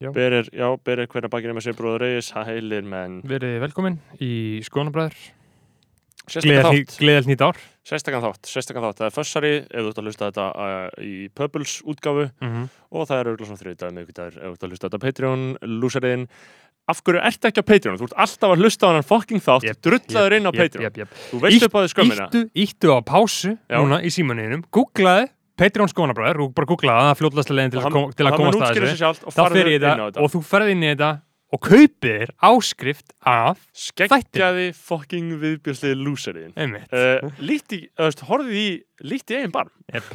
Berir, já, berir hverja bakinu með sér bróður reyðis, heilir menn. Verið velkomin í þátt, Gleðal nýtt ár. Sérstakann þátt, sérstakann þátt. Það er fössari, ef þú ert að hlusta þetta uh, í Pöbbles útgáfu. Mm -hmm. og það er auðvitað svona þriðdagur, miðvikudagur ef þú ert að hlusta þetta á Patreon, lúsariðin Af hverju ertu ekki á Patreon? Þú ert alltaf að hlusta á hann fucking þátt, Jep, drullaður inn á Patreon. yep, yep. Þú veist upp á því skömmina. Íttu, íttu á pásu núna í símaninum Googlaði Patreon Skónabræður og bara googlaði það fljóðlasta leiðin til, Og að hann- kom, til að það komast að þessu. Þá fer ég þetta og þú ferði inn í þetta og kaupir áskrift af Skeggjaði fucking viðbjörnslið lúsariðin uh, Líti, þú veist, horfið í Líti eigin Yep.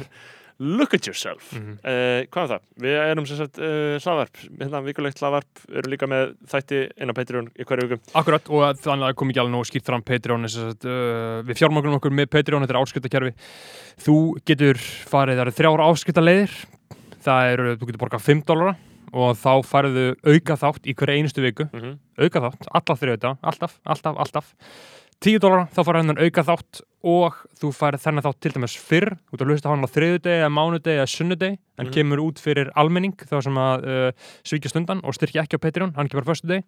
Look at yourself. Mhm. uh, Hvað er það? Við erum sem sagt uh, slavarp Hérna vikulegt slavarp Við erum líka með þætti inn á Patreon í hverju viku. Akkurat og þannig að kom ekki alveg nóg skýrt fram. Patreon að uh, við fjármagnum okkur með Patreon, þetta er áskriftakerfi þú getur farið, það eru þrjára áskriftaleiðir það eru, þú getur borgað 5 dólara og þá farðu auka þátt í hverja einustu viku. Mm -hmm. auka þátt, alltaf þrjóta, alltaf, alltaf, alltaf 10 dólar, þá farið hennan auka þátt og þú farið þennan þátt til dæmis fyrr, ert að hlusta hann á þriðudegi eða mánudegi eða sunnudegi, hann Mhm. kemur út fyrir almenning þá sem að uh, svíkja stundan og styrkja ekki á Patreon, hann kemur á föstudegi.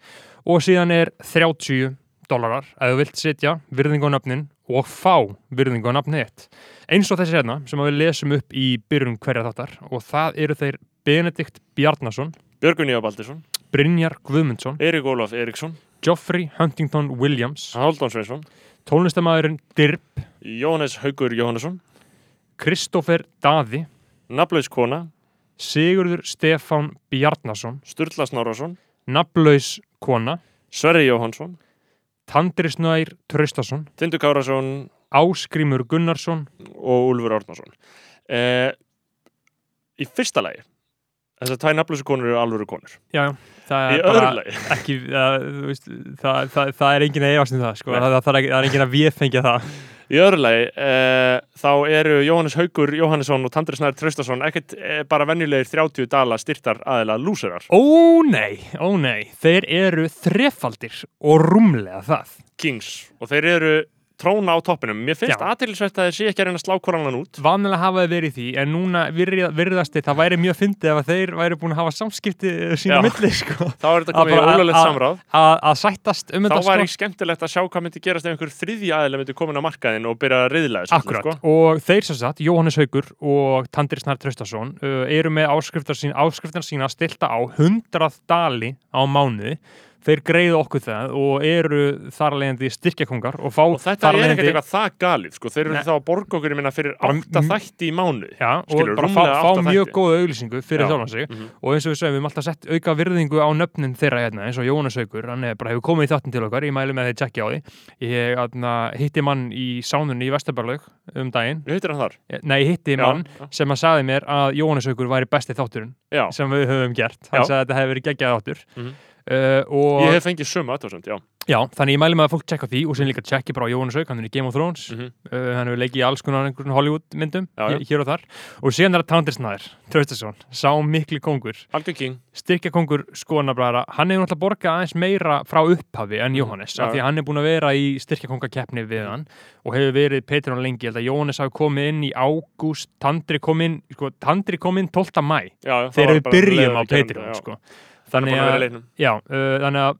Og síðan er 30 dólarar ef þú vilt setja virðingu á nöfnin og fá virðingu á nafnið þitt. Eins og þessi hérna sem að við lesum upp í byrjun hverja þáttar og það eru þeir Benedikt Bjarnason, Björgun Ívar Baldursson. Brynjar Guðmundsson Eirik Ólaf Eriksson Geoffrey Huntington Williams. Haldón Sveinsson. Tónlistamæðurinn Dirb, Jóhannes Haugur Jóhannesson. Kristófer Daði, Naflaus Kona. Sigurður Stefán Bjarnason, Sturla Snorarsson Naflaus Kona, Sverri Jóhansson Tandri Snær Traustason, Tindur Kárasson Áskrimur Gunnarsson, og Úlfur Árnason. Uh, Í fyrsta lagi Þessar tvæ nafnlösu konur eru alvöru konur. Já, það er bara ekki, það, veist, það, það, það er enginn að efast um það, sko, það, er, enginn að viðfengja það. Í öðru lagi, uh, þá eru Jóhannes Haugur Jóhannesson og Tandri Snær Traustason ekkert uh, bara venjulegir 30 dala styrtar aðila lúsurar. Ó nei, ó nei, þeir eru þrefaldir og rúmlega það. Kings. Og þeir eru tróna á toppinum. Mér finnst aðtilsvægt að þeir sé ekki að reyna að slá korannan út. Vanlega hafa þeir verið því, en núna virða- virðast það væri mjög fyndið ef þeir væri búin að hafa samskipti sína Já. milli, sko. Þá er þetta komið í ólulegt samráð. Að sættast um Þá þetta, var sko. ekki skemmtilegt að sjá hvað myndi gerast ef einhver þriðji aðila myndi komin á markaðin og byrja að öllu, Akkurat, Sko. og þeir sem sagt, Jóhannes Haugur og Tandri Snar Traustason uh, eru með áskriftar sín, áskriftar sína stilta á 100 dali á mánuði þeir greiða okkur það og eru þar að leiðandi styrkjakongar og fá Og þetta þar er ekkert eitthvað það galið, sko. Þeir eru Nei. þá að borga okkur, minna, fyrir Bara átta m- þætti í mánuði. Já, og Skilur, bara fá, fá mjög góða auglýsingu fyrir Já. þjálfan sig Mhm. og eins og við segjum, við erum alltaf sett auka virðingu á nöfnin þeirra hérna, eins og Jóhannes Haugur hann er bara hefur komið í þáttin til okkar, ég mælu með þeir tjekkja á því ég atna, hitti mann í sánunni í Vesturbarlaug um daginn, þar. nei, hitti mann já. sem að sagði mér að Jóhannes Haugur væri besti þátturinn Já, sem við höfum gert, hann sagði að þetta hefði verið geggjað þáttur Mhm. Uh, ég hef fengið sömu aðtóðsönd, já. já, þannig ég mælu með að fólk tjekka því og sem líka tjekki bara á Haug, hann er í Game of Thrones Mm uh, hann hefur leikið í alls konar Hollywood myndum Já, já. hér- og þar og síðan er það Tandri Snær, Traustason sá mikli kongur styrkja kongur skoðanabræðara hann hefur náttúrulega borgað aðeins meira frá upphafi en Jóhannes, Já, af því hann er búin að vera í styrkja kongakeppni við hann og hefur verið Patreon lengi, ég held að Jóhannes hafi komið inn í ágúst, Tandri kom inn sko, Tandri kom inn 12. mæ Já, þegar við byrjum á já. sko. Þannig að já, uh, þannig að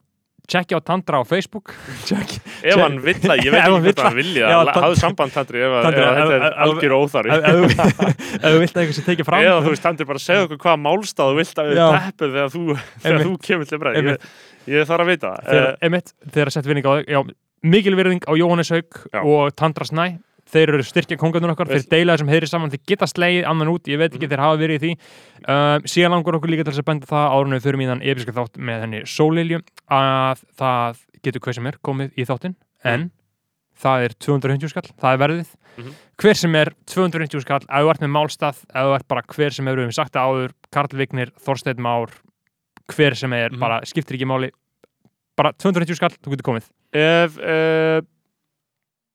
tjekkja á Tandra á Facebook. Ef hann vill að, ég veit ekki hvort hann vilja hafðu samband Tandri ef, þetta er algjör óþari ef ef þú vilt að eitthvað sé tekið fram. Eða þú veist Tandri bara segja okkur hvaða málstað þú vilt að við Já. teppu þegar þú, kemur til Einmitt. ég, þarf að vita. Emitt, þegar að setja vinning á þau mikil virðing á Jóhannes Haug og Tandra Snæ þeir eru styrkja kongarnir okkar, þeir deila þessum heyri saman þeir geta slegið annan út, ég veit ekki, Mhm. þeir hafa verið í því um, síðan langur okkur líka til þess að benda það árunum við fyrir mínan episka þátt með henni Sólilju að það getur hver sem er komið í þáttin en það er 250 skall, það er verðið Mhm. hver sem er 250 skall ef þú ert með málstað, ef þú ert bara hver sem er við sagt það áður, Karl Vignir, Þorsteinn Már hver sem er, Mhm. bara skiptir ekki máli bara 250 skall, þú getur komið ef uh,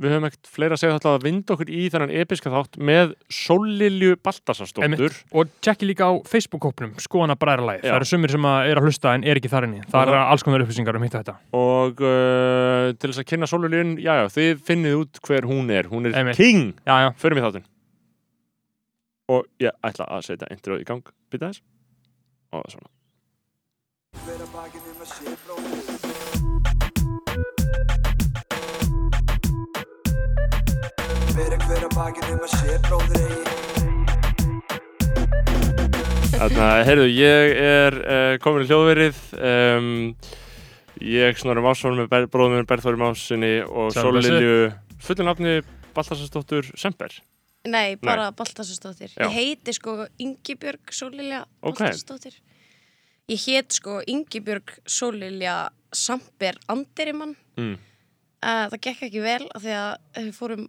við höfum ekkert fleira að segja þetta að vinda okkur í þennan episka þátt með Sólilju Baltasarsdóttur og tjekki líka á Facebook-hópnum skoðana bræðarlæði, Já. það eru sumir sem að er að hlusta en er ekki þar inni, það eru alls konar upplýsingar um hitt og þetta. Og uh, til þess að kynna Sóliljun já já, þið finnið út hver hún er. Hún er Einmitt. king, já, já, förum í þáttinn. Og ég ætla að setja intro í gang, byrja þess og svona Fyrir hver að bakið um að sé bróðir eigi Þannig að, heyrðu, ég er uh, komin í hljóðverið um, Ég snorum ásvonum með bróðum minn Berþóri Másinni og. Sólilju Fullunafni Baltasarsdóttur Semper Nei, bara Baltasarsdóttir. Ég heiti sko Ingibjörg Sólilja Ok. Baltasarsdóttir. Ég heit sko Ingibjörg Sólilja Samper Anderimann. mm. Uh, það gekk ekki vel af því að við fórum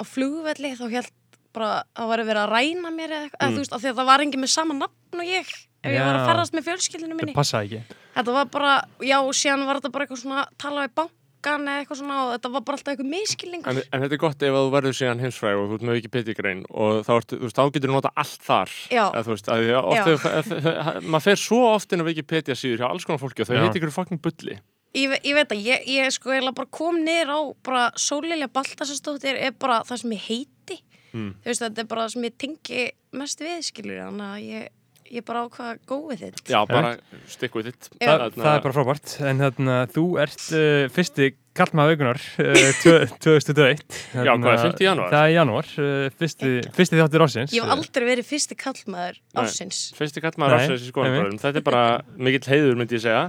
á flugvelli þá held bara að það var verið að ræna mér eða eitthvað, Mm. þú veist, af því að það var engin með sama nafn og ég ef ég var Já. að ferðast með fjölskyldinu minni. Það passaði ekki. Þetta var bara, já, og síðan var þetta bara eitthvað svona tala við bankan eða eitthvað svona og þetta var bara alltaf eitthvað miskilningur. en, en þetta er gott ef að þú verður síðan heimsfræg og þú ert með Wikipedia-grein og þá, ertu, þú veist, þá getur þú nota allt þar Já. Eða, þú veist, að, því að Já. maður fer svo oft inn á Wikipedia síður hjá alls konar fólki og þau Já. heiti ykkur fucking bulli Ég, ég veit að ég, ég sko eiginlega bara kom niður á bara Sólilja Baltasarsdóttir er bara það sem ég heiti Mm. þú veist þetta er bara það sem ég tengi mest við skilur þannig að ég, ég bara ákvað að go with it Já, bara stick with it Já. Það, það er bara frábært. En þarna, þú ert uh, fyrsti kallmaða augunar uh, tvö- 2021. Já, hvað er, 5. janúar? Það er janúar. Uh, fyrsti, fyrsti þáttur ásins. Ég hef aldrei verið fyrsti kallmaður Nei. ársins Fyrsti kallmaður ásins í skoðanbröðum Þetta er bara mikill heiður myndi ég segja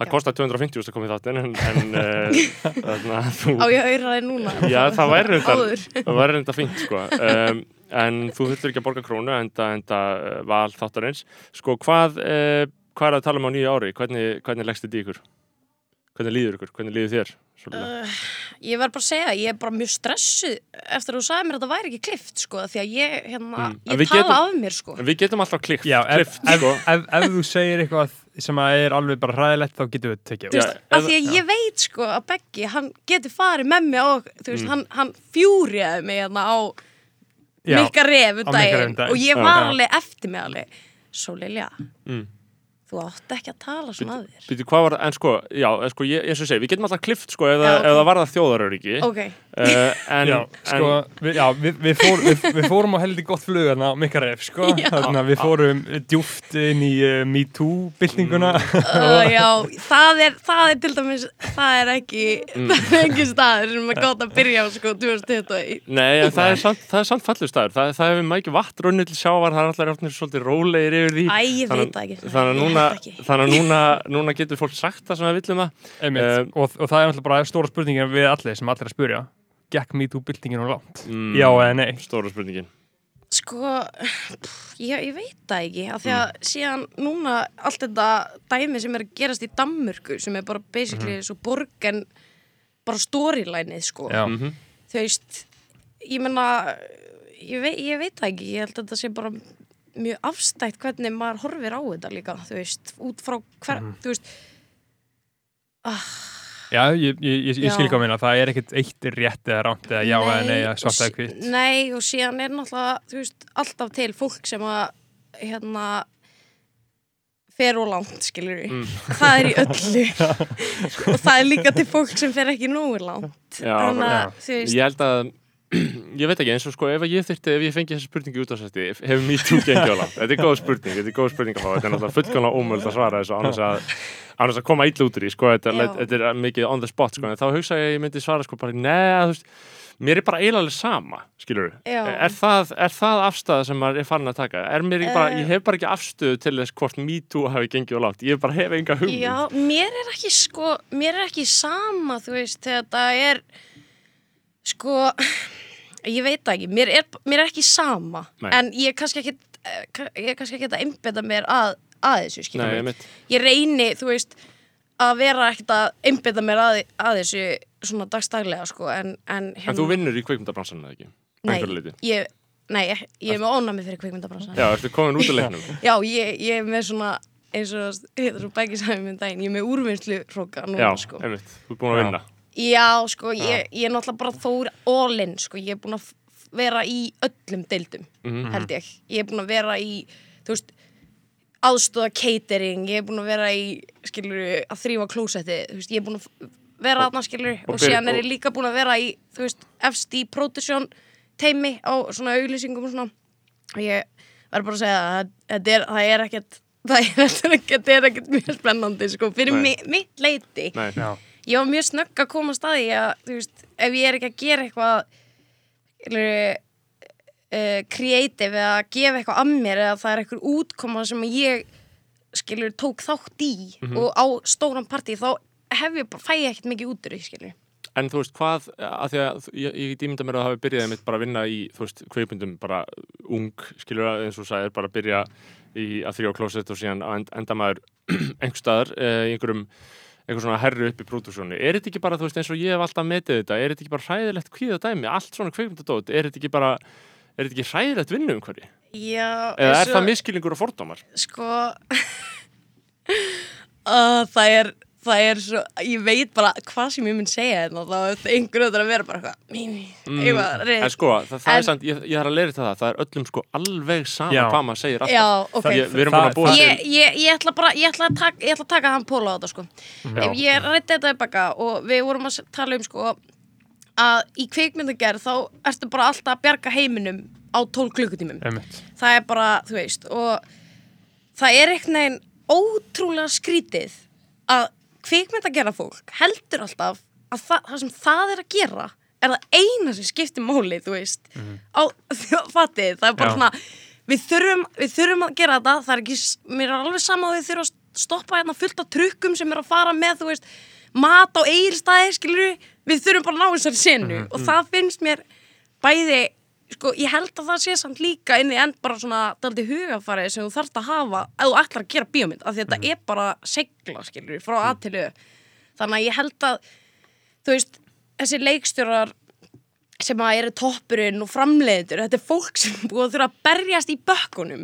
Það kostar 250 að koma í þáttinn en, en uh, þarna, þú, Á ég auðra þig núna Já, það væri Það þetta fínt sko um, En þú þurftur ekki að borga krónu enda, enda uh, val þáttarins Sko, hvað, uh, hvað er að tala um á nýju ári? Hvernig, hvernig leggst þetta í ykkur? Hvernig líður ykkur? Hvernig líður þér? Uh, Ég verð bara að segja, ég er bara mjög stressuð eftir að þú sagði mér að þetta væri ekki klift sko, því að ég, hérna, Mm. Ég tala getum- af mér sko En við getum alltaf klift, Já, ef, klift ef, sko. ef, ef, þú segir eitthvað sem að er alveg bara hræðilegt þá getum við tekið Þú veist, af því að ég veit sko að Beggi, hann getur farið með mig og þú veist, hann, hann fjúriði mig hérna á Mikka ref um á Mikka Ref um daginn daginn. og ég var alveg eftir mig alveg Svo Lilja, Mm. Þú átt ekki að tala svona að þér Býtu, hvað var, en sko, já, en sko, ég, eins og segi, við getum alltaf klift, sko, ef, Já, það- ok. ef það var það þjóðaröryggi. Ok, Uh, en, Já, sko, við, já, við, við, fór, við, við fórum á heldig gott flug þarna á Mikkaref, sko, þarna við fórum djúft inn í uh, MeToo-byltinguna uh, já, það er, það er til dæmis, það er ekki, Mm. það er ekki staður sem er gott að byrja á sko 2021 en, nei, en það er samt, það er samt fallur staður. Það, það hefur mækið vatn runnið til sjávar, það er alltaf orðnir svolítið rólegir yfir því. Æ, ég veit það ekki Þannig að núna, ekki. að núna, núna getur fólk sagt það sem það vill um það. Einmitt, Um, og, og það er alltaf bara stóra spurningin við allir sem allir að spurja Gekk MeToo-byltingin og langt? Mm, Já eða nei? Stóra spurningin. Sko, pff, ég, ég veit það ekki af því Mm. að síðan núna allt þetta dæmi sem er að gerast í Danmörku sem er bara basically Mhm. svo borgen bara storylænið sko Já, Mm þú veist, ég menna ég, vei, ég veit það ekki ég held að þetta sé bara mjög afstætt hvernig maður horfir á þetta líka þú veist, út frá hver Mhm. þú veist, já ég, ég, ég, skil hvað minna, það er ekkert eitt rétt eða rámt eða já eða nei eða svart eða hvitt Nei, og síðan er náttúrulega þú veist, alltaf til fólk sem að hérna fer og langt, skilur við Mm. það er í öllu. Og það er líka til fólk sem fer ekki nógu langt. Já, þannig já. veist. Ég held að, ég veit ekki, eins og sko, ef ég þyrfti, ef ég fengi þessi spurningi út á sætti, hefur mér tú gengið á langt. Þetta er góð spurning, þetta er góð spurning að fá, þetta er náttúrulega fullkomlega ómöld að svara þessu annars að, annars að koma illa út úr í, sko, þetta, þetta er mikið on the spot, sko, en þá hugsa ég að ég myndi svara, sko, bara, neða, þú veist, mér er bara alveg sama, skilur. Er það, er það afstæða sem maður er farin að taka? Er mér ekki bara, Eh. ég hef bara ekki afstöðu til þess hvort me too hafi gengið á langt, ég bara hef enga hugmynd. Já, mér er ekki sko, er er ég veit það ekki, mér er, mér er ekki sama, Nei. en ég er kannski ekki, ég er kannski ekki að einbeta mér að, að þessu, skilur Nei, við. ég mitt. Ég reyni, þú veist, að vera ekkert að einbeta mér að, að þessu svona dagstaglega, sko, en, en En þú vinnur í kveikmyndabransanum eða ekki? Að nei, einhverju leyti? ég, nei, ég, ég er með ónæmi fyrir kvikmyndabransan. Já, ertu komin út af leiknum? Já, ég, ég er með svona, eins og, þetta svo bækið sagði minn daginn, ég er með úrvinnslu hróka núna, Já, sko. einmitt, þú ert búin að Já. vinna. Já, sko, ég, ég er náttúrulega bara þór all-in, sko, ég er búin að vera í öllum deildum, Mhm. held ég. Ég er búin að vera í, þú veist, aðstóða catering, ég er búin að vera í, skilur, að þrýfa klósetti, þú veist, ég er búin að f- vera aðna, skilur, og og, fyrir- síðan er og- ég líka búin að vera í, þú veist, í production teimi á svona auglýsingum og svona. Og ég verður bara að segja að þetta er, það er ekkert, það er þetta ekki, þetta er ekkert mjög spennandi sko, fyrir Nei. mi, mitt leiti Nei, Já, ég var mjög snögg að koma að staði að, þú veist, ef ég er ekki að gera eitthvað uh, creative eða að gefa eitthvað að mér eða það er eitthvað útkoma sem ég skilur tók þátt í og á stóran partí þá hef ég bara, fæ ég ekkert mikið út úr því skilur En þú veist, hvað, að því að ég, ég ímynda mér að hafi byrjaði mitt bara að vinna í, þú veist, kveipundum bara ung, skilur eins og sagðir, bara að byrja í að þrjá klósett og síðan enda maður einhver staðar eh, einhverjum, einhver svona herru upp í pródúsjónu. Er þetta ekki bara, þú veist, eins og ég hef alltaf metið þetta, er þetta ekki bara hræðilegt kvíða dæmi, allt svona kveipundadót, er þetta ekki bara, er þetta ekki hræðilegt vinnu um hverju? Já, Eða er það og- miskilingur og fordómar? sko uh, það er það er svo, ég veit bara hvað sem ég mun segja hérna, þá er einhver öður að vera bara eitthvað, mimi, eitthvað, en reyð sko, það, það En- er samt, ég, ég þarf að leira þetta það, það er öllum sko alveg sama Já. hvað maður segir alltaf. Já, ok Ég, við erum búin að búa til ég, ég, ég ætla bara, ég ætla að taka, ég ætla að taka hann póla á þetta sko. Já. Ég rætti þetta upp baka og við vorum að tala um sko að í kvikmyndagerð þá ertu bara alltaf að bjarga heiminum á 12 klukkutímum. einmitt Skrítið að kvikmyndagerða fólk heldur alltaf að það, það sem það er að gera er það eina sem skiptir máli, þú veist á, fatið, það er bara Já. svona við þurfum, við þurfum að gera þetta. Það er ekki, mér er alveg sama að við þurfum að stoppa hérna fullt af trukkum sem er að fara með, þú veist mat á eigilstæði, skilur við þurfum bara að ná þessari senu og það finnst mér bæði sko, ég held að það sé samt líka inn í end bara svona daldi hugafarið sem þú þarft að hafa ef þú ætlar að gera bíómynd af því að þetta er bara segla, skilur við, frá A til Ö. Þannig að ég held að þú veist, þessi leikstjórar sem að eru toppurinn og framleiðendur, þetta er fólk sem er búið að þurfa að berjast í bökkunum.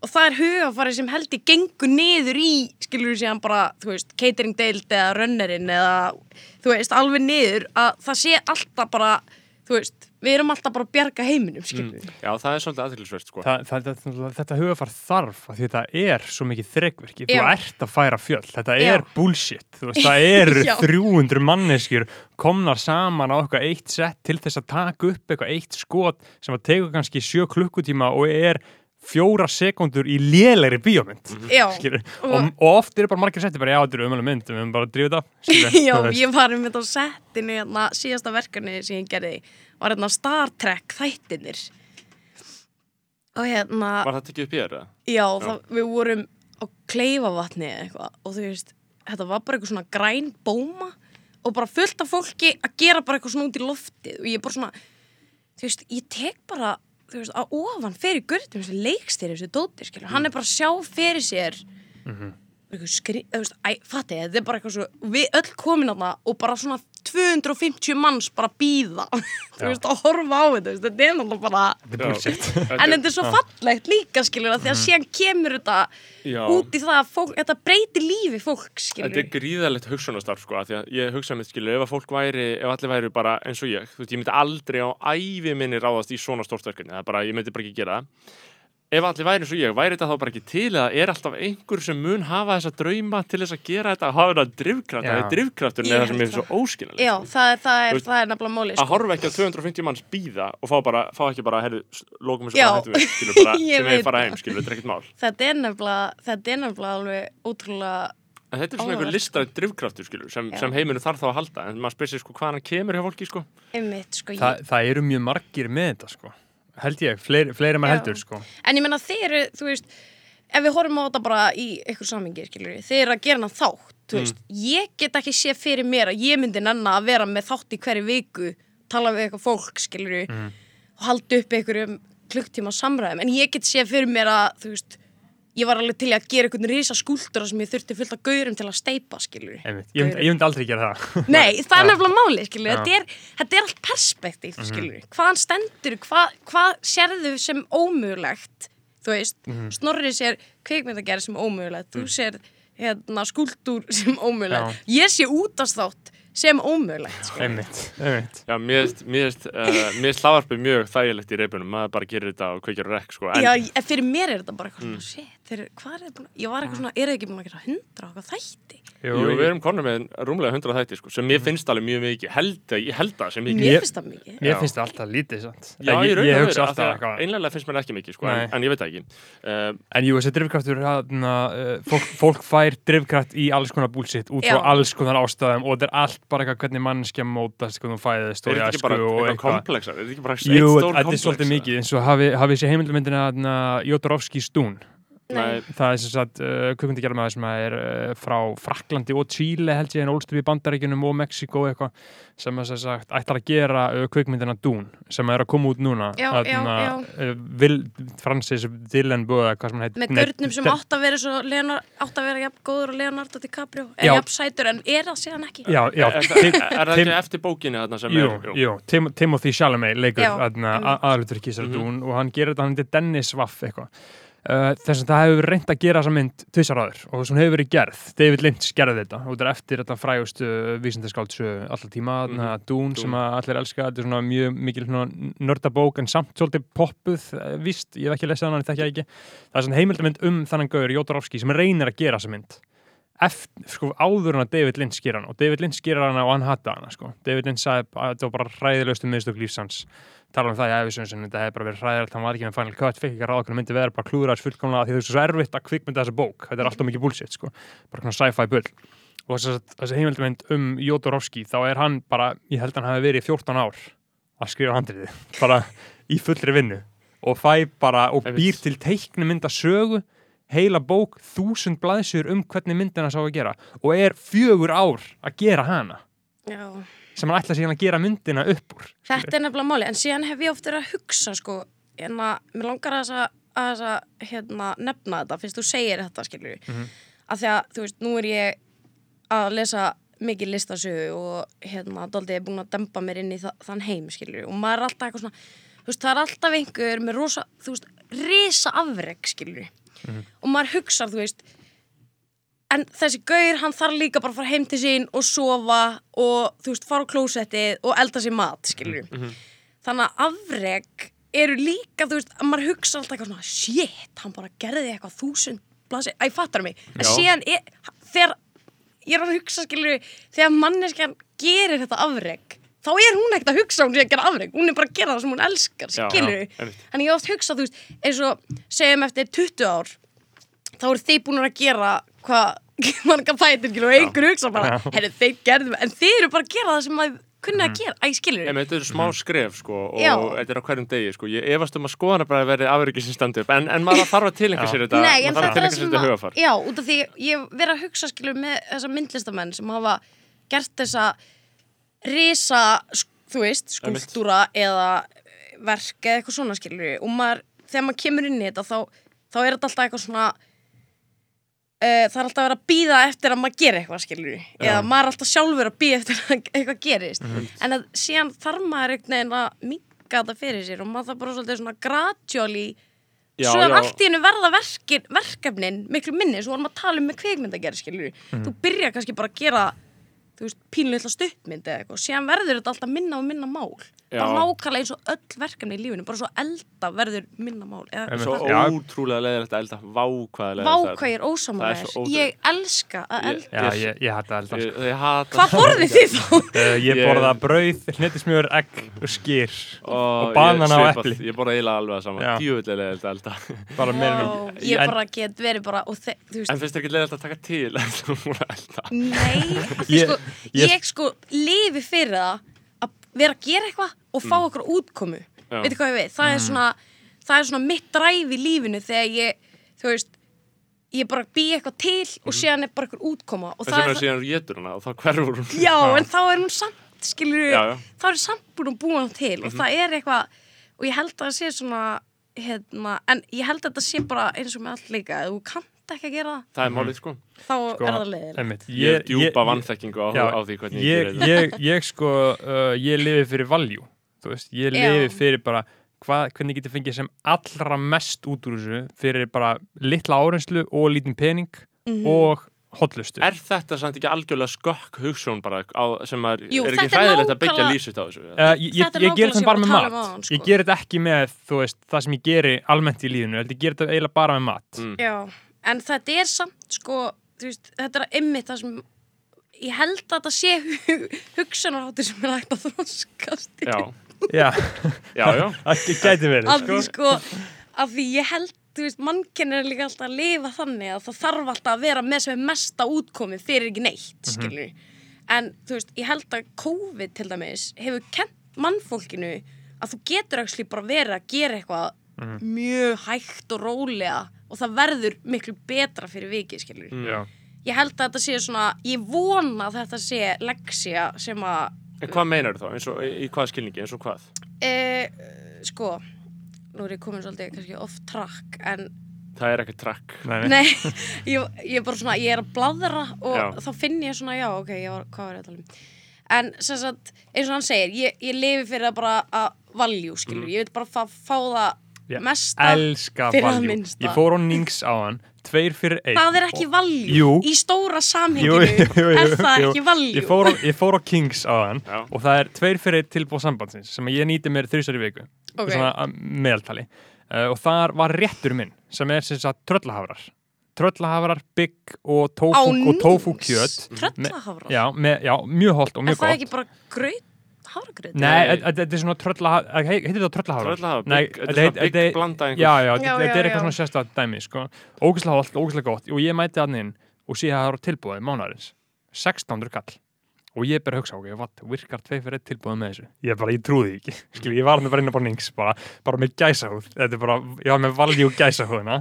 Og það er hugafarið sem held ég gengur niður í, skilur við síðan bara þú veist, catering deild eða runnerinn eða, þú veist, alveg niður að það sé alltaf bara þú veist, við erum alltaf bara að bjarga heiminum, við Já, það er svolítið aðtilsvert sko. Þa, það, þetta, þetta hugafar þarf af því þetta er svo mikið þregverki þú ert að færa fjöll, þetta Já. er bullshit þú veist, það eru Já. 300 manneskjur komnar saman á eitthvað eitt sett til þess að taka upp eitthvað eitt skot sem að tegur kannski sjö klukkutíma og er fjóra sekundur í lélegri bíómynd Já, skilur, Og- og, og oft eru bara margir setti bara, já, þetta er umhverfið mynd, við höfum bara að drífa þetta Já, ég var um þetta á settinu hérna, síðasta verkefni sem ég gerði var hérna Star Trek þættinir og hérna Var það tekið upp í þér? eða? já, það, við vorum á kleifavatni eða eitthvað og þú veist, þetta var bara eitthvað svona græn bóma og bara fullt af fólki að gera bara eitthvað svona út í loftið og ég bara svona þú veist, ég tek bara þú veist, að ofan fyrir gurtum sem leikstýri þessu dóti, skilur, hann er bara að sjá fyrir sér eitthvað skri, þú veist, æ, fatti, þetta er bara eitthvað svo við öll komin þarna og bara svona 250 manns bara býða þú veist, að horfa á þetta, þú veist, þetta er náttúrulega bara en þetta er svo fallegt líka, skilur að því að síðan kemur þetta Já. út í það að fólk, þetta breytir lífi fólk, skilur Þetta er gríðalegt hugsunastarf sko, af því að ég hugsa með skilur, ef að fólk væri, ef allir væri bara eins og ég, þú veist, ég myndi aldrei á ævi minni ráðast í svona stórt verkefni, það er bara, ég myndi bara ekki gera það. Ef allir væri eins og ég, væri þetta þá bara ekki til eða er alltaf einhver sem mun hafa þessa drauma til þess að gera þetta, hafa þetta drifkraft, Já. það er drifkrafturinn Ég eða það sem er svo óskiljanlegt. Já, það er, það er, það er nefnilega máli Að sko. horfa ekki á 250 manns býða og fá, bara, fá ekki bara, herru, lókum við, sem við veit fara það. heim, skilur, þetta er ekkert mál. þetta er nefnilega þetta er nefnilega alveg ótrúlega En þetta er svona einhver Áhugavert, listrætt drifkraftur, skilur, sem, sem heiminu þarf þá að halda, en maður spyrir sig, sko, hvaðan kemur hjá fólki, sko. einmitt, sko, ég, Þa, held ég, fleiri, fleiri maður heldur sko En ég menna þeir eru, þú veist, ef við horfum á þetta bara í skilur við, þeir eru að gera hana þátt, Mm. ég get ekki sé fyrir mér að ég myndi nenna að vera með þátt í hverju viku, tala við eitthvað fólk, skilur Mm. og halda upp einhverjum klukktíma samræðum, en ég get sé fyrir mér að, þú veist, ég var alveg til að gera einhvern risa skúltúra sem ég þurfti fullt af gaurum til að steipa, skilur. Einmitt. ég, myndi- ég myndi aldrei gera það. Nei, það er nefnilega máli, skilur þetta er, þetta er allt perspektív, skilur hvaðan stendur, hvað, hvað sérðu sem ómögulegt þú veist, Snorri sér kvikmyndagerð sem ómögulegt, þú sér hérna, skúltúr sem ómögulegt. Ég sé útastátt sem ómögulegt sko. einmitt, einmitt. Já, mér finnst- uh, finnst hlaðvarpið mjög þægilegt í reypunum, maður bara gerir þetta og kveikjar rekk, sko, en Já, en fyrir mér er þetta bara eitthvað svona, shit, þeir, hvað er það að, ég var eitthvað svona, er það ekki búin að gera hundra og eitthvað þætti? Jú, Jú, við ég- erum konur með rúmlega 100 þætti sko, sem mér finnst alveg mjög mikið. Held, að- ég held það sem mikið. Mér Ég- finnst það mikið. Mér Já. finnst það alltaf lítið sant? Já, ég, ég, ég hugsa alltaf eitthvað einlega finnst mér ekki mikið sko, en, en ég veit það ekki. Uh, En jú, þessi drifkraftur hana, uh, fólk, fólk fær drifkraft í alls konar búlsitt út frá alls konar ástæðum og þetta er allt bara eitthvað hvernig mannskja mótast hvernig hún fæðist og eitthvað eitthvað. komplexar? Er þetta ekki bara eitt Jú, þetta er svolítið mikið eins og hafi, hafi sér heimildamindina Jódorovski Stún Nei, það er sem sagt uh, kvikmyndagerðamaður sem er uh, frá Fraklandi og Chile held ég en ólst upp í Bandaríkjunum og Mexiko eitthvað sem að sem sagt ætlar að gera uh, kvikmyndina Dún sem er að koma út núna. Já, já, já. Uh, Vil, Francis Dillenboe hvað sem hann heit Með Nei, görnum sem átt að vera svo Leonard, átt að vera jafn góður og Leonardo DiCaprio eða jafn sætur en er það síðan ekki? Já, já, er, Tim- það, er ekki eftir bókinni þarna sem Jú, er jú, Tim, Timothy Chalamet leikur aðlutur Kísar. Dún og hann gerir þetta, hann heitir Dennis Waff eitthvað uh, þess að það hefur reynd að gera þessa mynd tvisar áður og þess að hún hefur verið gerð. David Lynch gerði þetta þetta er eftir þetta frægustu vísindaskáldsu alltaf tíma mm Mhm. Dún sem að allir elska. Þetta er svona mjög mikil nördabók en samt svolítið poppuð uh, víst, ég hef ekki lesið hann, þekki það ekki. Það er svona heimildamynd um þannan gaur Jódorovski sem reynir að gera þessa mynd. Eftir, sko, áður en að David Lynch gera hana. Og David Lynch gera hana og hann hata hana sko. David Lynch sagði að þetta var bara hræðilegustu miðstök lífsans tala um það í æfisönsinu, þetta hefði bara verið hræðilegt hann var ekki með Final Cut, fekk ekki að ráða hvernig myndi vera bara klúðræðis fullkomlega því þú veist svo erfitt að kvikmynda þessa bók. Þetta er alltaf mikið bullshit sko. bara svona sci-fi bull. Og þess að þessi heimildamynd um Jodorowsky þá er hann bara, ég held að hann hafi verið í 14 ár að skrifa handriði bara í fullri vinnu. Og fæ bara, og býr til teiknumynda sögu heila bók, þúsund blaðsjur um hvernig myndina sá að gera. Og er fjögur ár að gera hana. Já. Sem hann ætla síðan að gera myndina upp úr Þetta er nefnilega máli, en síðan hef ég oft verið að hugsa sko, en að mér langar að, að, að að hérna, nefna þetta fyrst þú segir þetta, skilur við Mhm. að því að, þú veist, nú er ég að lesa mikið listasögu og hérna, Dóldi er búin að dempa mér inn í þa þann heim, skilur og maður er alltaf eitthvað svona, þú veist, það er alltaf einhver með rosa, þú veist, risa afreg, skilur við og maður hugsar, þú veist en þessi gaur, hann þarf líka bara að fara heim til sín og sofa og þú veist, fara á klósettið og elda sér mat, skilur þannig að afreg eru líka, þú veist, að maður hugsa alltaf eitthvað svona, shit, hann bara gerði eitthvað þúsund blasi, æ, fattar mig. En síðan, er, þegar ég er að hugsa, skilur þegar manneskjan gerir þetta afreg þá er hún ekkert að hugsa að hún sé að gera afreg hún er bara að gera það sem hún elskar, einmitt. Þannig ég oft hugsað, þú veist, eins og segjum eftir 20 ár þá eru þið búin að gera hvað marga fætir og einhver hugsa bara, herru, þeir gerðu en þið eru bara að gera það sem maður kunni að gera, æ, skilur Emi, þetta eru smá skref sko, og Já. þetta er á hverjum degi sko. ég efast um að skoðana bara verði afryggi sem standi upp en, en maður þarf að tilengja sér þetta Nei, en maður þarf að tilengja sér þetta að, hugafar já, út af því ég verið að hugsa, skilur, með þessa myndlistamenn sem hafa gert þessa risa, þú veist, skúltúra eða verk eða eitthvað svona, skilur og maður, þegar maður kemur inn í þetta þá, þá er þetta alltaf eitthvað svona það er alltaf að vera að býða eftir að maður gera eitthvað, skilur eða maður er alltaf sjálfur að býða eftir að eitthvað gerist. En að síðan þarf maður einhvern veginn að minka þetta fyrir sér og maður það bara svolítið svona Já, svo já. allt í hennu verða verkin, verkefnin miklu minni, svo vorum að tala um með kveikmyndagerð skilur, þú byrjar kannski bara að gera þú veist, pínleitla stuttmynd eða eitthvað, síðan verður þetta alltaf minna og minna mál. Já. bara nákvæmlega eins og öll verkefni í lífinu bara svo elda verður minna mál eða, svo ótrúlega leðilegt að elda vákvæða leðilegt vá hvað ég er Það er ósamála svo ótrúlegt. ég elska að Ég- elda. Já, ég, ég hætti að elda. Ég, ég hata hvað borðið þið þá? uh, Ég Ég- borða brauð, hnetismjör, egg og skýr og, og banana og ég, epli. ég borða eiginlega alveg að sama. Já. djúvillega leðilegt að elda. Bara meira Vá, en ég en- bara get verið bara og þe- þú veist, en finnst þér ekki leðilegt að taka til en þú múið að elda? Nei, af því Ég- sko, ég- ég, sko lifi fyrir það að vera að gera eitthvað og fá okkur útkomu. Mm. Veitir hvað ég við, það er svona það er svona mitt dræf í lífinu þegar ég, þú veist ég bara bý eitthvað til og síðan er bara eitthvað útkoma og það er það, síðan getur hana og þá hverfur hún. Já, en þá er hún samt skilur, þá er samt búin að búa hann til og það er eitthvað og ég held að það sé svona hérna, en ég held að þetta sé bara eins og með allt líka, þú kannt ekki að gera það. Það er málið sko. Þá Sko, er það leiðilegt einmitt, ég er djúpa vannþekkingu á, Já, á því hvernig ég, ég, þetta. ég, ég sko uh, ég lifi fyrir valjú þú veist, ég Já. lifi fyrir bara hvað, hvernig ég geti fengið sem allra mest út úr þessu fyrir bara litla árenslu og lítinn pening Mhm. og hotlustu Er þetta samt ekki algjörlega skökk hugsun bara á, sem er, Jú, er ekki þetta er hræðilegt að byggja nákvæmlega- lífsitt á þessu? Uh, ég, ég, Þetta er ég ger nákvæmlega þetta sem bara ég með var að tala mat um áðan, sko. ég ger þetta ekki með þú veist, það sem ég geri almennt í lífinu ég held ég ger þetta eiginlega bara með mat. Mm. Já, en þetta er samt sko, þú veist, þetta er einmitt það sem ég held að þetta sé hugsanarháttur sem er hægt að þroskast í. Já, Já, já, já. það gæti verið, af því sko. sko af því ég held, þú veist, mannkinn er líka alltaf að lifa þannig að það þarf alltaf að vera með sem er mesta útkomið fyrir ekki neitt, skilur en þú veist, ég held að COVID til dæmis hefur kent mannfólkinu að þú getur ekki bara verið að gera eitthvað mjög hægt og rólega og það verður miklu betra fyrir vikið, skilur Já, ég held að þetta sé svona, ég vona að þetta sé leksja sem að En hvað meinar þá? Eins og, í hvað skilningi, eins og hvað? e, sko nú er ég komin svolítið kannski off track en Það er ekki trakk. nei, nei. Nei, ég, ég er bara svona, ég er að bladra og Já. þá finn ég svona, já, ok, ég var, hvað var ég að tala um? En sem sagt, eins og hann segir, ég, ég lifi fyrir það bara að valjú, skilur, Mm. ég vil bara fá, fá það Já, mesta, Elska fyrir það valjú. minnsta. Ég fór á Nings á hann, tveir fyrir einn. það er ekki valjú, Jú. í stóra samhenginu er það jú. ekki valjú. Ég fór, á, ég fór á Kings á hann Já. og það er tveir fyrir einn tilbúð sambandsins sem ég nýti mér þrjusar í viku. Ok. Svona að meðaltali. Uh, og þar var réttur minn sem er sem sagt tröllahafrar. Tröllahafrar, bygg og Á tofu, og tofu Nings? kjöt. Tröllahafrar? Já, með, já, mjög holt og Er mjög það gott. ekki bara gröð, hafragröð? Nei, þetta er svona tröllahafrar, heitir það Nei, bygg- þetta er svona bygg blanda. Já, já, þetta er eitthvað svona sérstætt dæmi, sko. Ógæslega holt, ógæslega gott og ég mæti hann inn og sé að það eru tilbúið mánarins. 1600 kall. Og ég bara hugsa, ok, what, virkar tvei fyrir eitt tilbúið með þessu? Ég bara, ég trúði ekki. Skil, ég var hann bara inn á bara nings, bara, bara með gæsahúð. Þetta er bara, ég var með valjú gæsahúðina.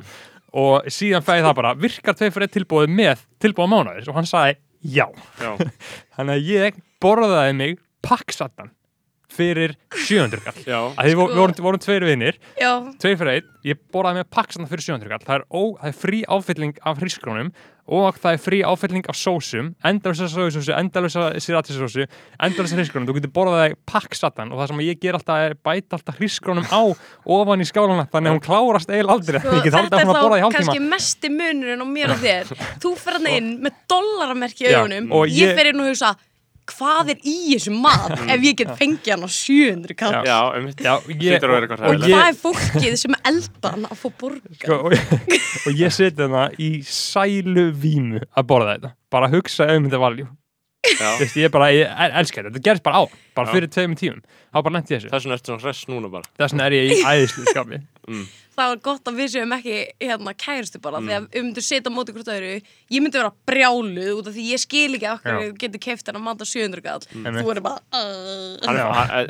Og síðan fæði það bara, virkar tvei fyrir eitt tilbúið með tilbúið mánarins? Og hann sagði, já. Já, Þannig að ég borðaði mig pakksattan fyrir 700 kall. við Sko- vorum, vorum tveir vinnir Já, tveir fyrir einn, ég borðaði með pakksanda fyrir 700 kall, það er, ó, það er frí áfylling af hrískrónum og það er frí áfylling af sósum, endalösa sósúsu, endalösa siratisósu, endalösa hrískrónum, þú getur borðaði pakksatan og það sem ég ger alltaf er bæta alltaf hrískrónum á ofan í skálana þannig að hún klárast eiginlega aldrei, Sko, ég get þetta alltaf er að borða í þá hálftíma. kannski mesti munurinn á mér og þér. Þú fer hann inn með dollaramerki í augunum. Og ég, ég- fer inn og hugsa hvað er í þessum mat ef ég get fengið hann á 700 kall? Já. Um Já, ég, Hlýtur að vera eitthvað og og ég, hvað er fólkið sem eldar hann að fá borga sko, og, og ég seti þarna í sælu vímu að borða þetta. Bara hugsa um þetta valjú Já. Þú veist, ég bara, ég el- elska þetta, þetta gerist bara á bara Já. fyrir tveimum tímum, þá bara ég þessu. Þess vegna ertu svona hress núna bara. þess vegna er ég í æðislu skapi það var gott að við séum ekki hérna kærustu bara Mm. þegar við myndum setja móti hvort öðru ég myndi vera brjáluð út af því ég skil ekki okkur Já. þú getur keift hann að mata 700 kall Einmitt. þú er bara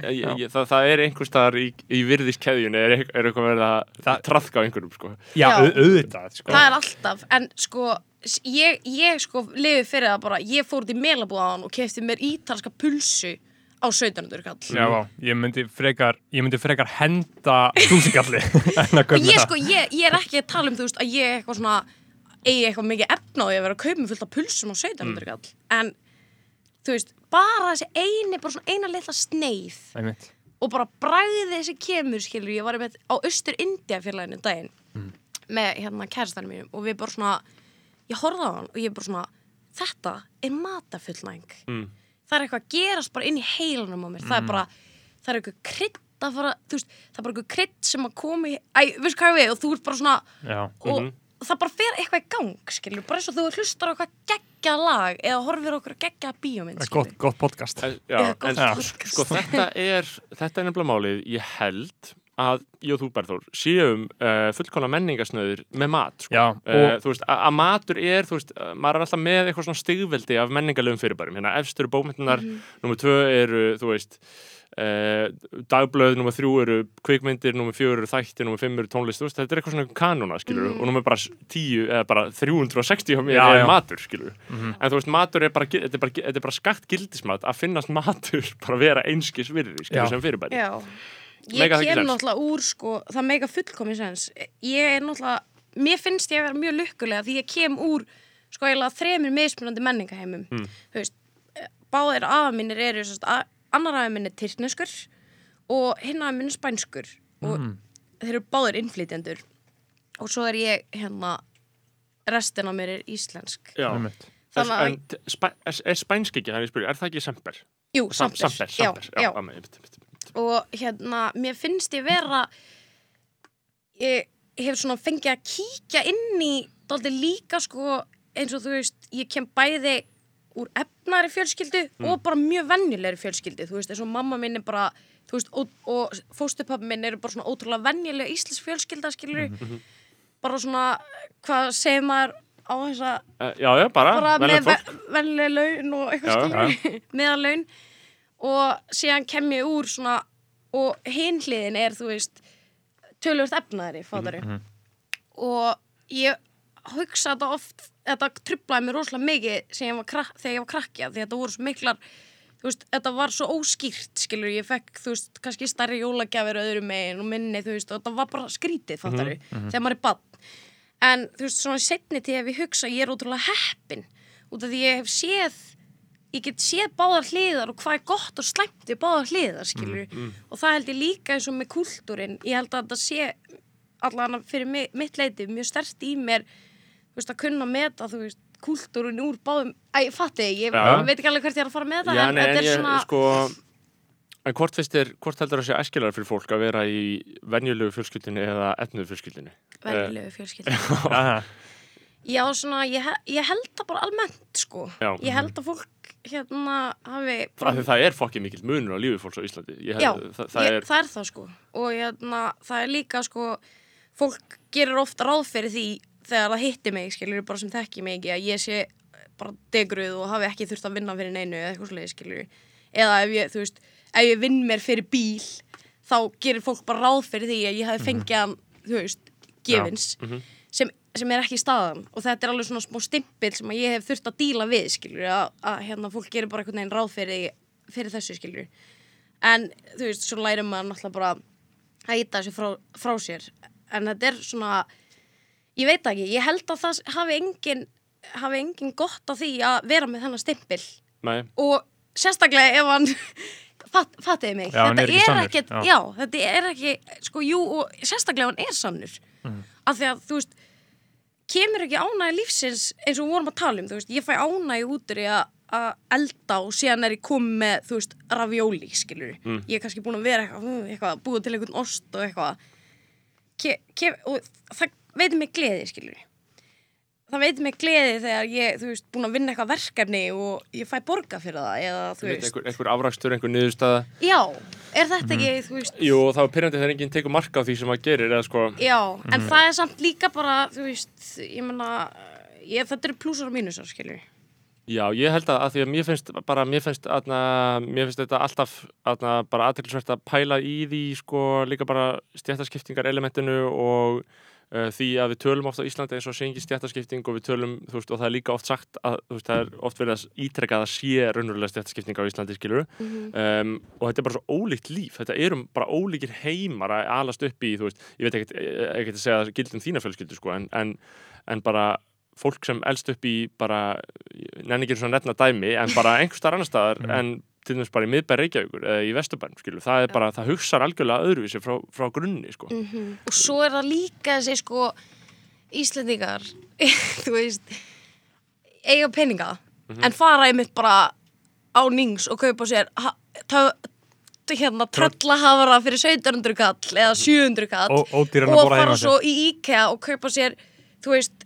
ég, það, það er einhver staðar í, í virðiskeðjunni er, er eitthvað verið að Það- trafka á einhverjum sko. Já, Já. au- auðvitað sko. það er alltaf en sko ég, ég sko lifi fyrir það bara ég fór út í melabúðan og kefti mér ítalska pulsu á 1700 kall. Já, vá, ég myndi frekar ég myndi frekar henda þúsingalli ég sko, ég, ég er ekki að tala um þú veist að ég eitthvað svona eigi eitthvað mikið efna á því að vera að kaupa mig fullt af pulsum á 1700 kall. En þú veist, bara þessi eini bara svona eina litla sneið Einmitt. og bara bræðið sem kemur skilur, ég var með á Östur India félaginu daginn með hérna kærastanum mínum og við bara svona ég horfði á hann og ég bara svona þetta er matafullnæng Mm. Það er eitthvað að gerast bara inn í heilanum á mér. Það er bara, það er eitthvað krydd að fara, þú veist, það er bara eitthvað krydd sem að komi, æ, veistu hvað ég við? Og þú ert bara svona, Já, og Mhm. það bara fer eitthvað í gang, skilur, bara eins og þú hlustar á eitthvað geggja lag eða horfir á okkur geggja bíómynd, það er gott, gott podcast. Já, Já, gott en podcast. sko þetta er þetta er nefnilega málið, ég held að ég og þú Berður séum uh, fullkona menningasnöður með mat sko. Já, Uh, þú veist, að matur er, þú veist, maður er alltaf með eitthvað svona stigveldi af menningarlegum fyrirbærum, hérna efstur eru bókmyndunar, Mhm. nummer tvö eru, þú veist, uh, dagblöð, nummer þrjú eru kvikmyndir, nummer fjögur eru þættir, nummer fimm eru tónlist, þú veist, þetta er eitthvað svona kanona, skilur, Mhm. og nummer bara tíu eða bara 360 hjá mér Já, er já. matur, skilur. Mhm. En þú veist, matur er bara, þetta er bara, þetta er bara skakt gildismat að finnast matur bara vera einskis virði, skilur, Ég kem náttúrulega úr sko, það mega fullkomi sens ég er náttúrulega, mér finnst ég að vera mjög lukkulega því ég kem úr sko eiginlega þremur mismunandi menningaheimum Mm. þú veist, báðir afa mínir eru sérst, a- annar afa minn er tyrkneskur og hinn afa minn er spænskur og Mm. þeir eru báðir innflytjendur og svo er ég hérna restin af mér er íslensk Já. Þannig að- spæ, er, er spænsk ekki, það er ég spyrja, er það ekki semper? Jú, Sam- samper, Samper, já, samper, já. já, já. Já. og hérna, mér finnst ég vera ég, hef svona fengið að kíkja inn í daldi líka sko eins og þú veist ég kem bæði úr efnari fjölskyldu og bara mjög venjulegri fjölskyldu. Þú veist, eins og mamma minn er bara þú veist, og, og fóstupappi minn eru bara svona ótrúlega venjulega íslensk fjölskylda skilur bara svona, hvað segir maður á þessa Uh, já, já, bara, bara með fólk. ve- venjuleg laun og eitthvað skilur meðal laun og síðan kem ég úr svona og hinn hliðin er þú veist tölvöld efnaðri fátari og ég hugsa þetta oft þetta trublaði mér rosalega mikið ég var þegar ég var krakkja því þetta voru svo miklar veist, þetta var svo óskýrt skilur, ég fekk, þú veist, kannski stærri jólagjafir öðrum megin og minni, þú veist, og þetta var bara skrítið, fattari, þegar maður er bann en þú veist, svona setni til ef ég hugsa, ég er ótrúlega heppin út af því ég hef séð ég get séð báðar hliðar og hvað er gott og slæmt við báðar hliðar, skilur og það held ég líka eins og með kúltúrin ég held að þetta sé allan fyrir mig, mitt leiti mjög stert í mér veist, að kunna meta, kúltúrin úr báðum, æ, fatti ég, Já. ég veit ekki alveg hvert ég er að fara með þetta Já, en nei, en er ég, svona sko En hvort þér, hvort heldur það sé æskilar fyrir fólk að vera í venjulegu fjölskyldinu eða etnuðu fjölskyldinu? venjulegu fjölskylda Aha. Já, svona, ég, ég held það bara almennt, sko. Já. Ég held að fólk, hérna, hafi... Af því það er fokkið mikill munur á lífi fólks á Íslandi. Ég, Já, það, það ég, er, það er það, sko. Og, hérna, það er líka, sko, fólk gerir ofta ráð fyrir því þegar það hitti mig, skilur, bara sem þekki mig ekki, að ég sé bara degruð og hafi ekki þurft að vinna fyrir neinu eða eitthvað svolítið, skilur. Eða ef ég, þú veist, ef ég vinn mér fyrir bíl, þá gerir fólk bara ráð fyrir því að ég hafi fengið hann, þú veist, gefins. sem, sem er ekki staðan. Og þetta er alveg svona smá stimpil sem að ég hef þurft að díla við skilur að, að hérna fólk gerir bara einhvern veginn ráð fyrir, fyrir þessu skilur en þú veist, svo lærir maður náttúrulega bara að íta þessu frá, frá sér. En þetta er svona ég veit ekki, ég held að það hafi engin hafi engin gott af því að vera með þennan stimpil. Nei, og sérstaklega ef hann fatt, fattiði mig. Já, hann er sannur, ekkit, já. þetta er ekki sko, jú, og sérstaklega hann er sannur. Mhm. af því að, þú veist kemur ekki ánægi lífsins eins og við vorum að tala um, þú veist, ég fæ ánægi út úr í að elda og síðan er ég komið með, þú veist, ravioli, skilur Mm. ég er kannski búin að vera eitthvað, uh, eitthvað búið til einhvern ost og eitthvað. Ke, ke, og það veitir mig gleði, skilur það veitir mig gleði þegar ég, þú veist, búin að vinna eitthvað verkefni og ég fæ borga fyrir það eða, þú veist, einhver afrakstur, einhver niðurstaða. já, er þetta ekki, þú veist Jú, þá er pyrrandi þegar enginn tekur marka á því sem maður gerir, eða sko, Já, en Mhm. það er samt líka bara, þú veist, ég menna, þetta eru plúsar og mínusar, skilur. já, ég held að, að því að mér finnst bara, mér finnst, aðna, mér finnst þetta alltaf, aðna, bara aðtilsvært að pæla í því, sko, líka bara stjættaskiptingar elementinu og því að við tölum oft á Íslandi eins og sé ekki stjættaskipting og við tölum, þú veist, og það er líka oft sagt að, þú veist, það er oft verið að ítrekka að það sé raunverulega stjættaskipting á Íslandi, skilur um, og þetta er bara svo ólíkt líf. Þetta eru bara ólíkir heimar að alast upp í, þú veist, ég veit ekkert ekkert að segja gildum þína fjölskyldu, sko en, en, en bara fólk sem elst upp í bara, nenni ekki svona nefna dæmi, en bara einhver staðar annar staðar en til dæmis bara í miðbæri Reykjavíkur eða í Vesturbæn, skilur, það er bara, það hugsar algjörlega öðruvísi frá, frá grunni, sko. Og svo er það líka þessi, sko, Íslendingar, þú veist, eiga peninga, Mhm. en fara einmitt bara á nings og kaupa sér, ta, hérna, tröllahafara fyrir 1700 kall eða 700 kall og borða fara svo í IKEA og kaupa sér, þú veist,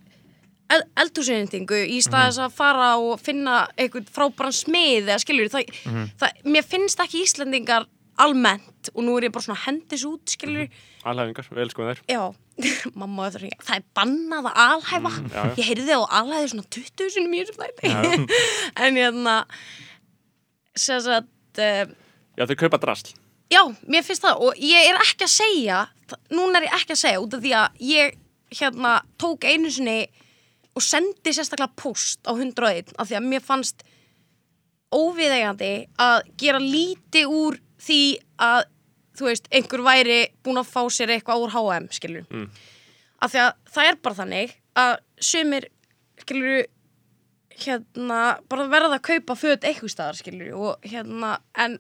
el eldhúsinnendingu í stað þess að fara og finna einhvern frábæran smið eða skilur það, það, mér finnst ekki Íslendingar almennt og nú er ég bara svona hendis út skilur, alhæfingar, við elskum þær já mamma hringja, það er bannað að alhæfa. Já, já. ég heyrði á alhæði svona 20 sinni mjög sem þætti. En hérna sem sagt uh, Já, þau kaupa drasl. Já, mér finnst það og ég er ekki að segja núna er ég ekki að segja út af því að ég hérna tók einu sinni og sendi sérstaklega post á 101 af því að mér fannst óviðeigandi að gera lítið úr því að þú veist, einhver væri búin að fá sér eitthvað úr H&M, skilur Mm. af því að það er bara þannig að sumir, skilur hérna, bara verða að kaupa föt eitthvað staðar, skilur og hérna, en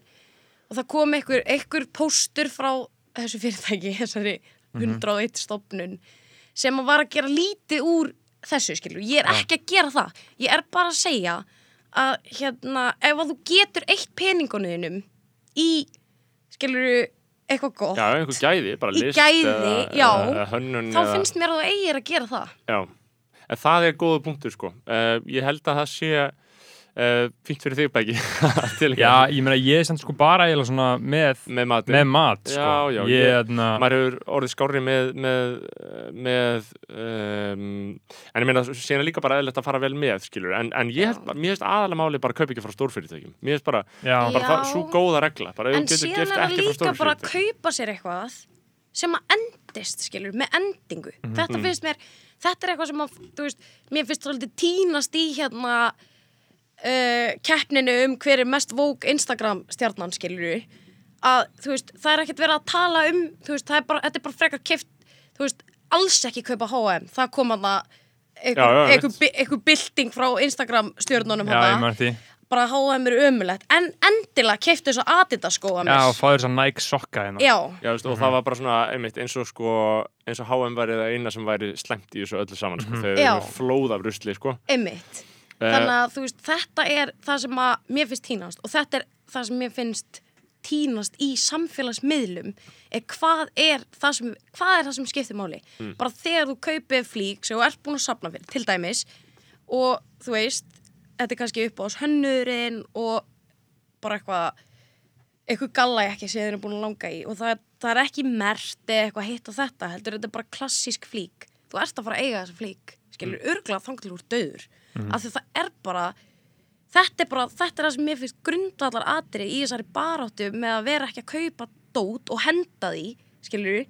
og það kom einhver, einhver póstur frá þessu fyrirtæki, þessari 101 stofnun sem að var að gera lítið úr þessu, skilur, ég er ekki að gera það. Ég er bara að segja að hérna, ef að þú getur eitt peningunniðinum í skilur, eitthvað gott. Já, einhver gæði, bara list gæði, eða, já. eða hönnun þá eða, finnst mér að þú eigir að gera það. Já, en það er góða punktur sko. Uh, ég held að það sé uh, fínt fyrir þig bæki Já, ég meina, ég er samt sko bara eiginlega svona með, með matinn. með mat, sko. Já, já, ég, ég- hérna, maður hefur orðið skári með með, með um, en ég meina er líka bara eðlilegt að fara vel með skilur, en, en ég held, mér finnst aðalega máli bara að kaupa ekki frá stórfyrirtækjum, mér finnst bara, já, bara Já. það, svo góða regla bara en getur síðan gert er það ekki frá líka bara að stórfyrirtækjum. kaupa sér eitthvað sem að endist, skilur, með endingu. Þetta finnst mér, þetta er eitthvað sem að, þú veist, mér finnst svolítið tínast í hérna uh, keppninu um hver er mest vók Instagram stjarnan, skilur að, þú veist, það er ekkert verið að tala um þú veist, það er bara, þetta er bara frekar kift þú veist, alls ekki kaupa H&M. Það kom að einmitt. einhver bylting frá Instagram maður því. Bara H&M er ömulegt en endilega keiftu þessu Adidas skóa Já, og fáður þess að Nike sokka hérna. Já, Já, veist, og það var bara svona, einmitt, eins og sko eins og HM væri það eina sem væri slemt í þessu öllu saman, sko, þegar Já. þeir eru flóð af rusli, sko. Einmitt þannig að þú veist, þetta er það sem að mér finnst tínast og þetta er það sem mér finnst tínast í samfélagsmiðlum er hvað er það sem, hvað er það sem skiptir máli Mm. bara þegar þú kaupir flík sem þú ert búin að safna fyrir, til dæmis og þú veist, þetta er kannski upp á hönnurinn og bara eitthvað eitthvað galla ekki sem þeir eru búin að langa í og það, það er ekki mert eða eitthvað hitt og þetta heldur þetta er bara klassísk flík þú ert að fara að eiga þessa flík skilur mm. örglað þangar úr döður af því það er bara þetta er bara, þetta er það sem mér finnst grundvallar atri í þessari baráttu með að vera ekki að kaupa dót og henda því skilur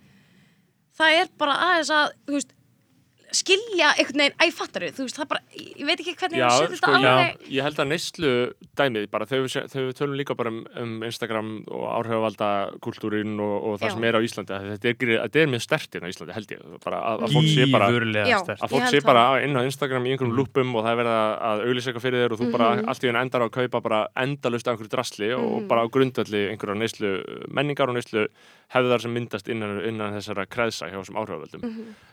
það er bara aðeins að þú veist, skilja einhvern veginn, æ, fattar þú veist, það bara, ég veit ekki hvernig Já, ég sé sko, þetta ég, alveg ég held að neyslu dæmið bara, þegar við, se- þegar við tölum líka bara um, um Instagram og áhrifavalda kultúrin og, og það Já. sem er á Íslandi að þetta er, er mjög stertinn á Íslandi, held ég bara að, að fólk sé bara Já. að Ég fólk sé það. bara inn á Instagram í einhverjum lúpum og það er verið að, að auglýsa eitthvað fyrir þér og þú bara Mhm. allt í henni endar á að kaupa bara endalust af einhverju drasli og bara á grundvelli einhverjar neyslu menningar og neyslu hefðar sem myndast innan, innan þessara kreðsa hjá þessum áhrifavöldum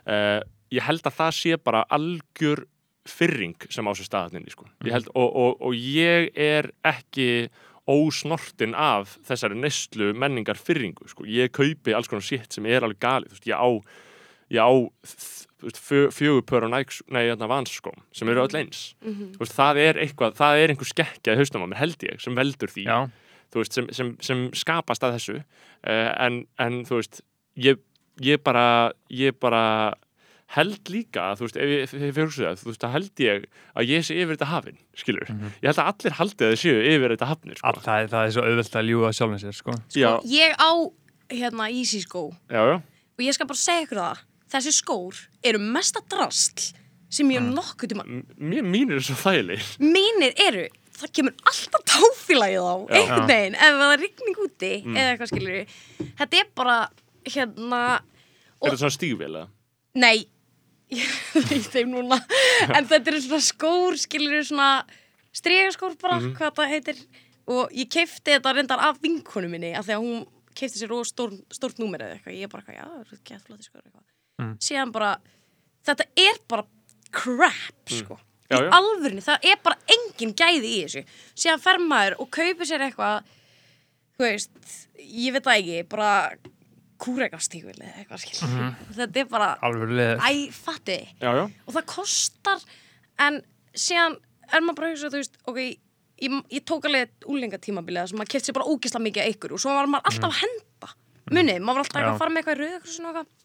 uh, ég held að það sé bara algjör fyrring sem á sér staðaninni sko. Ég held, og, og, og ég er ekki ósnortin af þessari neyslu menningar fyrringu sko. ég kaupi alls konar shit sem er alveg galið veist, ég á, á þú veist, fjö- fjögur pör á Nike, nei, hérna vans sko, sem eru öll eins Mhm. Þú veist, það er eitthvað, það er einhver skekkja í haustum á mér held ég, sem veldur því veist, sem, sem, sem skapast að þessu uh, en, en þú veist ég, ég bara ég bara held líka, þú veist, ef ég, fyrir það, þú veist, það held ég að ég sé yfir þetta hafin, skilur ég held að allir haldið að þeir séu yfir þetta hafnir sko. all, það, er, það er svo auðvelt að ljúga sjálfum sér sko. já, ég á hérna Easy skó. Já, já, og ég skal bara segja ykkur það þessi skór eru mesta drastl sem ég hef nokkuð tíma mínir er svo þægilegir. Mínir eru, það kemur alltaf táfélagið á, Já. einhvern veginn ef það er rigning úti eða eitthvað skilur þetta er bara hérna er veit þeim núna. En þetta eru svona skór skilur svona stregaskór bara, hvað það heitir. Og ég keifti þetta reyndar af vinkonu minni af því að hún keifti sér og stór, stórt númer eða eitthvað, ég bara, eitthvað, já, það eru gett flóti skór eitthvað. Síðan bara, þetta er bara crap, sko. Já, í já. alvörni, það er bara engin gæði í þessu. Síðan fer maður og kaupir sér eitthvað þú veist, ég veit það ekki bara kúrekastígul eða eitthvað skil þetta er bara, æ, fatti. Já, já, og það kostar en síðan er maður bara að hugsa, þú veist, ok ég, ég tók alveg úlingatímabilið sem maður keft sér bara ógisla mikið að ykkur og svo var maður alltaf að henda munið, maður var alltaf eitthvað að fara með eitthvað í eitthvað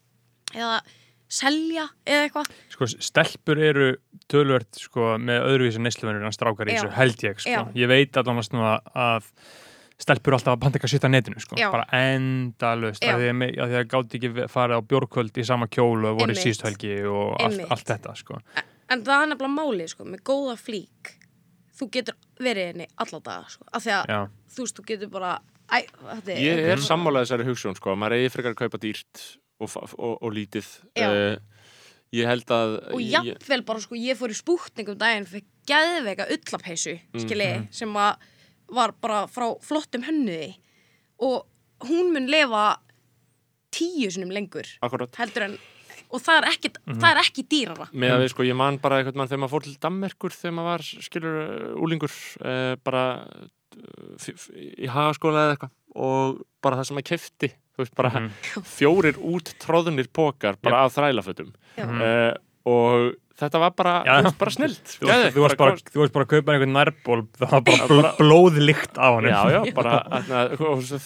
eða selja eða eitthvað. Sko, stelpur eru tölvert sko, með öðruvísi neysluvenur en strákar í þessu, held ég sko. Ég veit að, snúa að stelpur alltaf að panta eitthvað sitt á netinu sko. Bara endalust að því að, að að gátt ekki farið á bjórkvöld í sama kjólu og voru í Einmitt. síðustu helgi og allt, allt þetta sko. en það er nefnilega málið, sko, með góða flík þú getur verið henni alla daga, sko, af því að Já. þú veist, þú getur bara æ, þetta ég er sammálaðið þessari hugsun sko, maður eigi frekar að kaupa dýrt og, og, og lítið uh, ég held að og ég, jafnvel bara sko ég fór í spútningum daginn fyrir geðveika ullapeysu skilji, Mhm. sem að var bara frá flottum hönnuði og hún mun lifa tíu sinum lengur akkurat. heldur en og það er ekki, Mhm. það er ekki dýrara. Með að við sko, ég man bara eitthvað mann þegar maður fór til Dammerkur þegar maður var, skilur, úlingur uh, bara uh, f- f- í hagaskóla eða eitthvað og bara það sem maður kefti veist, bara Mhm. fjórir út tróðunir pókar bara af þrælafötum uh, og þetta var bara, Já. þú veist, bara snilt Þú, varst- þú, varst bara, þú varst bara að kaupa einhvern nærból það var bara, bara- blóðlikt á hann Já, já, bara atna,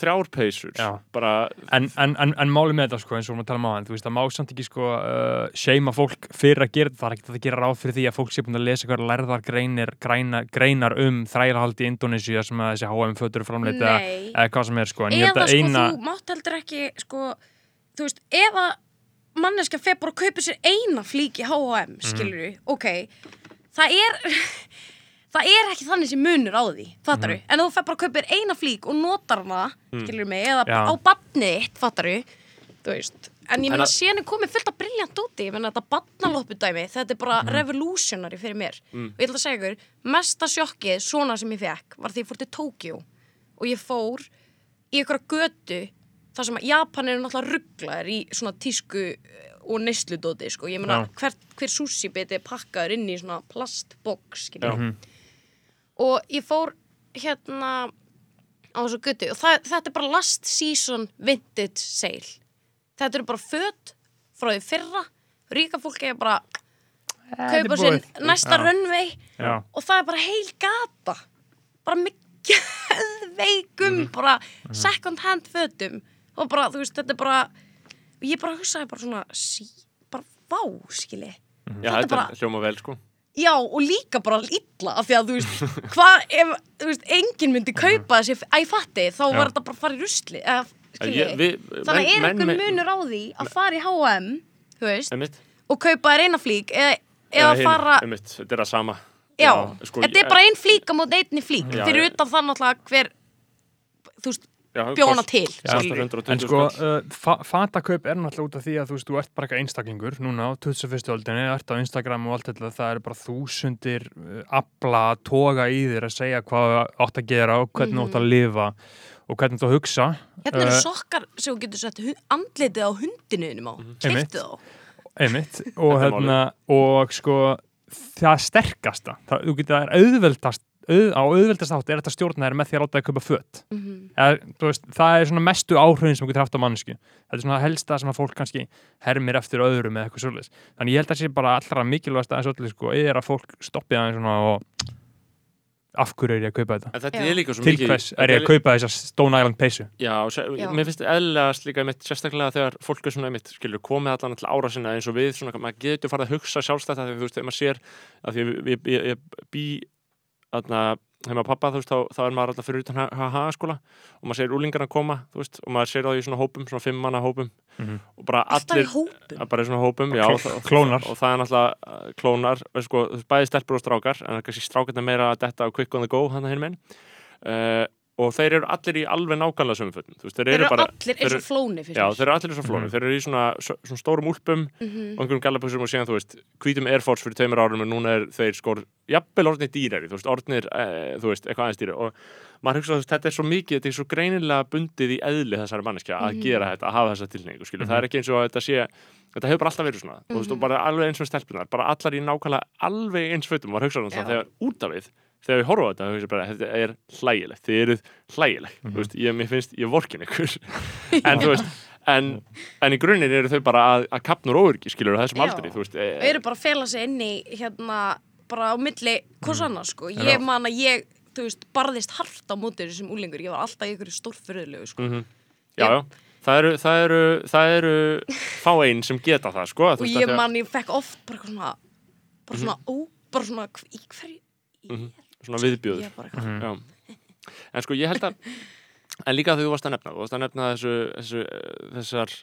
þrjár peysur Já. bara, En, en, en, en máli með þetta sko, eins og við erum að tala um á hann, þú veist, það má samt ekki sko uh, seima fólk fyrir að gera þetta, það er ekki að gera ráð fyrir því að fólk sé búin að lesa eitthvað lærðar greinir, greinar, greinar um þrælahaldi í Indonésia sem að þessi HM fötur framleita eða, hvað sem er sko, en ég held eða sko eina þú mátt heldur ekki sko, þú veist, ef að manneska fer bara að kaupa sér eina flík í H&M, Mhm. skilur við ok, það er það er ekki þannig sem munur á því fattar Mhm. en ef þú fer bara að kaupa þér eina flík og notar hana, skilur mig eða Já. á badnið þitt, fattar þú veist En ég En meina, að- síðan er komið fullt af briljant úti, ég meina þetta badnaloppudæmi, þetta er bara revolutionary fyrir mér. Og ég ætla að segja ykkur, mesta sjokkið svona sem ég fekk var því ég fór til Tókjó og ég fór í ykkur götu þar sem að Japan eru náttúrulega rugglaðir í svona tísku eh, og neysludóti, sko. Ég meina, hver, hver sushi biti er pakkaður inn í svona plastboks, skiljum. Og ég fór hérna á þessu götu og það, þetta er bara last season vintage sale. Þetta eru bara föt frá því fyrra. Ríka fólki er bara er kaupa sér næsta Já. og það er bara heil gata bara með geðveikum Mhm. bara second hand fötum og bara, þú veist, þetta er bara ég bara hugsaði bara svona sí, bara vá, skilji já, Þetta er bara- hljóma vel, sko já, og líka bara illa af því að, þú veist, hvað ef þú veist, enginn myndi kaupa þessi að ég fatti, þá Já. var þetta bara að fara í rusli eða, skilji, þannig að er menn- einhver menn- munur á því að fara í H&M þú veist, Einmitt. og kaupa þér eina flík eða, eða hin, fara einmitt, þetta er það sama Já, sko, þetta er bara ein flík á mót einni flík Já, fyrir já. utan það náttúrulega hver þú veist, já, bjóna til kostar skilurðu. 120 En sko, uh, fa fatakaup er náttúrulega út af því að þú veist, þú ert bara eitthvað einstaklingur núna á 21. öldinni, ert á Instagram og allt þetta, það eru bara þúsundir uh, afla að toga í þér að segja hvað þú átt að gera og hvernig þú átt að lifa og hvernig þú átt að hugsa. Hérna eru Uh, sokkar sem þú getur sett andlitið á hundinuðinum á Einmitt. Keiftu þá Einmitt, og er hérna, og sko, það sterkasta, það, þú getur, það er auðveldast, auð, á auðveldast átt er þetta stjórna þér með því að láta þig kaupa föt. Mhm. Eða, þú veist, það er svona mestu áhrifin sem þú getur haft á mannsku. Þetta er svona það helsta sem að fólk kannski hermir eftir öðrum eða eitthvað svolítið. Þannig ég held að það sé bara allra mikilvægast aðeins öllu, sko, er að fólk stoppi aðeins svona og af hverju er ég að kaupa þetta? En þetta Já. er líka svo Til hvers er ég að kaupa þessa Stone Island peysu? Já, Já. mér finnst eðlilegast líka mitt sérstaklega þegar fólk er svona mitt, skilur, komið allan til ára sinna eins og við, svona, maður getur farið að hugsa sjálfstætt að því, þú veist, þegar maður sér að því ég, ég, ég, ég bý þarna, heima pappa, þú veist, þá, þá er maður alltaf fyrir utan haga-skóla og maður sér úlingarna koma, þú veist, og maður sér það í svona hópum, svona fimm manna hópum Mhm. og bara allir bara í svona hópum, já, klónar. og það er náttúrulega uh, klónar, og sko, þú veist, bæði stelpur og strákar en það er kannski strákarnir meira að detta á quick on the go hann að hinn minn uh, og þeir eru allir í alveg nákvæmlega sömu fötum. Þú veist, þeir Þeir eru bara allir eins og flóni Já, þeir eru allir eins og flónum, Mhm. þeir eru í svona, svona stórum úlpum Mhm. og einhverjum gallabuxum og síðan, þú veist, hvítum Air Force fyrir tveimur árum og núna er þeir skor jafnvel orðnir dýrari, þú veist, orðnir e, þú veist, eitthvað aðeins dýrari. Og maður hugsa að þetta er svo mikið, þetta er svo greinilega bundið í eðli þessari manneskja að Mhm. gera þetta, að hafa þessa tilningu, skilur, það er ekki eins og að þetta sé þetta hefur bara alltaf verið svona, þú veist, og bara alveg eins og stelpunar, bara allar í nákvæmlega alveg eins fötum, maður hugsa um það þegar út af við þegar við horfum á þetta, ég bara, þetta er hlægilegt, þið eruð hlægileg, þú veist, ég, mér finnst, ég vorkin ykkur en þú veist, en, en í grunninn eru þau bara að, að kapnur óörgi, skilur þessum Já. aldri, þú veist Þau e, eru bara að fela sig inn í hérna, bara á milli hvers annars sko, ég Já. man að ég þú veist, barðist hart á móti þessum úlingur ég var alltaf í ykkur stórfyrðulegu sko. mhm. já, já, það eru það eru, það eru fá einn sem geta það, sko, og veist, ég man, ég fekk oft bara svona bara svona, ó, bara svona í hverju Mhm. Svona viðbjöður Mhm. Já. En sko ég held að en líka þegar þú varst að nefna, þú varst að nefna þessu, þessu eh, þessar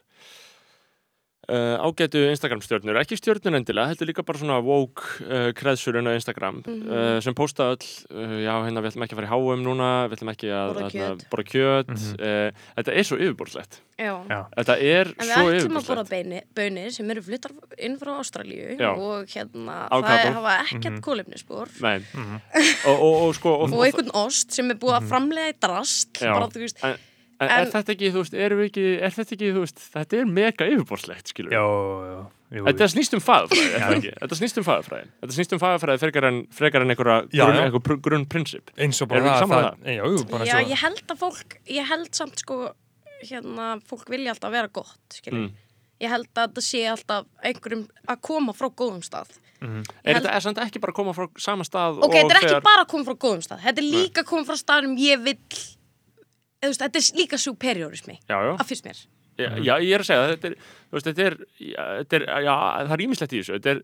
uh, ágætu Instagram stjörnur, ekki stjörnur endilega, heldur líka bara svona woke uh, kreðsurinn á Instagram Mhm. uh, sem posta öll, uh, já hérna við ætlum ekki að fara í HM núna, við ætlum ekki að Borða að- kjöt. Mhm. uh, þetta er svo yfirborðslegt Já. Já. þetta er En svo við ætlum að yfirborðslegt beini, bönir sem eru fluttar inn frá Ástralíu Já. og hérna, Á það Kaupá. hafa ekkert Mhm. kólefnisspor Nei, Mhm. og, og, og sko og, og einhvern ost sem er búið að framlega í drast Já. bara þú veist, en, en, er þetta ekki, þú veist, erum við ekki er þetta ekki, þú veist, þetta er mega yfirborðslegt skilur Já, já, jú, Þetta snýst um fagafræði, er Já. það ekki? Þetta snýst um fagafræði. Þetta snýst um fagafræði frekar en, frekar en einhverja Já, grunn, já. einhver pr- grunnprinsip. eins og Erum við bara sammála það, það, já, jú, bara já, eins og ég held að fólk ég held samt sko hérna, fólk vilja alltaf vera gott skilur. Mm. ég held að þetta sé alltaf einhverjum að koma frá góðum stað Er þetta er samt ekki bara að koma frá sama stað ok, þetta er ekki þegar- bara að koma frá góðum stað þetta er líka að koma frá staðum ég vill veist, þetta er líka superiorismi Já, já. að fyrst mér Já, já, ég er að segja, þetta er, veist, þetta er, já, þetta er, já, það er ímislegt í þessu, þetta er,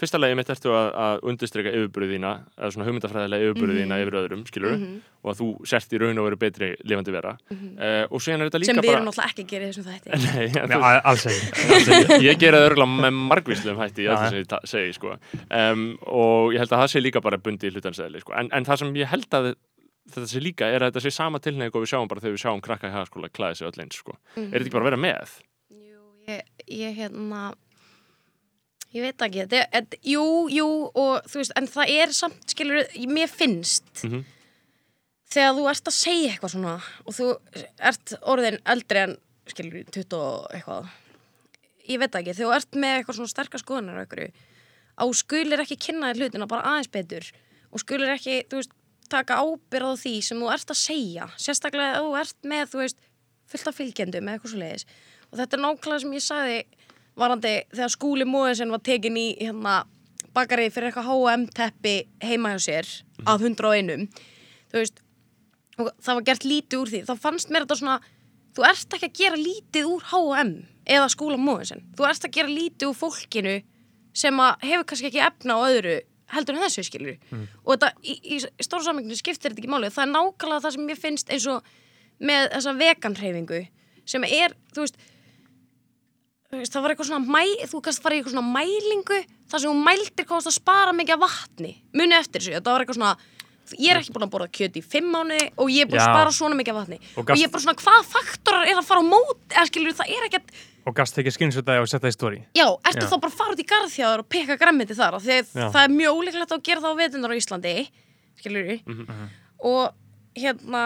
fyrsta lagi mitt ertu að, að undirstryka yfirburðina, eða svona hugmyndafræðilega yfirburðina Mhm. yfir öðrum, skilur og að þú sért í raun og veru betri lifandi vera uh, og síðan er þetta líka Mhm. sem við bara erum náttúrulega ekki að gera þessum þætti Nei, Nei, þú- a- alls ekki ég gera það örgulega með margvíslegum hætti í Já, öllu sem ég segi sko. um, og ég held að það sé líka bara bundi í hlutansæðli sko. en, en það sem ég held að þetta sé líka er að þetta sé sama tilnefing og við sjáum bara þegar við sjáum krakka í hagaskóla klæði sig öll eins sko. er þetta ekki bara að vera með? Jú, ég, ég hérna ég veit ekki þetta, er- jú, jú og þú veist, en það er samt, skilur mér finnst Mhm. þegar þú ert að segja eitthvað svona og þú ert orðin eldri en skilur 20 og eitthvað ég veit ekki, þegar þú ert með eitthvað svona sterkar skoðunar á einhverju á skulir ekki kynna þér hlutina bara aðeins betur og skulir ekki, þú veist, taka ábyrð á því sem þú ert að segja. Sérstaklega að þú ert með, þú veist fullt af fylgjendum eða eitthvað svo leiðis og þetta er nákvæmlega sem ég sagði varandi þegar skúli móðinsinn var tekin í hérna bakarið fyrir eitthvað H&M teppi heima hjá sér að 101 þú veist og það var gert lítið úr því. Þá fannst mér þetta svona þú ert ekki að gera lítið úr H&M eða skúla móðinsinn þú ert að gera lítið úr fólkinu sem að hefur kannski ekki efna á öðru heldur en þessu skilur og þetta í, í, stóra saminginu skiptir þetta ekki máli. Það er nákvæmlega það sem ég finnst eins og með þessa veganhreyfingu sem er, þú veist það var eitthvað svona mæ, þú kannst fara í eitthvað svona mælingu þar sem þú mældir hvað varst að spara mikið af vatni. Muni eftir þessu, þetta var eitthvað svona ég er ekki búin að borða kjöt í fimm mánuði og ég er búin að Já. spara svona mikið af vatni. Og og, ég er bara svona, hvað faktorar er að fara á mót eða skilur, það er ekkert og gast ekki skynsutaði og setja það í stóri já, ertu þá bara að fara út í garðþjáður og pikka græmmiti þar? Það er mjög ólíklegt að gera það á vetunar á Íslandi skilur og hérna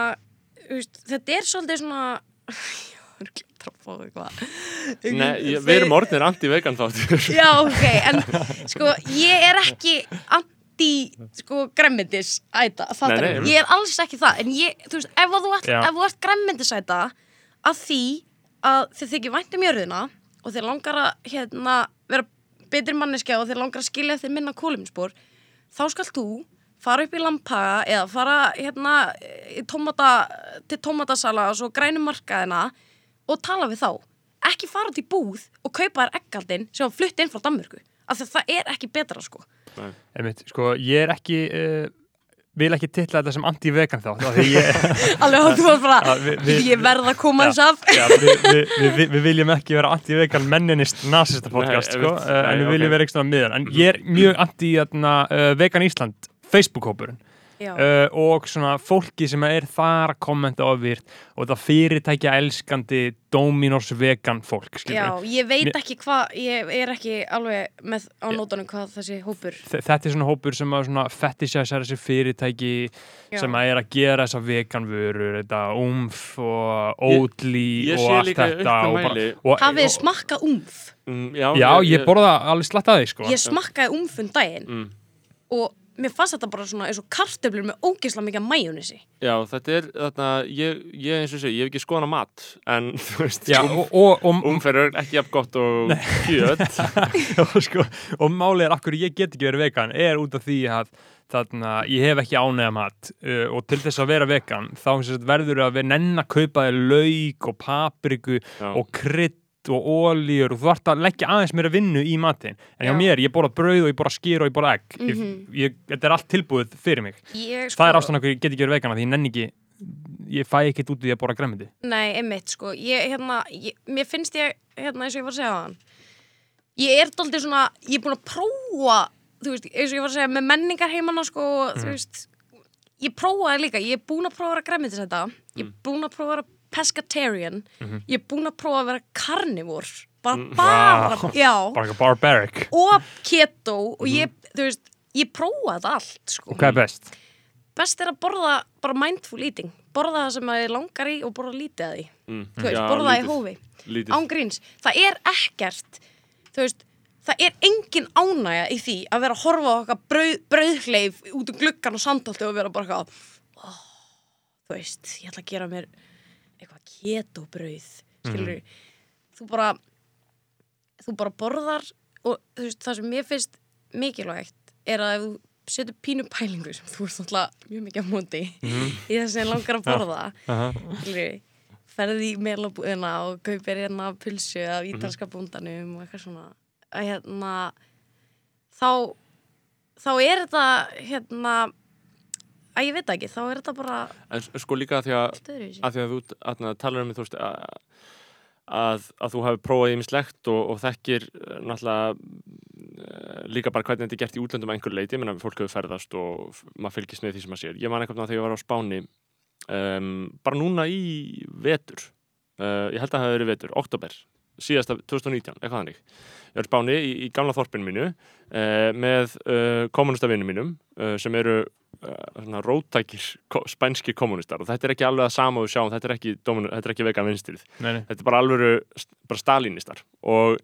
veist, þetta er svolítið svona ég er glemt að fá eitthvað. Nei, ég, við erum orðinir anti-vegan þáttur. Já, ok, en sko, ég er ekki anti, sko, nei. ég. er alls ekki það, en ég, þú veist, ef þú ert, græmmendisæta að því að þið þykir vænt um jörðina og þið langar að, hérna, vera betri manneskja og þið langar að skilja eftir minna kóluminspor, þá skalt þú fara upp í lampaga eða fara, hérna, í tómata, til tómatasala og svo grænum markaðina og tala við þá. Ekki fara út í búð og kaupa þér eggaldin sem var flutt inn frá Danmörku af því að það er ekki betra sko. Einmitt, sko, ég er ekki uh, vil ekki titla þetta sem anti-vegan þá ég, alveg að þú var bara Já, við- við- ég verð að koma þess af. við, við, við, við viljum ekki vera anti-vegan menninist nasista podcast sko, uh, en við viljum ok. vera eitthvað miðan en ég er mjög anti-vegan Ísland Facebook-hópurinn uh, og svona fólki sem er þar að kommenta ofvirt og það fyrirtækja elskandi Dominos vegan fólk já, skilurðu. ég veit ekki hvað ég er ekki alveg með á nótunum hvað þessi hópur Þe- þetta er svona hópur sem að svona fetishæsar þessi fyrirtæki Já. sem að er að gera þessa veganvörur þetta umf og ódli ég og allt þetta hafið smakkað umf Mm, já, já, ég borða alveg slatt að því sko ég smakkaði umfund daginn Mm. og mér fannst þetta bara svona eins og kartöflur með ógeðslega mikið majónesi. Já, þetta er þarna, ég, ég eins og segi, ég hef ekki skoðan á mat en þú veist, Já, um, og, og, og, umferður ekki jafn gott og kjöt. Og, sko, og málið er akkur ég get ekki verið vegan er út af því að þarna, ég hef ekki ánægja mat uh, og til þess að vera vegan þá verður að vera nenn að kaupa lauk og papriku Já. og krydd og ólíur og þú ert að leggja aðeins mér að vinnu í matin en hjá Já. mér, ég borða brauð og ég borða skýr og ég borða egg. Mm Mhm. ég, þetta er allt tilbúið fyrir mig. Ég, sko, það er ástæðan okkur ég get ekki verið vegana því ég nenni ekki ég fæ ekkert út í að borða græmiti Nei, einmitt, sko, ég, hérna, ég, mér finnst ég, hérna, eins og ég var að segja á hann, ég er daldið svona, ég er búin að prófa, þú veist, eins og ég var að segja, með menningar heimana, sko, þú veist, ég prófaði líka, ég er búin að prófa að vera græmitisæta, ég er búin að prófa að pescatarian, ég er búin að prófa að vera carnivore, bara, bara, Vá. já, barbaric og keto, og ég, þú veist, ég prófaði allt, sko. og hvað er best? Best er að borða bara mindful eating, borða það sem að þið langar í og borða lítið að því, mm. þú veist, Já, borða það í hófi lítið. án gríns, það er ekkert þú veist, það er engin ánægja í því að vera að horfa á okkar brauð, brauðhleif út um gluggan og sandholti og vera bara eitthvað oh, þú veist, ég ætla að gera mér ketobrauð skilur þú bara þú bara borðar og veist, það sem mér finnst mikilvægt er að ef þú setur pínu pælingu sem þú ert alltaf mjög mikið á móti Mhm. í þess að ég langar að borða Aha. skilur, ferði í melabúðina og kaupir hérna pulsu af Mhm. ítalska búndanum og eitthvað svona að hérna þá þá er þetta hérna að ég veit ekki, þá er þetta bara En sko líka að því að, að, því að þú að, talar um þú veist, að, þú hafi prófað ímislegt og, og þekkir eh, náttúrulega eh, líka bara hvernig þetta er gert í útlöndum að einhver leiti, menn að fólk hefur ferðast og maður fylgist með því sem maður sér. Ég man eitthvað þegar ég var á Spáni um, bara núna í vetur uh, ég held að það hafi verið vetur, oktober síðasta 2019, eitthvað þannig. Ég er Spáni í, í gamla þorpinu mínu uh, með uh, kommunustavinnum mínum uh, sem eru svona róttækir ko spænskir kommunistar og þetta er ekki alveg að sama og sjáum, þetta er ekki, ekki vegan vinstrið, þetta er bara st- bara stalinistar og.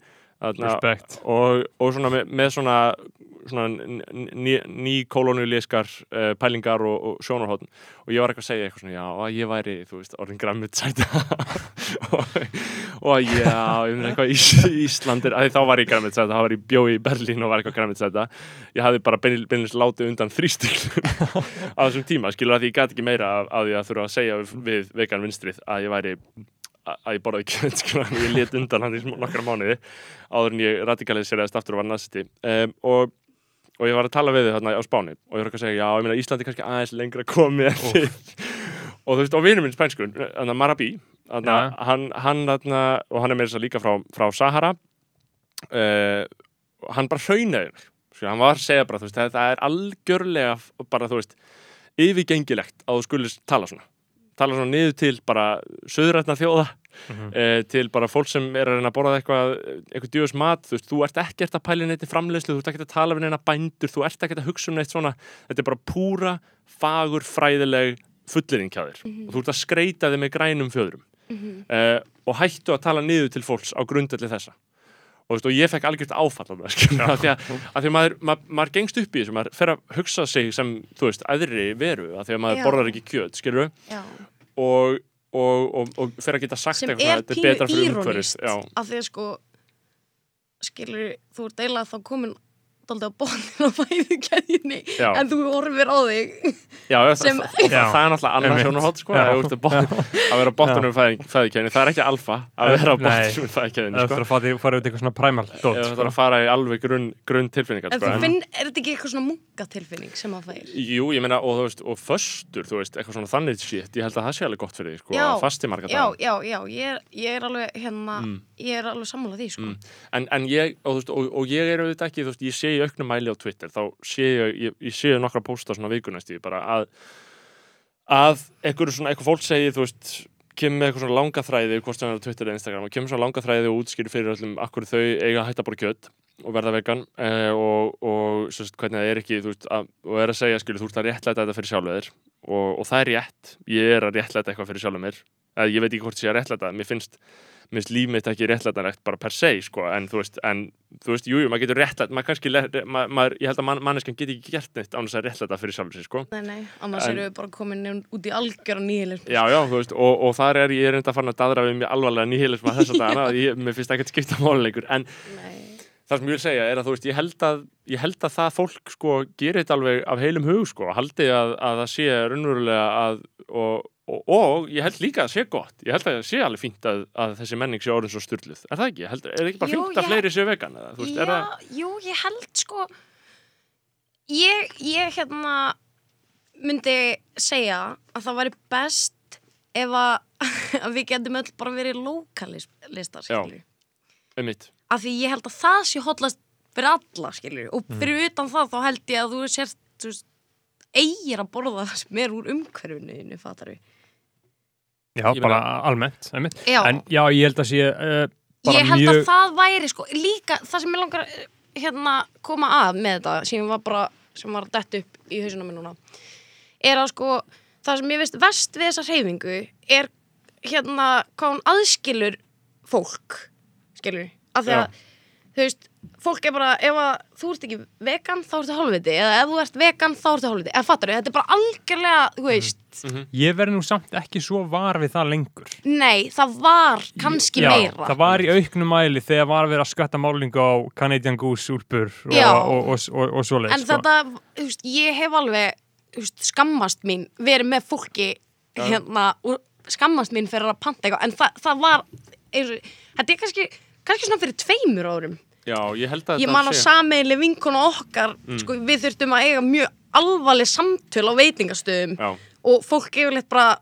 Og, og svona með, með svona, svona nýkolonialískar ný uh, pælingar og, og sjónarhóttn og ég var eitthvað að segja eitthvað svona já, að ég væri, þú veist, orðin græmitsæta og, og já, ég meina eitthvað Ís, Íslandir að þá var ég græmitsæta, þá var ég bjói í Berlín og var eitthvað græmitsæta ég hafði bara beinil- beinilins látið undan þrýstík á þessum tíma, skilur að ég gæti ekki meira af, af því að þurfa að segja við, við vegan vinstrið að ég væri að að ég kjönd, skilur að ég let undan hann í nokkra mánuði áður en ég radikaliseraðist aftur og var nazisti um, og, og ég var að tala við þau þarna á Spáni og ég var eitthvað að segja, já, ég meina Íslandi er kannski aðeins lengra komið þið. Og þú veist, og vinur minn spænskur, þannig Marabi þarna, Já. hann, hann þarna, og hann er meira þess að líka frá, frá Sahara uh, hann bara mig Sko, hann var að segja bara, þú veist, það, er algjörlega bara, þú veist, yfirgengilegt að þú skulir tala svona tala svona niður til bara söðrætna þjóða Mhm. eh, til bara fólk sem er að reyna að borða eitthvað eitthvað djöfus mat, þú veist, þú ert ekkert að pæla neitt í framleiðslu, þú ert ekkert að tala við neina bændur þú ert ekkert að hugsa um neitt svona. Þetta er bara púra, fagur, fræðileg fullirinn hjá þér. Og þú ert að skreita þig með grænum fjöðrum. Eh, og hættu að tala niður til fólks á grundalli þessa og, og ég fekk algjört áfall á það skilur, af því að, að því að maður, maður, maður gengst upp í þessu, maður fer að hugsa sig sem, þú veist, æðri veru, af því að maður Já. borðar ekki kjöt, skilur já. og, og, og, og fer að geta sagt sem eitthvað, er pínu betra fyrir írónist af því að sko skilur, þú ert eiginlega þá komin daldið á bónin á fæðukeðjunni Já. en þú horfir á þig Já, Sem- það, það, það er náttúrulega annars sjónarhótt sko, að, að, botn, að vera á bottunum fæðikæðinu, það er ekki alfa að vera á Nei. bottunum fæðikæðinu Það sko. þarf að fara- fara út í eitthvað svona primal dót, Ef sko. það er að fara í alveg grunn, tilfinningar en sko. þú en- finn, er þetta ekki eitthvað svona munkatilfinning sem það fær Jú, ég meina, og þú veist, og föstur, þú veist, eitthvað svona þannig shit, ég held að það sé alveg gott fyrir því, sko, Já. að fasti marga já, daga. já, já, ég er, ég er alveg hérna, Mm. ég er alveg sammála því sko. Mm. En, en ég, og, þú veist, og, og ég er auðvitað ekki, þú veist, ég sé í auknum mæli á Twitter, þá sé ég, ég, ég sé nokkra pósta svona vikunæst í, bara að, að einhverju svona, eitthvað fólk segir, þú veist, kemur með eitthvað svona langa þræði, hvort sem það er á Twitter eða Instagram, og kemur svona langa þræði og útskýrir fyrir öllum akkur þau eiga að hætta bara kjöt og verða vegan eh, og, og svo hvernig það er ekki, veist, að, og er að segja, skilur, þú ert að réttlæta þetta fyrir sjálfu þér og, og það er rétt, ég er að réttlæta eitthvað fyrir sjálfu mér, eða ég veit ekki hvort ég er að réttlæta, mér finnst mér finnst líf mitt ekki réttlætanlegt bara per se sko, en þú veist, en þú veist, jújú, jú, maður getur réttlætt, maður kannski, ma maður, ég held að man manneskan geti ekki gert neitt án þess að réttlæta fyrir sjálfur sér, sko. nei, nei, annars En- erum við bara komin út í algjör og nýhilism Já, já, þú veist, og, og þar er ég reynda að fara að dadra við mjög alvarlega nýhilism að þess að ég, mér finnst ekkert skipta máluleikur, en nei, það sem ég vil segja er að þú veist, ég held að, ég held að það fólk, sko, gerir þetta alveg af heilum hug, sko, haldi að, að það sé raunverulega að, og, og, og ég held líka að það sé gott, ég held að það sé alveg fínt að, að þessi menning sé orðin svo styrluð, er það ekki? Held, er það ekki bara Jú, fínt að ég- fleiri séu vegan, eða, veist, er það? Já, jú, ég held sko ég, ég hérna myndi segja að það væri best ef að, við getum öll bara verið lokalistar, Já. skilju Einmitt. Af því ég held að það sé hotlast fyrir alla, skilju og Mm. fyrir utan það þá held ég að þú sért þú veist, eigir að borða það sem er úr umhverfinu, fattar við Já, Ég bara meina- almennt, einmitt. Já. En já, ég held að sé uh, bara ég held mjög... að það væri sko líka það sem ég langar að, hérna koma að með þetta sem var bara sem var dett upp í hausinu minn núna er að sko það sem ég veist vest við þessa hreyfingu er hérna hvað hún aðskilur fólk skilur af því að þú veist fólk er bara ef að þú ert ekki vegan þá ertu hálfviti. Eða ef þú ert vegan þá ertu hálfviti. Eða fattar þetta er bara algjörlega þú veist. Mhm. Ég verði nú samt ekki svo var við það lengur. Nei, það var kannski Já, meira. það var í auknum mæli þegar var verið að skvætta málingu á Canadian Goose úlpur og, og, og, og, og svoleið. En þetta, þú veist, ég hef alveg þú veist, skammast mín verið með fólki hérna og skammast mín fyrir að panta eitthvað. En það, það var eins og, þetta er kannski, kannski svona fyrir tveimur árum Já, ég held að ég þetta man á sé- sameiginlega vinkona okkar Mm. sko, við þurftum að eiga mjög alvarleg samtöl á veitingastöðum Já, og fólk yfirleitt bara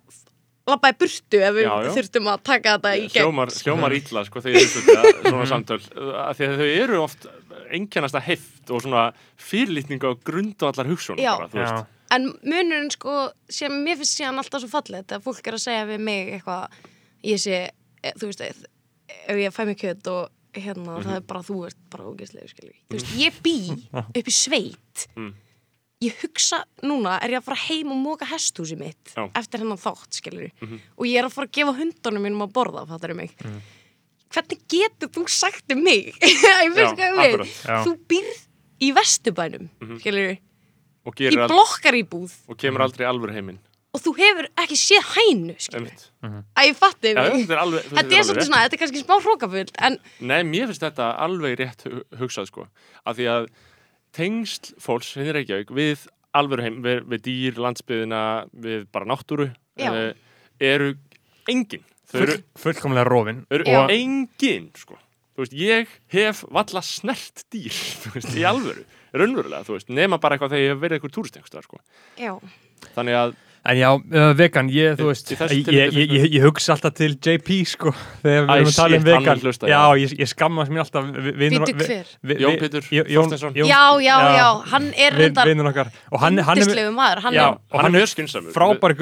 labbaði burtu ef við Já, já. þurftum að taka þetta í gegn hljómar, hljómar illa sko þegar ég hugsa þetta svona samtöl að því að þau eru oft einkennasta heift og svona fyrirlitning á grundvallar. Já. En munurinn sko, sem mér finnst síðan alltaf svo fallið þegar fólk er að segja við mig eitthvað ég sé, e, þú veist, ef ég fæ mig kjöt og hérna, Mhm. það er bara þú ert bara ógeðslega, skilur Þú veist, ég bý upp í sveit Mm. ég hugsa, núna er ég að fara heim og móka hesthúsi mitt Já. eftir hennan þátt, skilur Mhm. og ég er að fara að gefa hundunum mínum að borða, fattar mig hvernig getur þú sagt um mig ég finnst hvað ég. Já. þú býrð í vesturbænum Mhm. skilur í gerir al- blokkaríbúð og kemur aldrei í alvöru heiminn og þú hefur ekki séð hænu að ég fatti mig þetta er alveg, þetta er svolítið svona, þetta er kannski smá hrókafullt en Nei, mér finnst þetta alveg rétt hu- hugsað sko, af því að tengsl fólks við Reykjavík við alvöru heim, við, við dýr, landsbyðina, við bara náttúru eh, eru engin. Full, fullkomlega rofin. eru Já. engin, sko. Þú veist, ég hef valla snert dýr, þú veist, í alvöru, raunverulega, þú veist, nema bara eitthvað þegar ég hef verið eitthvað túristengst, sko. já, Þannig að, En já, uh, vegan, ég, þú veist, ég, ég, ég, ég hugsa alltaf til JP, sko, þegar við erum að tala um vegan. hlusta, já, já. ég, ég skammast mér alltaf. vi- hver? vi- Jón Þorsteinsson. Jón- já, já, já hann er reyndar vinur okkar. Og hann, hann er, yndislegu maður hann já, er, og hann hann er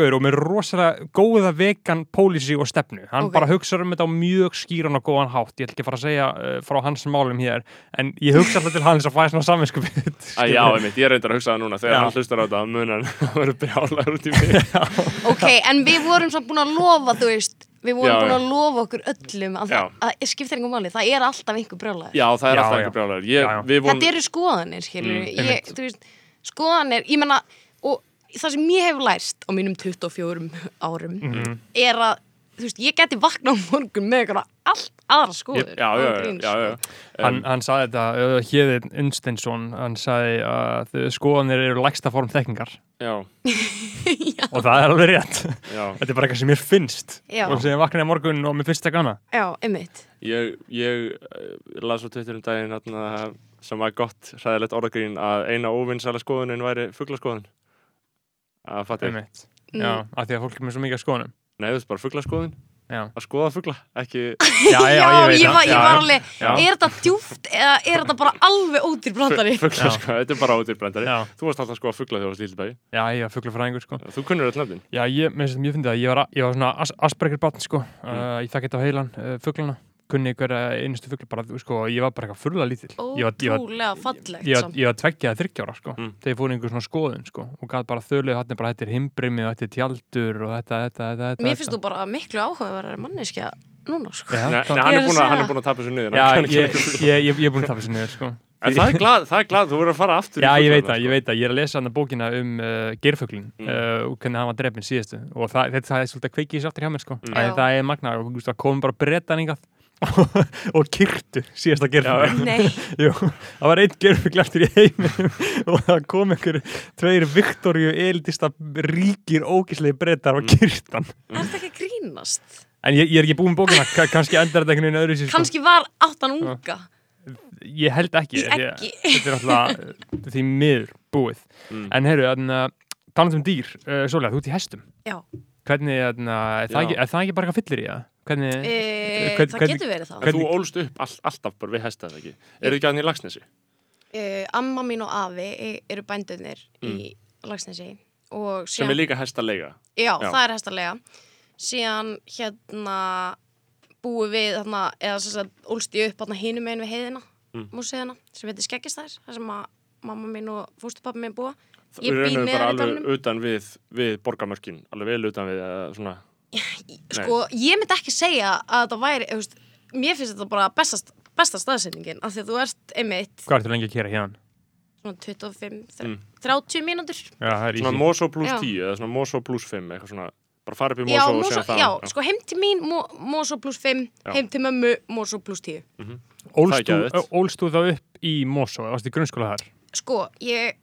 gaur og með rosalega góða vegan pólicy og stefnu. Hann Ok. bara hugsa um þetta á mjög skýran og góðan hátt. Ég ætla ekki að fara að segja uh, frá hans málum hér, en ég hugsa alltaf til hans að fæða svona. Æ, já, einmitt, ég reyndar að hugsa það núna þegar hann hlustar á þetta ok, en við vorum samt búin að lofa þú veist, við vorum Já, búin að lofa okkur öllum að, það, að skiptir einhver máli, það er alltaf einhver brjólaður Já, það er Já, alltaf einhver við von, þetta eru skoðanir, skilur Mm, ég, veist, skoðanir, ég menna og það sem ég hef lært á mínum 24 árum Mhm. er að, þú veist, ég geti vakna á morgun með eitthvað allt aðra skoður Já, já, já, já, já. Hann, hann saði þetta, uh, Hjeðin Unsteinsson, hann saði að uh, skoðanir eru lægsta form þekkingar já, og það er alveg rétt. já. Þetta er bara eitthvað sem mér finnst Já. og sem ég vaknaði morgun og mér finnst það gana. já, einmitt Ég, ég uh, las á Twitter um daginn atna, sem var gott hræðilegt orðagrín að eina óvinnsæla skoðunin væri fugglaskoðun að fattu Einmitt. Já, af því að fólk er með svo mikið af skoðanum. Nei, þú veist bara fugglaskoðun Já, að skoða fuggla, ekki já, já, ég ég, var, ég var alveg, Já. er þetta djúft eða er þetta bara alveg ódýr brandari fugglaskoðun, þetta er bara ódýrbrendari Já. Þú varst alltaf að skoða fuggla þegar þú varst lítið Já, ég var fuglafræðingur, sko. Þú kunnur öll nöfnin Já, ég, mér finnst þetta mjög fyndið að ég var, ég var svona as Asperger barn, sko. Mm. Uh, ég fekk þetta á heilan, uh, fuglana. Kunni hverja einustu fugla, bara, sko, ég var bara eitthvað furla lítill. Ótrúlega fallegt ég var, var tveggja að þryggjára, sko. Mm. Þegar ég fór einhver svona skoðun, sko. Og gæti bara þöluð, þetta er bara, þetta er himbrimi og þetta er tjaldur og þetta, þetta, þetta, þetta. mér finnst þú bara miklu áhugaverðar manneskja núna sko. Já, Nei, hann, er að búin að, hann er búin að tapa sér niður Já, Hann ég, fuggla. ég, ég, ég er búin að tafa þessu niður, sko. En það er glad, það er glad, þú verður að fara aftur Já, ég veit það, ég veit það. Ég er að lesa hann bókina um uh, gerfuglin Mm. uh, og hvernig hann var drefn síðustu og það, þetta það er svolítið að kveiki í sáttir hjá mér sko. Mm. Það er magna og þú veist, það komum bara breytan hingað og kyrtu síðasta Jú, það var einn gerfugl eftir í heiminum og það kom einhver tveir Viktoríu elitista ríkir ógislegi breytar og Mm. kyrtan. er þetta ekki grínast En ég, ég er ekki búinn með bókina, Ka- kannski endar þetta einhvern veginn öðru sér sko. kannski var áttan unga Ég held ekki. Að eggi. Þetta er alltaf því miður búið. Mm. En heyrðu, talandi um dýr, uh, Sólja, þú ert í hestum. já, Hvernig, er, það ekki, er það ekki bara eitthvað fyllir í það? Hvernig, e, hvern- það getur verið það Þú ólst upp all, alltaf bara við hesta þetta ekki Eru ekki hann í Lagsnesi? e, amma mín og afi eru bændunir í Lagsnesi og Sem síðan, er líka hestalega já, Já. það er hestalega síðan hérna búið við þarna, eða sem sagt ólst ég upp þarna hinum megin við heiðina Mm. músiðina, sem heitir Skeggistæðir þar sem að mamma mín og fóstupappi mín búa Þú Ég eru bý bara neðar í alveg dalnum. utan við, við borgarmörkin Alveg vel utan við eða svona sko, ég myndi ekki segja að þetta væri, þú veist, mér finnst þetta bara bestast, besta staðsetningin, af því að þú ert einmitt, hvað ertu lengi að kera hérna? svona 25, Mm. 30 mínútur Já, það er Svona easy. Moso plus Já. 10 eða svona Moso plus 5 eitthvað svona, bara fara upp í já, Moso og Moso, segja það já, sko heim til mín mo, Moso plus 5, Já. heim til mömmu Moso plus 10 Ólst Það er þú- geðveikt. ólst þú þá upp í Mosó, eða varst í grunnskóla þar? sko, ég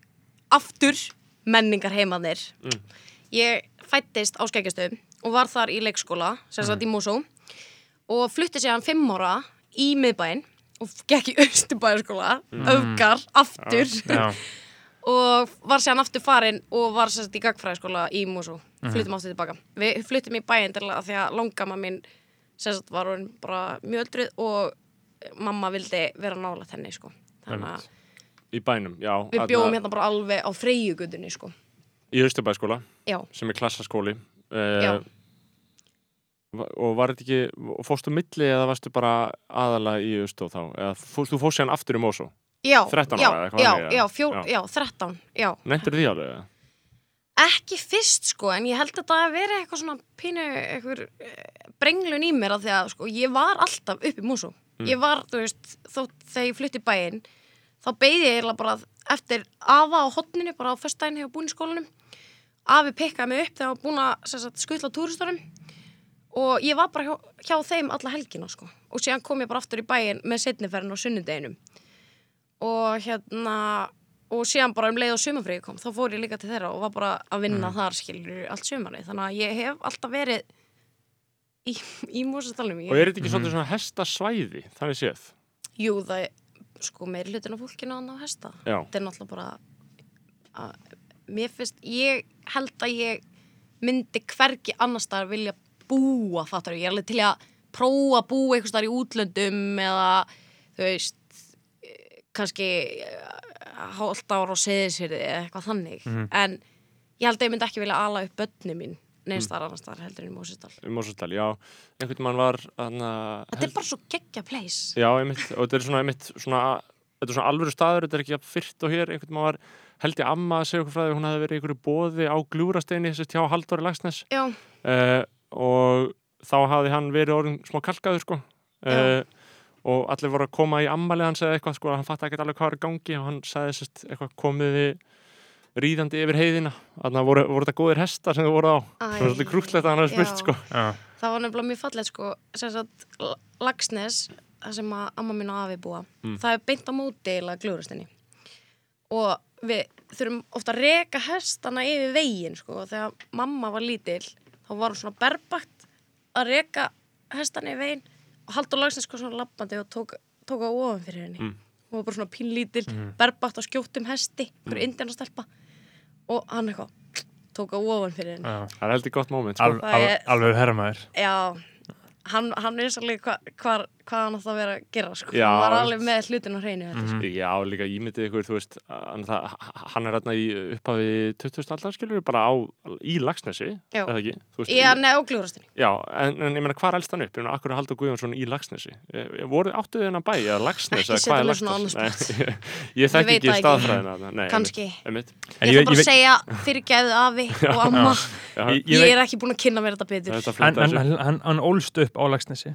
aftur menningar heimanir Mm. ég fættist á Skeggjastöðum og var þar í leikskóla sem sagt í Mosó og flutti séðan fimm ára í miðbæinn og gekk í Östubæðarskóla öfgar, aftur. Já, og var séðan aftur farin og var sem sagt í gagfræðiskóla í Mosó. Mhm. fluttum aftur tilbaka. Við fluttum í bæinn til að því að langama mín sem sagt var hún bara mjög öldruð og mamma vildi vera nála þenni sko. Þannig að í bænum, já við bjóðum hérna bara alveg á freyjugutunni sko. Í Östurbæskóla já, sem er klassaskóli Já. uh, og var þetta ekki fórstu milli eða varstu bara aðalega í Östó þá eða fórst, þú fórst sér aftur í Mosó já, 13 já, ára já, já, eða? fjó, Já. já, 13 já, Nendur því alveg? ekki fyrst sko en ég held að það að vera eitthvað svona pínu eitthvað brenglun í mér af því að sko ég var alltaf upp í Músó ég var, þú veist, þótt þegar ég flutti bæinn þá beigði ég bara eftir afa á hotninu bara á föstudaginn hefur búin í skólanum afi pikkaði mig upp þegar hann var búin að sem sagt, skutla túristorum og ég var bara hjá, hjá þeim alla helgina sko. og síðan kom ég bara aftur í bæinn með setniferðin á sunnudeginum og hérna og síðan bara um leið og sumafríði kom þá fór ég líka til þeirra og var bara að vinna þar skilur allt sumarið, þannig að ég hef alltaf verið í, í Mósastalunum Og er þetta ekki svolítið svona hestasvæði, þannig séð? Jú, það er sko meiri hlutin af fólkinu að ná hesta Já. þetta er náttúrulega bara að, mér finnst, ég held að ég myndi hvergi annars staðar vilja búa, fattar ég er alveg til að prófa að búa einhvers staðar í útlöndum eða þú veist eh, kannski hálft ára á seðisverði eða eitthvað þannig. En ég held að ég myndi ekki vilja ala upp börni mín neins þar annars staðar heldur en í Mósisdal í Mososdal, já, einhvern mann var hana, þetta er bara svo geggja place. Já, einmitt, og þetta er svona, einmitt, svona þetta er svona alvöru staður, þetta er ekki jafn fyrrt og hér. Einhvern mann var, held ég amma að segja okkur frá því að hún hefði verið einhverju bóði á gljúrasteini sérst hjá Halldóri Lagsnes já, uh, og þá hafði hann verið orðin smá kalkaður sko. Uh, og allir voru að koma í ammali hans eða eitthvað sko, hann fatt ekki alveg hvað var í gangi og hann sagði sérst eitthvað komiði ríðandi yfir heiðina. Þannig að voru, voru þetta góðir hestar sem þau voru á. Æ, það var svolítið krútlegt að hann hefði spurt sko. Já, það var nefnilega mjög fallegt sko, sem sagt, L- Laxnes það sem að amma mín og afi búa Mm. það er beint á móti eða glúrastinni og við þurfum ofta að reka hestana yfir veginn sko, og þegar mamma var lítil þá var hún svona berbakt að reka hestana yfir veginn og Haldur Laxnes sko svona lappandi og tók, tók á ofan fyrir henni Mm. hún var bara svona pínlítil, berbakt á skjóttum hesti einhverju mm. indjarnastelpa og hann eitthvað tók á ofan fyrir henni já. það er heldur gott moment sko. Er- alveg herrmaður Já, hann, hann er svolítið hva, hvar, hvað hann átt að vera að gera sko. Já. hann var alveg með hlutin á hreinu mm Mhm. Já, líka ímyndið ykkur, þú veist, hann, það, hann er hérna í upphafi 20. aldar, skilur við, bara á, í Lagsnesi, Já. eða ekki? Þú veist, Já, neða, og glúrastinni Já, en, en ég meina, hvað er elst hann upp? Ég meina, akkur er Haldur Guðjónsson í Lagsnesi? Eh, Voru áttu þið hennar bæ, eða Lagsnes, Ekki eða setja hvað er mig svona. Nei, Ég Ég þekki veit ekki ekki. staðfræðina. Nei. En Ég ætla bara að segja fyrirgæðu afi og amma Ég- er ekki búin að kynna mér þetta betur hann ólst upp á Lagsnesi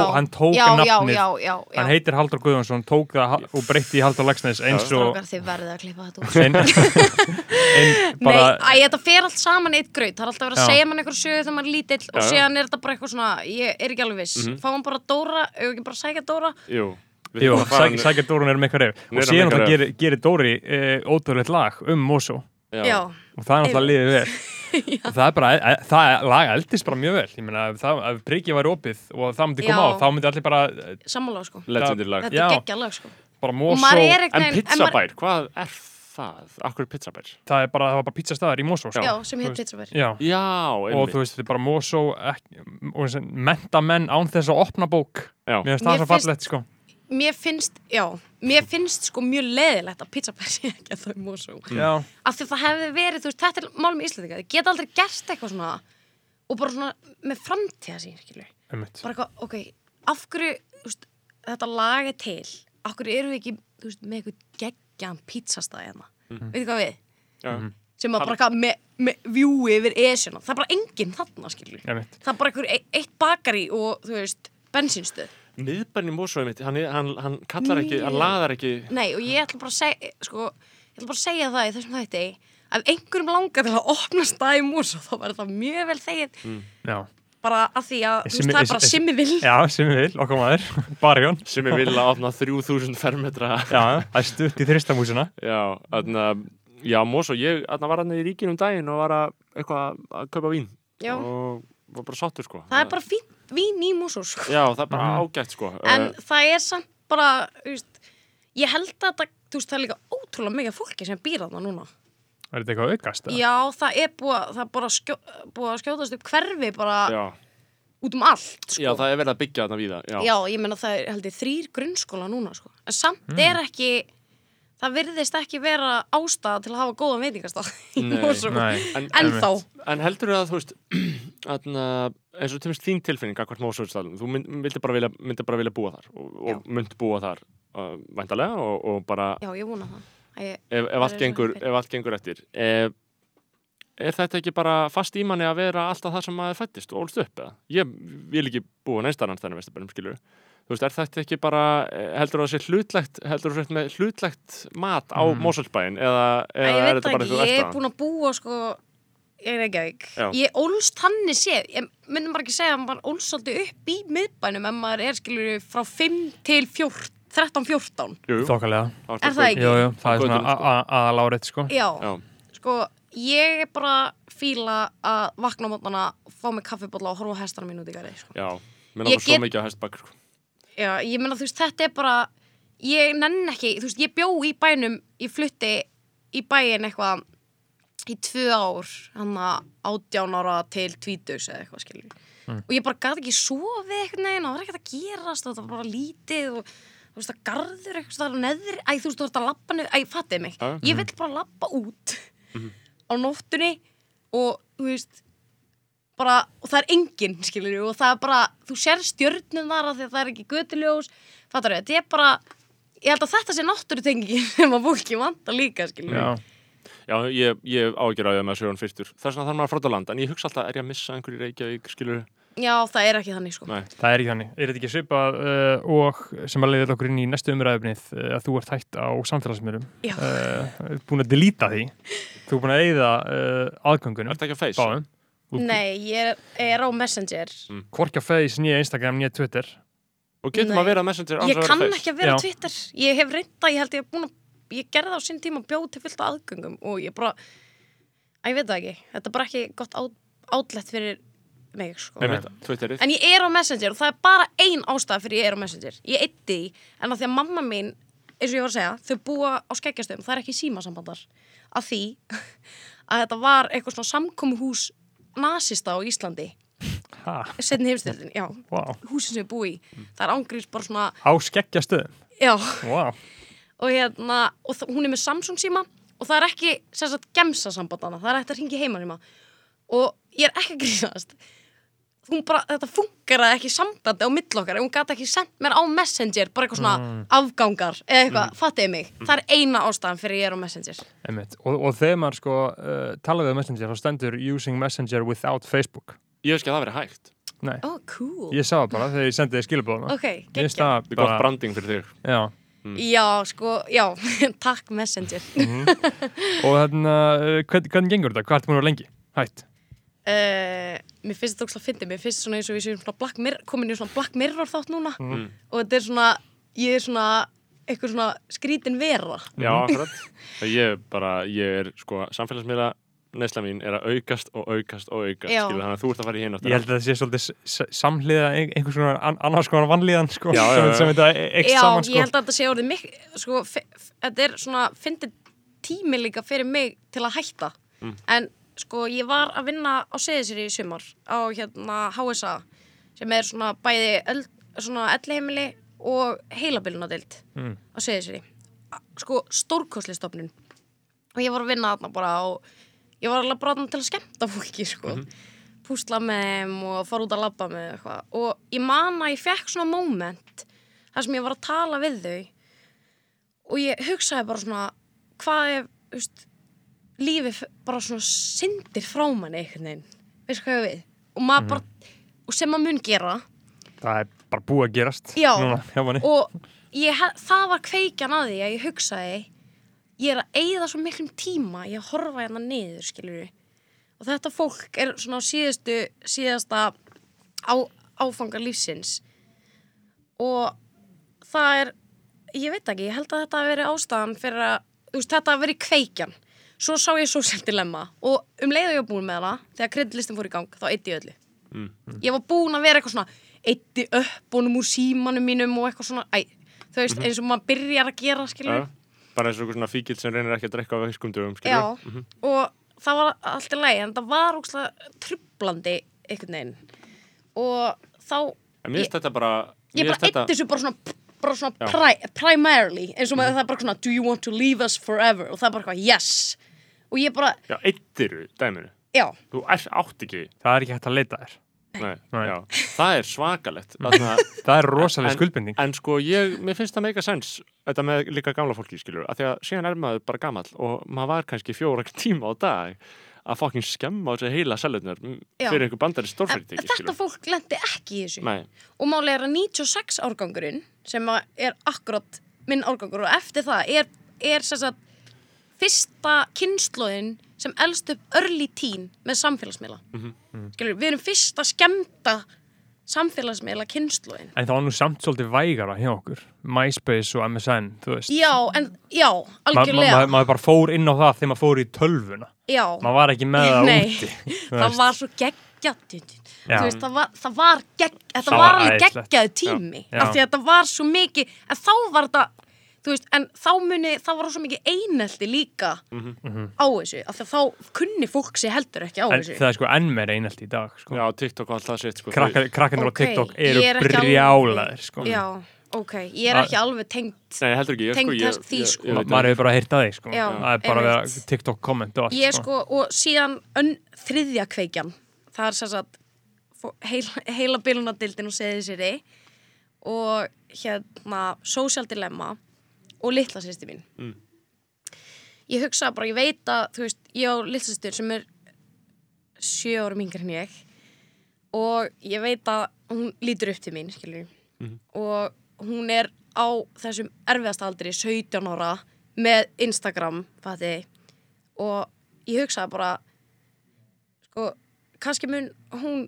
Hann, hann tók já, já, nafnið. já, já. Hann heitir Haldur Guðjónsson, tók það ha- og breytti í Haldur Lagsnes eins og þið verðið að klippa þetta út. Ein, ein, bara, Nei, æ, þetta fer allt saman í eitt graut. Það er alltaf verið að segja mann einhver sögu þegar maður er lítill og síðan er þetta bara eitthvað svona ég er ekki alveg viss, Mhm. fáum bara Dóra ef ekki bara sækja Dóra? Jú. við Jú, að sækja Dórun er með eitthvað reyf Hún er og síðan með það eitthvað gerir, gerir Dóri e, ótrúleitt lag um Mosó. Já. Og það er náttúrulega liðið vel og það er bara, e, það lag eldist bara mjög vel ég meina, ef, það, ef prikið væri opið og það myndi koma Já. á, þá myndi allir bara e, sammála sko. Þetta er geggja lag sko bara er En pizzabær, hvað er það? Akkur er pizzabær? það er bara, það var bara pizzastæðar í Mosó sko. Já, sem veist, pizzabær Já, Já, og þú veist, þetta er bara Mosó ekki, og þessi mentamenn án þess að opna bók Já. mér finnst það svo fallegt sko. Mér finnst, já, mér finnst sko mjög leðilegt að pizzabær sé ekki að þau mósó Já, af því það hefði verið, þú veist, þetta er málum í Íslandika þið geta aldrei gert eitthvað svona og bara svona með framtíða sín bara eitthvað, ok, af hverju veist, þetta lag er til af hverju eru við ekki, veist, með eitthvað geggjan pizzastæði hérna? Mhm. veitu hvað við, Já. sem að bara eitthvað með, með vjúi yfir esjuna, það er bara enginn þarna Einmitt. það er bara eitthvað eitt bakari og þú veist, bensinstöð miðbærin í einmitt, hann, er- hann, hann kallar ekki, hann laðar ekki. Nei, og ég ætla bara að segja, sko, ég ætla bara að segja það í þessum þætti að einhverjum langar til að opna stað í og þá verður það mjög vel þegið. Já, bara að því að, þú Simmi- veist, það er bara Simmi- simmi vil já sem við vil, okkar maður Barjón. Sem er vilja að opna 3000 fermetra. Já, það er stutt í þristamúsina. Já, þarna, já, Mosó, ég þarna var hann í ríkinu um daginn og var að, eitthvað að kaupa vín. Já, og var bara sáttur, sko. það er bara fínt vín í músur, sko Já, það er bara Mhm. ágætt, sko. en Eh, það er samt bara, þú veist ég held að það, þú veist, það er líka ótrúlega mikið fólki sem býr þarna núna Er þetta eitthvað aukast? eða? Já, það er búið, að- það er bara skjó, búið að skjótast upp hverfi bara já, út um allt, sko já, það er verið að byggja þarna víða. Já, Já, ég meina það er held ég þrýr grunnskóla núna sko. en samt Mm. er ekki það virðist ekki vera ástæða til að hafa góðan veitingastað í Nei, En, þá en heldur þú að, þú veist, þarna, eins og þess þín tilfinning, akkur Mosóðstalum, þú mynd, myndi, bara vilja, myndi bara vilja búa þar og, og myndi búa þar uh, væntalega og, og bara Já, ég vona það Að ég, ef, ef, Það allt er gengur, ef allt gengur eftir er, er þetta ekki bara fast í manni að vera alltaf það sem maður fættist og ólst upp eða? Ég vil ekki búa neinstarans þennan veistabænum skilur þú veist, er þetta ekki bara eh, heldur þú að sé hlutlegt heldur þú að sé hlutlegt mat á mm. Mósulsbæin eða, Æ, eða ég er veit þetta það bara ekki, þú ég ert er það? búin að búa sko er ekki ekki Já. ég ólst hann séð ég myndi bara ekki segja að maður ólst svolítið upp í miðbænum en maður er skilur frá 5 til 14 13-14 Jú, jú, Þokkalega Er það ekki? Jú, jú, það er Á svona sko. aðalárið sko Já, Já, sko ég er bara fíla að vakna á mótnana fá mig kaffibólla og horfa á hestana mín út í garði sko. já, Ég langar svo mikið á hestbakk sko. Já, ég meina þú veist, þetta er bara ég nenn ekki, þú veist, ég bjó í bænum ég flutti í bæin eitthvað í tvö ár hann að átján ára til tvítugs eða eitthvað skilur og ég bara gæti ekki sofið eitthvað neginn og það var ekkert að gerast og það var bara lítið og þú veist, það garður eitthvað það er neðri, æ, þú veist, þú ert að lappa niður, æ, fattið mig. Já. ég vill bara lappa út á nóttunni og þú veist bara, og það er enginn, skilur og það er bara, þú sér stjörnum þar að það er ekki götuljós fattar þetta er bara, ég held að þetta sé náttúrutengi sem að fólki vanta líka, skilur Já, Já, ég, ég ágjör á því að maður sögur hann fyrstur Þess vegna þarf maður að fróta land. En ég hugsa alltaf, er ég að missa einhverju Reykjavík, skilur Já, það er ekki þannig, sko. Nei, það er ekki þannig. Er þetta ekki svipað uh, og sem að leiðir okkur inn í næstu umræðufnið uh, að þú ert hægt á samfélagsmiðlum? Já. uh, búin að delita því. Þú er búin að eyða uh, aðgöngunum. Ertu ekki að face? Báðum. Nei, ég er, er á Messenger. Hvorki á Face, nýja Instagram, nýja Twitter. Og getum Nei. að vera messenger Ég að kann ekki að vera á Já. Twitter. Ég hef reynda, ég held ég hef búin að ég gerði það á sinn tíma og bjóð til fullt af aðgöngum og ég bara, að ég veit það ekki þetta er bara ekki gott át, átlegt fyrir mig, sko En ég er á Messenger og það er bara ein ástæða fyrir ég er á Messenger. Ég eitti því, en að því að mamma mín, eins og ég var að segja, þau búa á skeggjastöðum, það er ekki símasambandar. Að því að þetta var eitthvað svona samkomuhús nasista á Íslandi, setni heimstöldin, já, wow. húsin sem við búi í. Það er ángrís bara svona, Á skeggja stöðum já, wow. Og hérna, og hún er með Samsung síma og það er ekki, sem sagt, gemsa sambandana, það er hægt að ringi heima síma. Og ég er ekki að grínast. Hún bara, þetta funkar ekki sambandi á mill okkar, hún gæti ekki sendt mér á Messenger, bara eitthvað svona afgangar eða eitthvað, fattiði mig. Það er eina ástæðan fyrir ég er á Messenger. Og, og þegar maður sko uh, talaði um Messenger þá stendur using Messenger without Facebook Ég veist ekki að það veri hægt Nei, Oh, cool. ég sá það bara þegar ég sendið skilabóðuna Ok, Ég geggjað. veist það Það er gott bara, branding fyrir þig já Já, sko, já, takk Messenger. Og þarna, uh, hvern, hvernig gengur þetta? Hvað búin að vera lengi? Hætt Uh, mér finnst þetta ógslag að fyndi, mér finnst svona eins og við séum svona Black Mirror, komin í svona Black Mirror þátt núna Mm. og þetta er svona, ég er svona eitthvað svona skrítin vera. Já, akkurat Ég er bara, ég er sko Samfélagsmiðla neysla mín er að aukast og aukast og aukast Já. skilur, Þannig að þú ert að fara í hinn Ég held að það sé svolítið samhliða ein- einhvers konar an, annars konar vanlíðan sko, Já, já, sem, já. sem þetta e- eikst Já, saman ég sko. held að þetta sé orðið mikil, sko, þetta er svona, fyndið tími líka fyrir mig til að hætta. Mm. En sko, ég var að vinna á Seðisri í sumar á hérna HSA sem er svona bæði öll, svona ellheimili og heilabilunadild Mm. á Seðisri. Sko, stórkosli stofnun. Og ég var að vinna þarna bara og ég var alveg bara til að skemmta fólki, sko. Púsla með þeim og fara út að labba með þeim eitthvað. Og ég man að ég fekk svona moment þar sem ég var að tala við þau og ég hugsaði bara svona hvað ef, þú veist, lífið f- bara svona syndir frá manni einhvern veginn, veist hvað ég við og maður bara, og sem maður mun gera Það er bara búið að gerast Já. núna og ég, það var kveikjan að því að ég hugsaði ég er að eyða svo miklum tíma ég að horfa hérna niður skilur og þetta fólk er svona á síðustu síðasta á, áfanga lífsins. Og það er ég veit ekki, ég held að þetta hafi verið ástæðan fyrir að, þú veist, þetta hafi verið kveikjan. Svo sá ég Social Dilemma. Og um leið og ég var búin með hana þegar kreditlistin fór í gang, þá eitti öllu. Ég var búin að vera eitthvað svona eitti upp honum úr símanum mínum og eitthvað svona, æ, þú veist, eins og maður byrjar að gera, skilur Já. Bara eins og svona fíkil sem reynir ekki að drekka á virkum dögum Já, skilur og það var allt í lagi en það var úkslega trublandi einhvern veginn. Og þá en mér finnst þetta bara ég bara eitt þessu bara svona, bara svona pri primarily eins og maður það er bara svona do you want to leave us forever? Og það er bara eitthvað yes. Og ég bara, já, eittiru dæminu já, þú er átt ekki. Það er ekki hægt að leita þér. Nei, Nei. Já, það er svakalegt. Þarna, Það er rosalega En- skuldbinding. en sko ég, mér finnst það meika sens þetta með líka gamla fólki skilur að því að síðan er maður bara gamall og maður var kannski fjóra tíma á dag að fokkin skemma á þessi heila selurnar Já. fyrir einhver bandari stórfyrirtæki þetta skilur fólk lendi ekki í þessu. Nei, og máli er að 96 árgangurinn sem er akkurat minn árgangur og eftir það er, er sagt fyrsta kynnslóðin sem elst upp early teen með samfélagsmiðla. Mm Mhm. við erum fyrsta skemmta samfélagsmiðla kynnslóðin En það var nú samt svolítið vægara hjá okkur. MySpace og MSN, þú veist. Já, en, já, Ma- ma- algjörlega. ma- Maður bara fór inn á það þegar maður fór í tölvuna. Já, Maður var ekki með það Nei, úti þú það var svo geggjað þú veist, það var, það var gegg, þetta var alveg geggjaðu tími af því að þetta var svo mikið en þá var þetta, þú veist, en þá muni það var svo mikið einelti líka á þessu, af því að þá kunni fólk sér heldur ekki á En þessu það er sko enn meira einelt í dag sko. já, TikTok og allt það sitt sko, Krakkar, Krakkarnir Ok, á TikTok eru er brjálaðir sko. já, ok, ég er Það- ekki alveg tengt Nei, heldur ekki, ég, sko, ég, því, ég, sko. maður það hefur bara heyrt að því sko. Já, það er bara að. TikTok komment og allt ég sko. sko, og síðan ön, þriðja kveikjan það er sem sagt fó- heila, heila bilunadildin og seði sér og hérna social dilemma og litla sýsti mín. Mm. ég hugsa bara, ég veit að þú veist, ég á litla sýstur sem er sjö árum yngar en ég og ég veit að hún lítur upp til mín, skilur og hún er á þessum erfiðasta aldri 17 ára með Instagram, fatti og ég hugsaði bara sko, kannski mun hún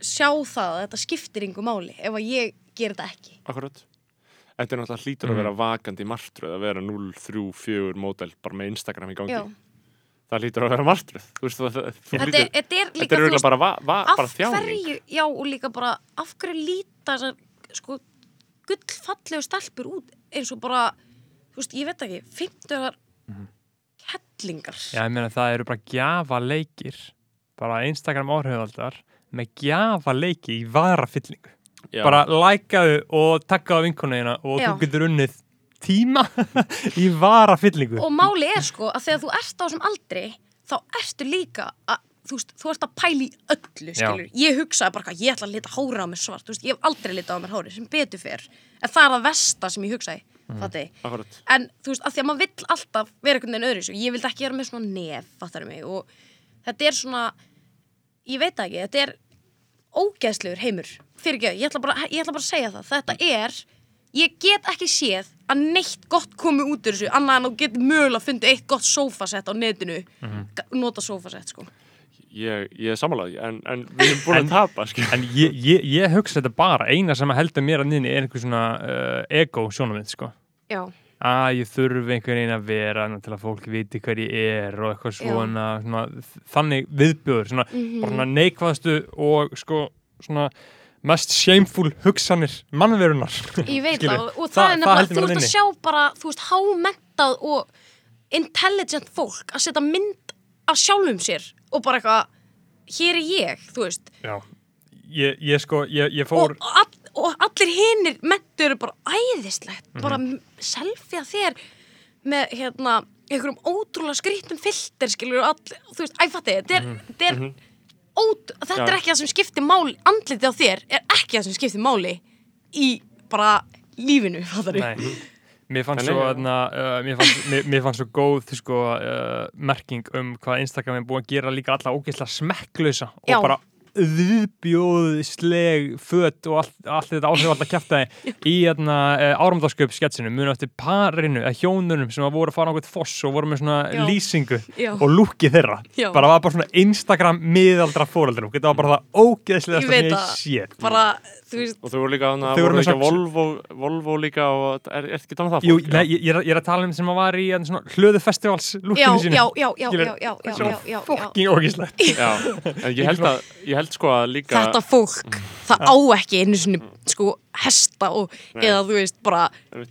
sjá það að þetta skiptir yngur máli ef að ég ger þetta ekki. Akkurat Þetta er náttúrulega hlýtur að vera vakandi martröð að vera 0, 3, 4 mótel bara með Instagram í gangi. Já. Það hlýtur að vera þú þetta, hlýtur, er- er líka er bara, va, va, af bara þjáning. já og líka bara af hverju líta þessar sko gullfallegu stelpur út eins og bara, þú veist, ég veit ekki 50 kettlingar. Já, ég meina það eru bara gjafa leikir bara Instagram áhrifaldar með gjafa leiki í varafyllingu Já. bara lækaðu og takkaðu vinkonuðina og Já. þú getur unnið tíma í varafyllingu og máli er sko að þegar þú ert á þessum aldri þá ertu líka að þú veist, þú ert að pæla í öllu, skilur ég hugsaði bara hvað, ég ætla að lita hóra á mér svart veist, ég hef aldrei litað á mér hóri, sem betur fyrr en það er að versta sem ég hugsaði mm. En þú veist, að því að maður vill alltaf vera einhvern veginn öðru ég vildi ekki vera með svona nef, fattar mig og þetta er svona ég veit ekki, þetta er ógeðslegur heimur, fyrir ekki, ég ætla bara ég ætla bara að segja það, þetta er ég get ekki séð að neitt gott komi út úr þessu, annað en þú getur mögulega fundið eitt gott sófasett á netinu. Ga- nota sófasett, sko. Ég, ég er sammálaði en, en við erum búin að tapa skil. en ég, ég, ég hugsa þetta bara eina sem heldur mér að niðni er einhver svona uh, ego sjónumið sko. Já, að ég þurfi einhvern veginn að vera til að fólk viti hver ég er og eitthvað svona, svona þannig viðbjöður svona, Mhm. bara svona neikvæðastu og sko svona mest shameful hugsanir mannverunar ég veit það og, og það, er nefnilega, þú ert að sjá bara þú veist, hámentað og intelligent fólk að setja mynd af sjálfum sér og bara eitthvað hér er ég, þú veist. Já, ég, ég sko, ég, ég fór og, all, og allir hinnir mentur eru bara æðislegt Mhm. bara selfie að þér með hérna einhverjum ótrúlega skrítum filter skilur og all, þú veist, æfatti þetta er, Mhm. þetta er ót, þetta er ekki það sem skiptir máli andlitið á þér er ekki það sem skiptir máli í bara lífinu fattari. Nei. Mér fannst svo, uh, mér, fannst, mér, mér fannst svo góð sko, uh, merking um hvað Instagram er búin að gera líka alla ógeðslega smekklausa og bara viðbjóðsleg föt og allt, allt þetta áhrif alltaf kæftæði í hérna, áramdagsköp sketsinu muni eftir parinu, eða hjónunum sem voru að fara á eitthvað foss og voru með svona Já. lýsingu Já. og lúkið þeirra Já. bara var bara svona Instagram miðaldra fóreldur þetta var bara það ógeðslega Ég sem veit ég það. sé bara, veist, Og þau voru líka, Þau voru voru með ekki svona- Volvo, Volvo líka og er, er ekki talað um það Jú, fólk? nei, ég, ég, er, ég er að tala um sem að var í svona, hlöðu festivals lúkinu sínu. já, já, já, já, já, já, já, já, já. fucking ógeðslegt. Já, en ég held, að, ég held sko að líka Þetta fólk, það á ekki einu svona, sko, hesta og, eða þú veist, bara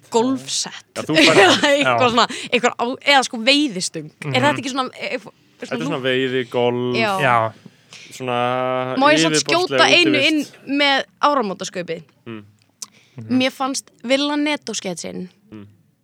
golfsett eða eitthvað Já. svona, eitthvað á, eða sko veiðistung er þetta ekki svona, Þetta er svona veiði, golf, Já. Já, svona Má ég yfirborðsleg skjóta einu inn með áramótasköpið Mm. Mér fannst Villa Netto sketsin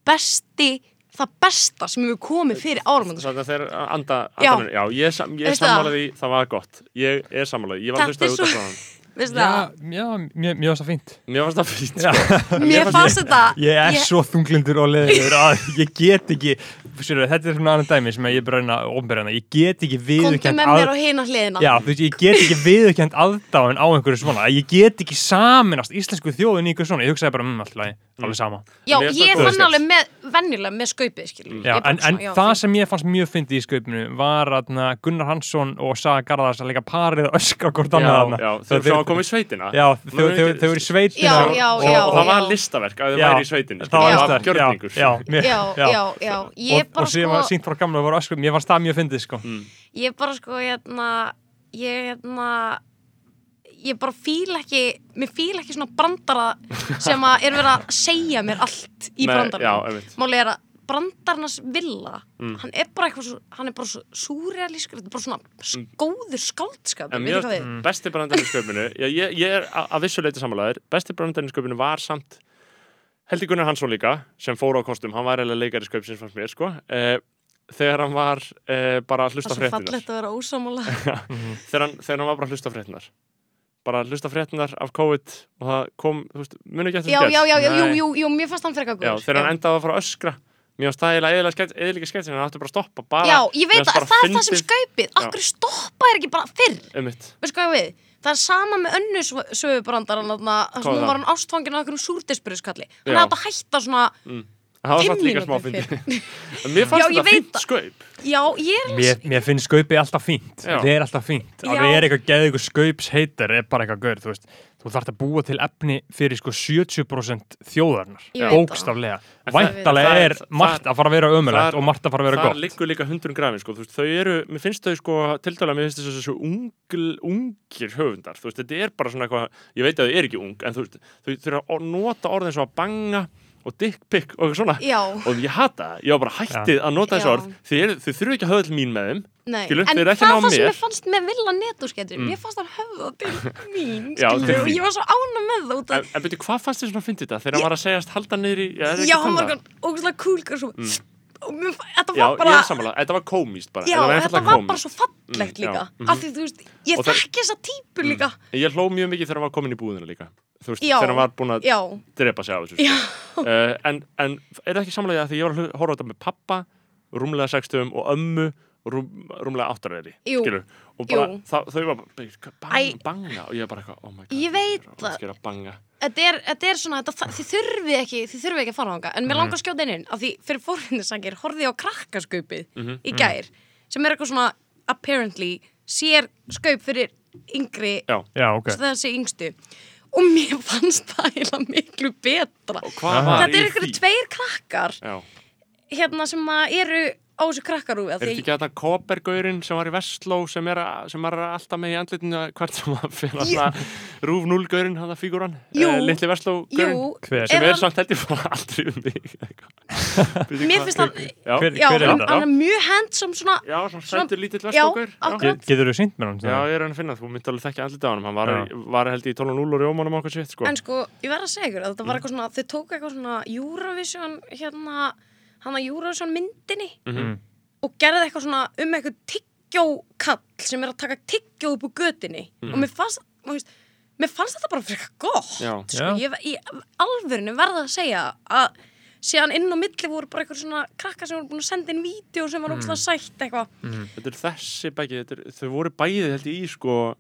besti, það besta sem hefur komið fyrir áramótasköpið Þannig að þeir anda, Já. anda já, ég, er sam- ég er það? sammálaði, það var gott. Ég er sammálaði, ég var að hlusta er út af svo- frá Veistu já, það? já mér, mér varst það fínt. Mér fannst það Já. sko Mér fannst þetta Ég er svo þunglindur og leður að ég get ekki Sjöru, þetta er svona annan dæmi sem ég er bara að reyna að ofnbæra hana ég get ekki Komdu viðurkend með mér á hina hliðina. Já, þú veist, ég get ekki viðurkend aðdáin á einhverju svona. Ég get ekki saminast íslensku þjóðin í einhverju svona. Ég hugsaði bara um alltaf, alveg sama. Já, Mér ég það góður fann alveg með, venjulega með skaupið, skilur Já, en, en það sem ég fannst mjög fyndið í skaupinu var að Gunnar Hansson og Saga Garðars að leika parið að öskra hvort Já, annað þarna. já, Það þau svo að koma í sveitina. Já, þau, eru í sveitina Já, og- já, og- já, Og það var listaverk að þau væri í sveitinni það var Það var listaverk, gjörningur. já, já, mér- Já, já, já, ég og, síðan sko- var sínt frá gamla og mér fannst það mjög fyndið sko. Ég bara sko, hérna Ég, hérna Ég bara fíla ekki Mér fíla ekki svona brandara sem að er verið að segja mér allt í Nei, brandaranum. já, einmitt. Máli er að brandarnas villa Mm. hann er bara eitthvað hann er bara svo súrealískur, þetta er bara svona s- góður skáldskap finnst besti brandarinn í sköpunu ég, ég er að að vissu leiti samanlegaður Besti brandarinn í sköpunu var samt Helgi Gunnar Hansson líka sem fór á kostum, hann var eiginlega leikari sköpsins fannst mér sko. Eh, þegar hann var eh, bara að Það hlusta er svo fréttinar fallegt að vera ósamála þegar, hann- þegar hann var bara að hlusta fréttinar bara að hlusta fréttinar af COVID og það kom, þú veist, muni ekki eftir Já, þessu já, já, já, jú, jú, jú, mér fannst hann frekar Já, góður. þegar hann endaði að fara að öskra Mér fannst það eiginlega eðlika sketsin hann átti bara að stoppa bara, Já, ég veit að það er það sem fyndið- skaupið. Akkur stoppa er ekki bara fyrr? Það er sama með önnu sögubrandar sem Hvað hún var hann ástfangin af einhverjum súrdispuriskalli Hann átt að hætta svona Það var samt líka smá mínútur fyndi En mér fannst Já, þetta það. skaup Já, ég er mér, mér finnst skaupið alltaf fínt. Já. það er alltaf Já. alveg er eitthvað geðið eitthvað skaups heitar er bara eitthvað gaur, þú veist þú þarft að búa til efni fyrir sko 70% þjóðarnar, það. bókstaflega það- væntalega það. er- það- margt að fara að vera ömulegt og margt að fara að vera Það gott. liggur líka hundurinn grafin sko. Þú veist, Þau eru, mér finnst þau sko til dæla, mér finnst þessu svo ungl, ungir höfundar. Þú veist, þetta er bara svona eitthvað Ég veit að þau er ekki ung En þú veist, þau þurfa að nota orðin svo að banga og dick pic og eitthvað svona. Já, Og ég hata það, ég var bara hættið að nota þessu Já. orð. Eru, þau þurfa ekki að höfða til mín með þeim nei. Skilur, En þeir eru ekki það að er það sem ég fannst með Villa Netto-skettur Mér fannst hann höfða til mín Já, skilur, og ég var svo ána með það út En, af en byrju, hvað fannst þér svona að fyndi þetta? Þegar hann var að segjast halda niður í Já, er ekki Já, hann var þannig? eitthvað ógæslega cool og svo, og mér, þetta Já, var bara ég er sammála, þetta var komíst bara. Já, var þetta einfaldlega var kómískt. bara svo fallegt Mm, já, líka. Mhm. Af því þú veist, ég það- þekki þessa típu líka. Ég hló mjög mikið þegar hann var komin í búðina líka Þú veist, þegar hann var búin að drepa sig á þessu uh, en, en er það ekki samlega að því ég var að horfa á þetta með pappa rúmlega sextum og ömmu rúm, rúmlega áttarveri Jú. og bara, það, þau var bara bang, banga? Og ég bara eitthvað, oh my god Ég veit það það. Skera banga. Þetta er, er svona, þetta, þið þurfið ekki, þið þurfið ekki að fara þangað, en mér langar að skjóta inn inn, af því fyrir fórhundisangir horfið ég á krakkaskaupið Mhm. í gær, sem er eitthvað svona, apparently, sér skaup fyrir yngri, Já, já, ok. Þessi yngstu, og mér fannst það eiginlega miklu betra. Þetta er því? tveir krakkar, Já, hérna, sem að eru á þessu krakkarúfi, af er þetta ekki þetta Kopergaurinn sem var í Vestló sem er, að- sem er alltaf með í andlitinu hvert sem að fyrir alltaf Rúf 0 gaurinn, hann það fígúran Jú. uh, Litli Vestló jú, gaurinn Hver? sem er er hann- samt heldur bara aldrei um mig mér finnst hann, Já, Hver- já, hver er hann, þetta? hann er mjög handsome svona, já svona sætur lítill já, Vestló gaur akkurat. Get, getur þú sínt með hann? Já, ég er hann að finna, þú myndi alveg þekkja andlita á hann hann var, var held í 12.0 og rjómanum og okkur sitt sko. En sko, ég verð að segja ykkur að þetta Mm. var eitthvað svona, eitthvað hann að Eurovision myndinni Mhm. og gerði eitthvað svona um eitthvað tyggjókall sem er að taka tyggjó upp úr götinni og mér fannst, veist, mér fannst þetta bara frekar gott, Já. sko, Já. ég, í alvörinu verða að segja að síðan inn á milli voru bara eitthvað svona krakkar sem voru búin að senda inn vídeo sem var ógst Mm. sætt eitthvað Þetta er þessi bæki, þetta er, þau voru bæði held ég í sko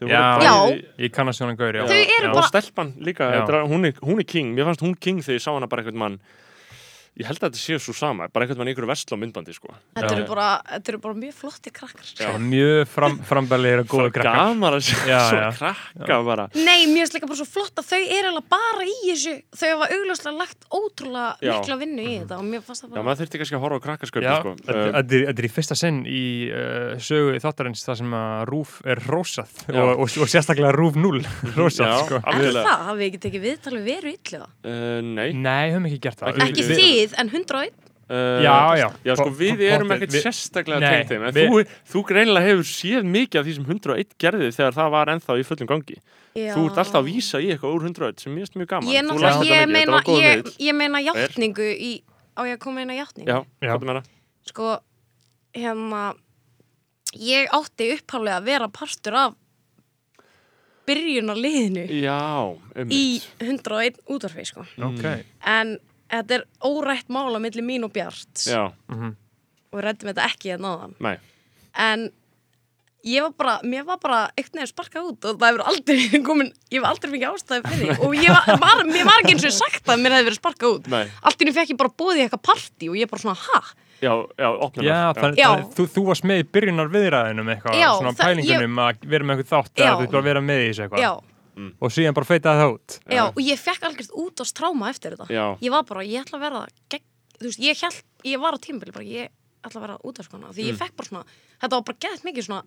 Já. voru Já. Ég kannast svona gaur, já. Þau eru já. og stelpan líka, er- hún er, hún er king mér fannst hún king þegar ég sá hana bara einhvern mann ég held að þetta sé svo sama bara einhvern mann í einhverju vestló myndbandi sko. Þetta Já. eru bara, þetta eru bara mjög flotti krakkar Já. Mjög fram, frambælir og góða Svo krakkar. gaman að sjá Já, svo já. krakka bara Nei, mér finnst líka bara svo flott að þau eru alveg bara í þessu Þau hafa augljóslega lagt ótrúlega Já. mikla vinnu í þetta og mér fannst það já, bara maður þurfti kannski að horfa á krakkarsköpi Já, sko. þetta uh, er, þetta er í fyrsta sinn í uh, sögu þáttarins það sem að Rúf er rósað Já. og, og, og sérstaklega Rúf 0 rósað, Já, sko. Er við en 101 uh, Já, já. Já, sko, við erum ekkert sérstaklega tengt þeim en þú, þú greinilega hefur séð mikið af því sem 101 gerði þegar það var ennþá í fullum gangi Já. Þú ert alltaf að vísa í eitthvað úr 101 sem mér finnst mjög gaman Ég, ég, mikið, meina, ég, ég meina játningu í, á ég að koma inn á játningu Já, Já. hvað meina? Sko, hérna Ég átti upphálega að vera partur af byrjunarliðinu Já, um í 101 útvarfi, sko Ok. En þetta er órætt mála millir mín og Bjart Já, Mhm. og við rættum þetta ekki hérna áðan. Nei. En ég var bara, mér var bara eitthvað neginn sparkað út og það hefur aldrei komin, ég hef aldrei fengið ástæði fyrir því. Og ég var, var, mér var ekki eins og sagt að mér hefði verið sparkað út. Nei, allt í nú fekk ég bara bóðið í eitthvað partí og ég bara svona, ha? já, já, opnum Já, þannig Já. að þú, þú varst með í byrjunar viðræðinum eitthvað, Já, svona það- pælingunum að vera með eitthvað þátt að þú ætla að vera með í þessu eitthvað. Já, og síðan bara feitaði það út. já, og ég fekk algjört út á stráma eftir þetta. Já. ég var bara, ég ætla að vera gegn, þú veist, ég held, ég var á tímabili bara, ég ætla að vera út af skona því Mm. ég fekk bara svona, þetta var bara gett mikið svona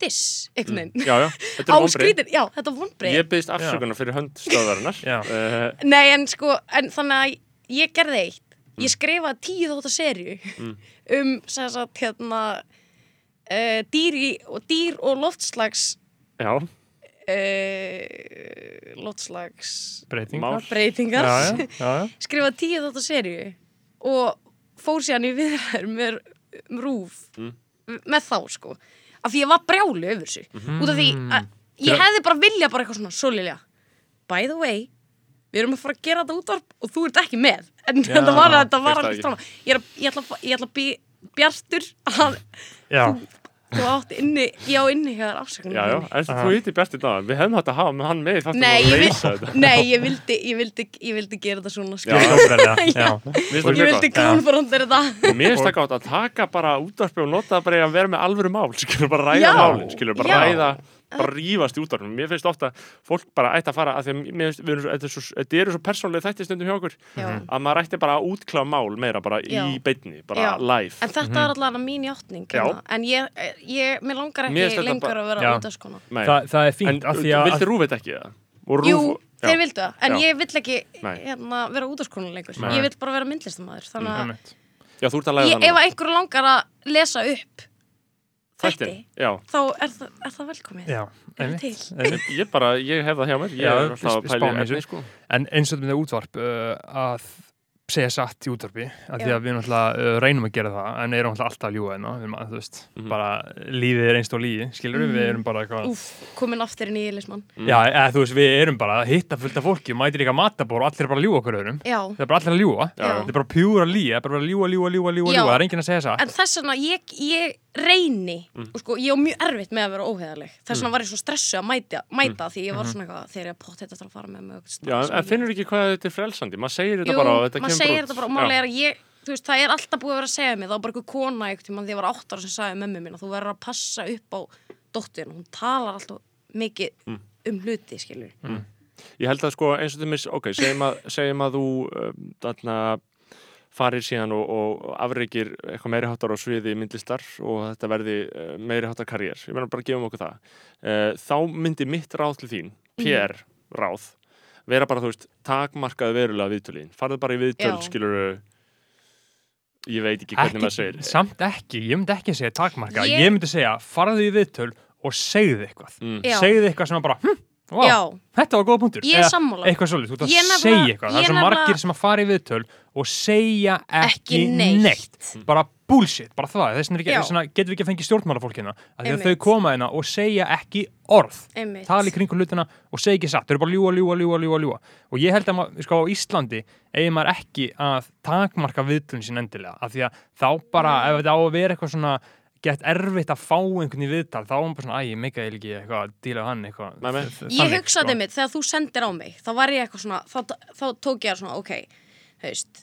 diss, einhvern veginn. Já, já, þetta á er vonbrið skrítin, já, þetta var vonbrið Ég byggðist afsökunar fyrir hönd stöðvarinnar. Já. uh, Nei, en sko, en þannig að ég gerði eitt. Ég skrifaði tíu þótt að serju um, sem sagt, hérna, uh, dýr, í, dýr og loftslags, Já, uh, loftslags Breytingar. Mál. breytingar. Já, já, já, já. skrifaði tíu þótt að serju og fór síðan í viðræður með um rúf með þá, sko. Af því ég var brjálu yfir þessu. Út af því að ég hefði bara vilja bara eitthvað svona, svo Lilja, by the way, við erum að fara að gera þetta útvarp og þú ert ekki með en Já, þetta var, þetta var er að- ég ætla, að- ég ætla að bý bjartur að já. Þú átti inni, ég á inni hjá þér afsökunum já, já, en þú hitti Bjarti dagann Við hefðum hægt að hafa með hann með í þáttum ég, leysa þetta. Nei ég, vildi, ég, vildi, ég vildi gera þetta svona Já, skil. Óbreiðlega, já. Það ég vildi konfrontir þetta. Og Mér finnst það gátt að taka bara útvarpi og nota bara í að vera með alvöru mál skilur bara ræða Já. málin, skilur bara Já. ræða bara rífast í útvarpinu, mér finnst ofta fólk bara ætti að fara, að því að mér finnst, við erum svo, þetta, er svo, þetta eru svo persónlega þætti stundum hjá okkur Já. að maður ætti bara að útkláða mál meira bara Já. í beinni, bara Já. live en þetta var allavega mín játning Já. hérna. en ég, ég, mér langar ekki lengur að vera Já. út af skona. Þa, það er En fínt af því að... vildi Rúf þetta ekki það? Og Rúf, Jú, já. þeir vildu það, en Já. ég vill ekki hérna, vera út af skona lengur ég vill bara vera myndlistamæður þannig að ef að einhver langar að lesa upp þætti, já þá er það, er það velkomið Já, Er til? einmitt. Ég bara, ég hef það hjá mér Ég Já, er alltaf að pæla í efni, þessu. sko En eins og þetta með útvarp uh, að segja satt í útvarpi að því að við náttúrulega uh, reynum að gera það en erum náttúrulega alltaf að ljúga hérna þú veist, Mhm. bara lífið er einst og lígi skilur við, við erum bara eitthvað Úf, komin aftur inn í Ílismann Mm. Já, eða, þú veist, við erum bara að hitta fullt af fólki og mætir líka matabór og allir er bara að ljúga okkur öðrum Já, það er bara allir að já. það er bara pjúra lígi það er bara að ljúga, ljúga, ljúga, ljúga, Já. ljúga það er enginn að segja satt en þess vegna ég, ég reyni Mm. og sko, ég á mjög erfitt með að vera óheðaleg þess vegna var ég svo stressu að mæta, mæta því ég var svona eitthvað, þegar ég pott þetta að fara með mig Mm. Já, en finnur ekki hvað þetta er frelsandi Maður segir þetta Jú, bara og þetta maður kemur segir út. þetta bara og málega er að ég, veist, það er alltaf búið að vera að segja mér, það var bara einhver kona tímann því ég var átt ára sem sagði mömmu mín að þú verður að passa upp á dóttin hún talar alltaf mikið Mm. um hluti, skilur Ég held að sko eins og þú farir síðan og, og afreikir eitthvað meiri háttar á sviði myndlistar og þetta verði uh, meiri háttar karriér. Ég meina bara að gefa okkur það. Uh, þá myndi mitt ráð til þín, PR ráð, vera bara, þú veist, takmarkaði verulega viðtölín. Farðu bara í viðtöl, Já. skilur ég veit ekki hvernig maður segir. samt ekki, ég myndi ekki segja takmarka Ég- ég, myndi segja, farðu í viðtöl og segðu eitthvað Mm. Segðu eitthvað sem bara, hm, vá, Já, þetta var góð punktur. Ég er sammála. eitthvað svolítið, þú ert Ég að nefnilega- segja eitthvað. Það ég er svo nefnilega- margir sem að fara í viðtöl og segja ekki, Ekki neitt. bara bullshit, bara það. Þess vegna er ekki- Já. þess vegna getum við ekki að fengja stjórnmálafólkina? Að því að Einmitt. þau koma hérna og segja ekki orð. Einmitt. Tala í kringum hlutina og segja ekki satt. Þau eru bara að ljúa, ljúa, ljúa, ljúa, ljúa og ég held að maður, sko, á Íslandi eigi maður ekki að takmarka viðtölun sín endilega. Af því að þá bara, ef þetta á að vera eitthvað svona gett erfitt að fá einhvern í viðtal þá er hann bara svona, æ, ég meika ég ekki eitthvað að díla við hann eitthvað Nei, nei. Þ- þ- Ég þannig, hugsaði sko. mitt, þegar þú sendir á mig þá var ég eitthvað svona, þá, þá tók ég svona, ok, haust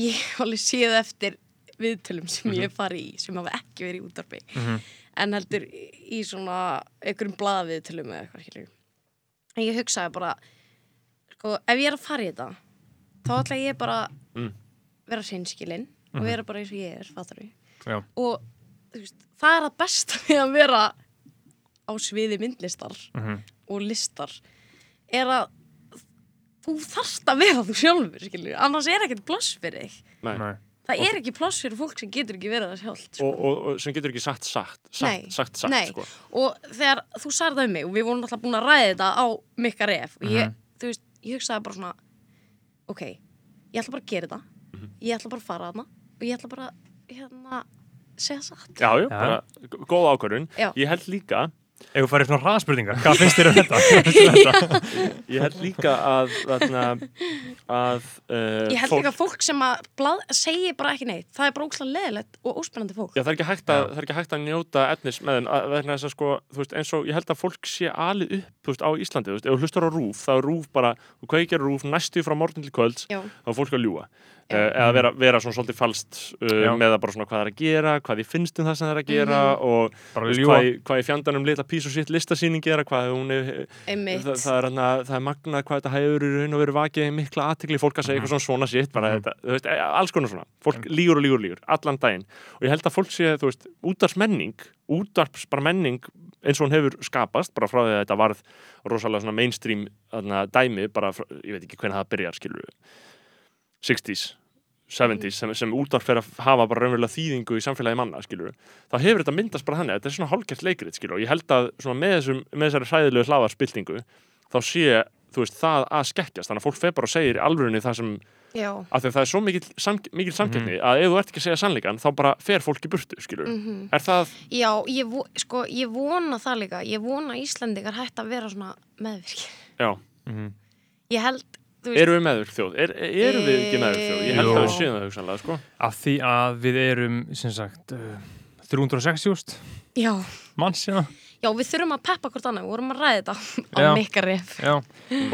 ég hef alveg séð eftir viðtölum sem ég hef farið í sem hafa ekki verið í útarpi Mhm. en heldur í svona einhverjum blaðaviðtölum eða eitthvað skilur en ég hugsaði bara sko, ef ég er að fara í þetta þá ætla ég bara Mm. vera hreinskilin og vera bara eins og ég er, fattar við Já. og veist, það er að besta við að vera á sviði myndlistar Mhm. og listar er að þú þarft að vera þú sjálfur skilur, annars er ekkert pláss fyrir þig Nei. Það er ekki pláss fyrir fólk sem getur ekki verið það sjálft sko. Og, og, og sem getur ekki sagt sagt, sagt, sagt, sagt sko. og þegar þú sagði það um mig og við vorum alltaf búin að ræða þetta á mikka ref og ég, Mhm. þú veist, ég hugsaði bara svona ok, ég ætla bara að gera þetta Mhm. ég ætla bara að fara þarna og ég ætla bara hérna, segja satt Já, já, Já. bara góð ákvörðun. Ég held líka Ef þú farið svona hraðspurningar, hvað finnst þér um þetta? Um þetta? Ég held líka að þarna, að uh, ég held að fólk sem að blað, segir bara ekki neitt, það er bara ókslega leðilegt og óspennandi fólk Já, það er ekki hægt að, það er ekki hægt að njóta efnis með þeim, að- vegna þess að sko, þú veist, eins og ég held að fólk sé alið upp, þú veist, á Íslandi, þú veist, ef þú hlustar á rúf, þá er rúf bara, þú kveikir rúf næstu frá morgun til kvölds, Já. þá er fólk að ljúga. Já. Uh, eða vera, vera svona svolítið falskt uh, með að bara svona hvað það er að gera, hvað ég finnst um það sem það er að gera Mhm. og Bara þú veist, ljúga. hvað, hvað í fjandanum litla pís og sitt listasýning gera, hvað er, það, það, er, er magnað hvað þetta hefur í raun og verið vakið mikla aðtikli fólk að segja eitthvað svona svona sitt bara þetta, þú veist, e- alls konar svona. Fólk lígur og lígur og lígur, allan daginn. Og ég held að fólk sé, þú veist, útvarsmenning útvarps bara menning eins og hún hefur skapast, bara frá því að þetta varð rosalega svona mainstream þarna, dæmi, bara, frá, ég veit ekki hvernig það byrjar skilur 60s 70s sem, sem útvarp fer að hafa bara raunverulega þýðingu í samfélagi manna, skilur þá hefur þetta myndast bara þannig, þetta er svona hálfgert leikrit, skilur og ég held að svona með, þessum, með þessari hræðilegu hlaðarspiltingu þá sé, þú veist, það að skekkjast. Þannig að fólk fer bara og segir í alvörunni það sem já. af því að það er svo mikil, sam, mikil samkeppni að ef þú ert ekki að segja sannleikan þá bara fer fólk í burtu, skilur Mhm. er það, Já, ég, vo, sko, ég vona það líka. Ég vona að Íslendingar hætti að vera svona meðvirkir. Já, Mhm. Ég held, erum við meður þjóð? Er, erum við ekki meður þjóð, ég held Jú. að við séum það hugsanlega, sko. Af því að við erum, sem sagt, uh, 360 Já, manns, já. já, við þurfum að peppa hvort annað Við vorum að ræða þetta á Já. mikka ref. Já.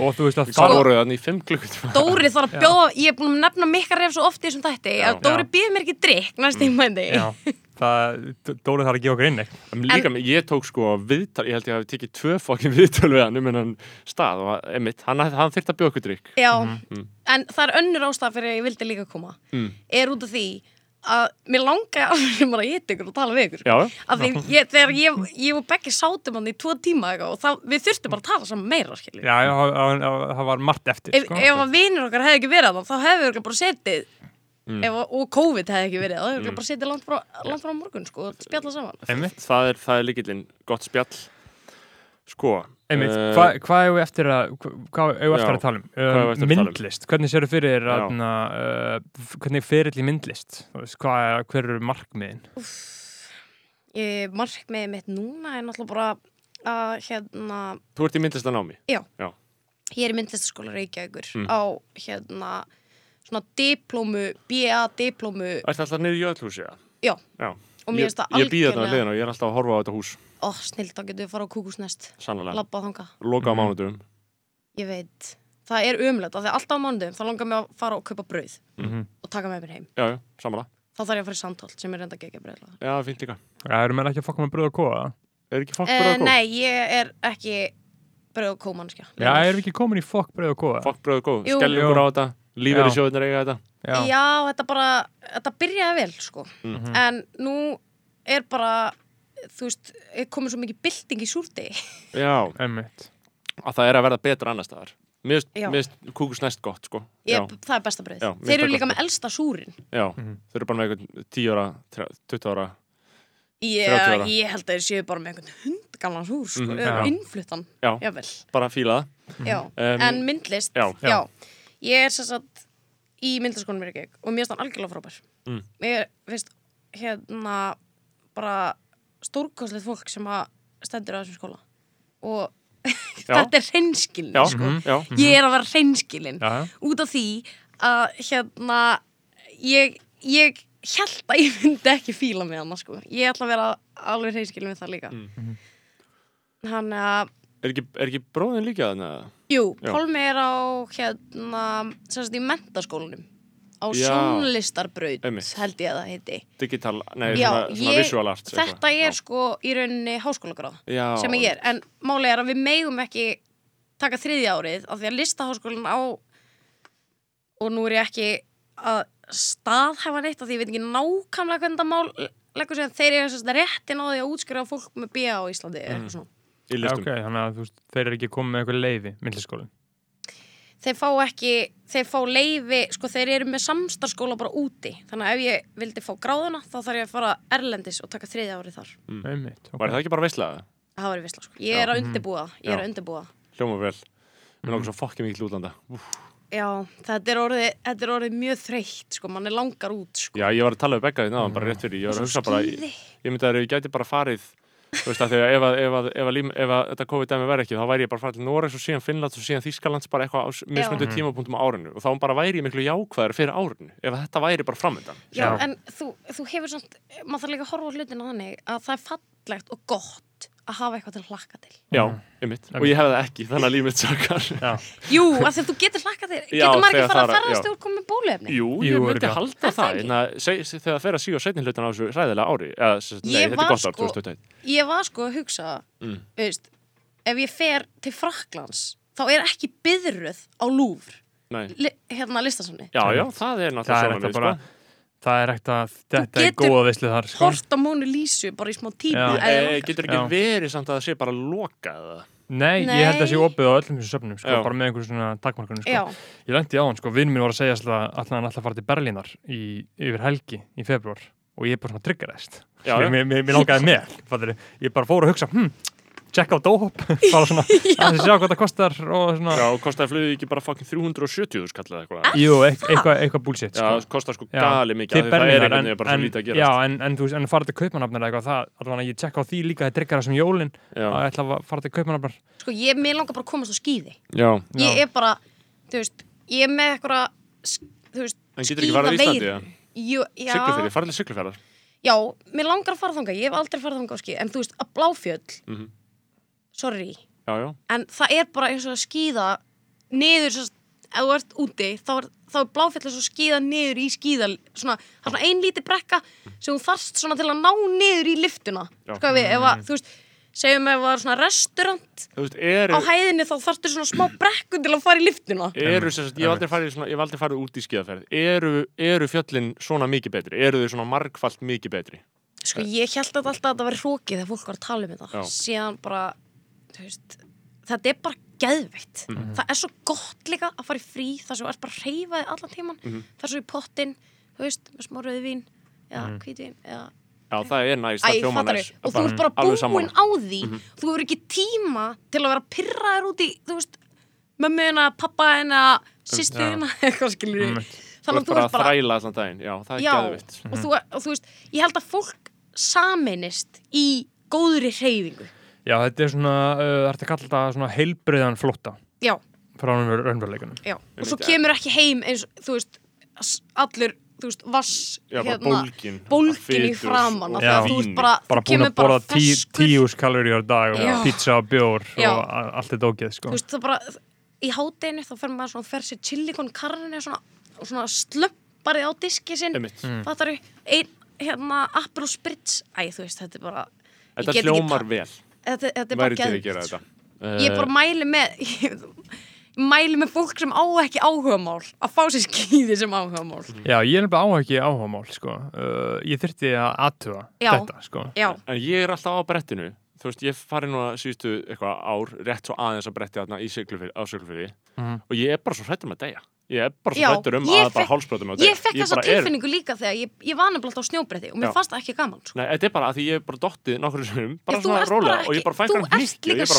Og þú veist að hvað það... voru þannig í fimm klukkutíma. Dóri þarf að bjóða, ég er búin að nefna mikka ref svo oft í þessum þætti að Dóri býður mér ekki drikk næst í mændi Já, það, Dóri þarf að gefa okkur inn. En líka, ég tók sko viðtal, ég held ég hafi tekið tvö fokkin viðtal við hann um hennan stað og emitt, hann, hann þyrfti að bjóða okkur drikk. Já, Mhm. en það er önnur ástæð fyrir að ég vildi líka koma Mm. er út af því að mér langaði alveg bara að geta ykkur og tala við ykkur Já, af því ég, þegar ég, ég og Beggi sátum hann í tvo tíma eitthvað, og það, við þurftum bara að tala saman meira skilju. Já, það- það það var margt eftir, ef, sko. ef að vinur okkar hefði ekki verið þannig þá hefði við örugglega bara setið Mm. ef, og COVID hefði ekki verið þá hefði við bara setið langt frá, langt frá morgun sko, og spjalla saman Einmitt, það er, það er líkillinn, gott spjall. Sko, einmitt. eh, Hvað hvað eigum við eftir að, hva- hvað eigum við eftir Já, að tala um? við eftir að tala um? myndlist, hvernig séu fyrir Já. aðna, uh, hvernig er ferill í myndlist? Þú Hvað, hver eru markmiðin? ég, markmiðið mitt núna er náttúrulega bara að hérna þú ert í myndlistanámi. ég er í myndlistaskóla Reykjavíkur Mm. á hérna svona diplómu, BA diplómu Ætti alltaf niður í Jöllhúsi, já? Já. Já. og mér finnst það ég býð þetta algjörlega liðin og ég er alltaf að horfa á þetta hús, ó, snill, þá getum við fara á kúkusnest sannlega. labba þanga, Loka á Mhm. mánudum. ég veit það er umlega, því að alltaf á mánudum þá langar mér að fara og kaupa brauð Mm og taka með mér heim Já, já, samanlega. þá þarf ég að fara í samtalt sem er reynda ekki brauð Já, fínt líka. Það eru menn ekki að fokka með bröð og kóða? Er ekki fólk bröð og kóð? nei, ég er ekki brauð og kómannskja Já, erum við ekki komin bröð bröð lífur í sjóðunar eiga þetta. Já. Já, þetta bara, þetta byrjaði vel, sko. Mhm. En nú er bara, þú veist, er komið svo mikið bylting í súrdegi. Já, Einmitt. að það er að verða betra annar staðar. Mér Já. finnst kúkus næst gott, sko. Ég, Já, það er besta brauð. Já, Þeir eru líka með elsta súrin. já. Mhm. Þau eru bara með einhvern 10 ára, 20 ára. Ég, 30 ára. ég held að þeir séu bara með einhvern hundgamlan súr, sko. Mm já. Innfluttan, Já, jável. bara fíla það. Já. Um, En myndlist, já. já. Ég er sér satt í myndlistaskónum mér ekki og mér finnst hann algjörlega frábær. Mm. Mér finnst hérna bara stórkostlegt fólk sem að stendur á þessum skóla. Og þetta er hreinskilni, Já, sko. já. ég er að vera hreinskilin út af því að hérna ég, ég held að ég myndi ekki fíla mig hana sko. Ég ætla að vera alveg hreinskilin með það líka. Mm. Hann að, Er ekki, er ekki bróðin líka þannig að? Jú, Já. Pálmi er á hérna, sem sagt í mentaskólanum. Á Já. sjónlistarbraut, Einmitt. held ég að það heiti. Digital, nei, Já, svona, svona ég- visual arts eitthvað. Þetta er sko í rauninni háskólagráð. Já, sem ég er, en máli er að við megum ekki taka þriðja árið af því að listaháskólinn á og nú er ég ekki að staðhæfa neitt af því ég veit ekki nákvæmlega hvernig það mál leggur sig en þeir eru réttin á því að útskrifa fólk með BA á Íslandi eða eitthvað svona. Í Já, listum. ok, þannig að veist, þeir eru ekki komið með eitthvað leiði, myndliskólinn. Þeir fá ekki, þeir fá leifi, sko þeir eru með samstarskóla bara úti þannig að ef ég vildi fá gráðuna þá þarf ég að fara erlendis og taka þriðja árið þar. Einmitt, ok. Var það ekki bara veislaða? Það var í visla sko. Ég er að undirbúa, það, ég er Já. að undirbúa. það. Hljóma vel. Mér langar svo fokkið mikið útlanda. Úf. Já, þetta er orðið, þetta er orðið mjög þreytt sko, mann er langar út sko. Já, ég var að tala við Begga því náðan bara rétt fyrir. Ég var að hugsa bara, ég myndi að ég gæti bara farið, þú veist að þegar ef, að, ef, að, ef, að, lím- ef að þetta COVID-dæmi væri ekki, þá væri ég bara farið til Noregs og síðan Finnlands og síðan Þýskalands bara eitthvað á mismundu tímapunktum á árinu og þá bara væri ég miklu jákvæður fyrir árinu ef að þetta væri bara framöndan. Já, Já. en þú, þú hefur svona, maður þarf líka að horfa á hlutina þannig að það er fallegt og gott að hafa eitthvað til að hlakka til. Já, einmitt. Og ég hefði það ekki, þannig að líf mitt sakar. Já, Jú, af því að þú getur hlakka til, getur maður ekki fara að er- ferðast þegar þú komið bólefni? Jú, Jú, ég myndi halda það en að þegar það fer að síga setni hlutin á þessu hræðilega ári, eða, sem sagt, nei, Ég þetta var er gott ár, sko- 2021. Ég var sko að hugsa, Mm. veist, ef ég fer til Fraklands, þá er ekki byðruð á li, hérna listasamni. Já, já, það er það náttúrulega er það er ekkert að, þetta er getur góða veislu þar, sko. Hort á Mónu Lísu bara í smá þig E, langar. getur ekki Já. verið samt að það sé bara lokað eða? Nei, ég held að það sé Nei. opið á öllum þessum söfnum, sko, bara með einhverjum svona takmarkunum, sko. Já, Ég lendi á hann, sko, vinn minn var að segja alltaf að hann alltaf að fara til Berlínar í, yfir helgi í februar og ég bara svona já. Mér, langaði með, fattir Ég bara fór að hugsa, hm, check á Dóhop, bara svona, að sjá hvað það kostar og svona, Já, kostaði flugið ekki bara fucking 370 skall eða eitthvað. jú, eit- eitthvað eitthva bullshit, Já, sko. það kostar sko Já, gali mikið, Til af því það er einhvern veginn bara svo lítið að já, gerast. en, en þú veist, en að fara til Kaupmannafnar eða eitthvað, það, allavega ég check á því líka, það triggar þessum jólin, Já, að ég ætla að fara til Kaupmannafnar. sko ég, mér langar bara að komast á skíði. já. Ég Já. er bara, þú veist, ég er með eitthvað, þú veist, En getur ekki farið á Íslandi, skíðaveiru. Jú, já, farið já, mér langar að fara þangað, ég hef aldrei farið þangað á skíði, en þú veist, að bláfjöll, Mhm. Sorry, Já, já. en það er bara eins og að skíða niður, svo, ef þú ert úti, þá er, þá er og að skíða niður í skíða, svona, það er svona ein lítið brekka sem þú þarft svona til að ná niður í liftuna, sko við, ef að, þú veist, segjum ef það er svona restaurant veist, eru, á hæðinni þá þarftu svona smá brekku til að fara í liftuna. eru sagt, ég hef aldrei farið, í svona, ég hef aldrei farið út í skíðaferð. Eru, eru fjöllin svona mikið betri? Eru þau svona margfalt mikið betri? Sko ég held að alltaf að þetta væri hrókið þegar fólk var að tala um þetta síðan bara, veist þetta er bara geðveitt Mhm. það er svo gott líka að fara í frí þar sem þú ert bara að reyfa þig allan tíman Mhm. það er svo í pottin, þú veist, með smá rauðvín eða mm. hvítvín eða Já, það er næst, það hljóma fattar næst. og þú ert bara búinn á því þú hefur ekki tíma til að vera að pyrra þér út í, þú veist mömmuðina, pappaðina, sýstuðina eitthvað skilur. Þú þannig ert að þú bara ert að bara þræla allan daginn. Já, það er Já, geðvitt. og, þú, og þú veist, ég held að fólk sameinist í góðri hreyfingu. Já, þetta er svona, uh, það er að kalla þetta svona heilbriðan flótta Já, frá raunveruleikunum. já. Og svo kemur ekki heim eins, þú veist, allur, þú veist, vass, Já, bara hérna, bólgin. bólgin í Fitur framann. og af því að Já. Þú ert bara, Bara þú búin kemur að borða bara tí, ferskur. tíus kalóri á dag og Já. pizza og bjór Já. og a- allt þetta ógeð, sko. Þú veist, það bara, í hádeginu þá fer maður svona, fer sér chili con carne svona, og svona slömparið á diski sinn. Einmitt. Mm. Fattar þú, ein, hérna, Aperol Spritz, æ, þú veist, þetta er bara, ég Þetta get ekki hljómar ta- vel. Þetta, þetta er bara Væri til að geðveikt, gera þetta. Ég bara mæli með ég mæli með fólk sem á ekki áhugamál að fá sér skýði sem áhugamál Já, ég er nefnilega á ekki áhugamál, sko. Uh, ég þyrfti að aðtuga þetta, sko. En ég er alltaf á brettinu Þú veist, ég fari nú að síðustu eitthvað ár rétt svo aðeins að bretti Siglufirði, á Siglufirði Mhm. og ég er bara svo hrættur um að deyja Ég er bara svo Já, hrættur um að bara hálsbrotum að deyja ég fekk þessa bara er- tilfinningu líka þegar ég, ég nefnilega alltaf á snjóbretti og mér Já. fannst það ekki gaman sko. Nei, þetta er bara að því ég er bara dottið nokkur sem bara þú svona ert rólega og ég bara fæ þú einhvern ert hnykki og líka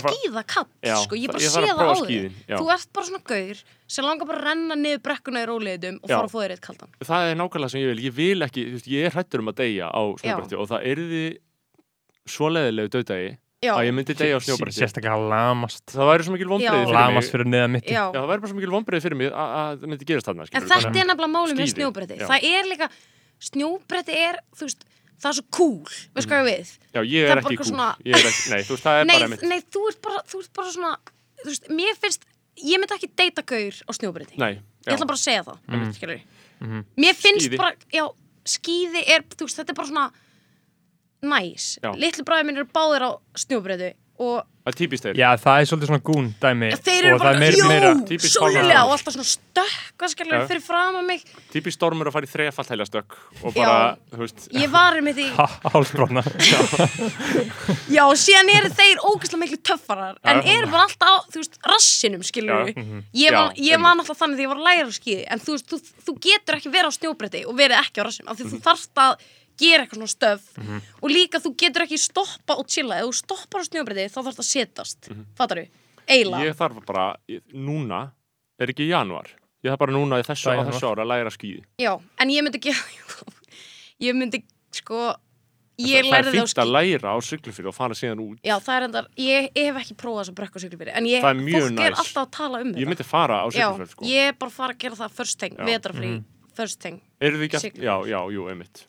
Já, sko, ég bara sé það á já. þú ert bara svona gaur sem langar bara að renna niður brekkuna í róleitum og fara að fóða þér eitt kaldan. Það er nákvæmlega sem ég vil, ég vil ekki þú ég er hrættur um að deyja á snjóbretti og það yrði svo leðilegu döðdagi Já, að ég myndi deyja á snjóbretti Sérstaklega lamast. Það væri svo mikil vonbreið Já. fyrir Lamast mig fyrir neða mitti. já. Já, það væri bara svo mikil vonbreið fyrir mig að að það myndi gerast þarna En þetta er nefnilega máli með snjóbretti. Það er líka, snjóbretti er, þú veist, það er svo cool, veist hvað ég við? Já, ég er er ekki kúl. svona- Ég er ekki, nei, þú veist, það er Nei, bara mitt. nei, þú ert bara, þú ert bara svona, þú veist, mér finnst, ég myndi ekki deyta gaur á snjóbretti. Nei, Ég ætla bara að segja það, Mhm. skilur Mér finnst bara, já, skíði er, þú veist, þetta er bara svona næs. Já. Litlu bræði minn eru báðir á snjóbretti og það er típist þeir. Já, það er svolítið svona gún dæmi þeir eru og það bara, er jú, svolítið og alltaf svona stökk, skilur, Já. fyrir fram að mig. Típist stormur að fara í þrejafalt heilastökk og bara, þú veist, Ég var með því, hálsbrotna já, síðan eru þeir ógeðslega miklu töffarar, en Já. eru bara alltaf á, þú veist, rassinum, skilur Já. Mhm. Ég var, Já, ég var náttúrulega þannig því ég var að læra á skíði en þú, veist, þú, þú getur ekki verið á snjóbretti og verið ekki á rassinum gera eitthvað svona stöf og líka þú getur ekki stoppa og chilla ef þú stoppar á snjóbretti þá þarfst að setast mm fattar þú? Eila ég þarf bara, ég- núna, er ekki januar. Ég þarf bara núna í þessu, Það er á þessu ára að læra skýði. Já, en ég myndi gera ég myndi sko ég það lærði er það á fínt að læra á syklufyrir og fara síðan út. Já, það er endar, ég, ég hef ekki prófað þess að brekka siglufyrir en ég, Það er fólk er næs. alltaf að tala um Ég þetta myndi fara á Já, syklufyrir, sko. ég er bara að fara að gera það first thing, Já. vetrafrí first thing ekki Siglufjörð. já, já, jú, einmitt.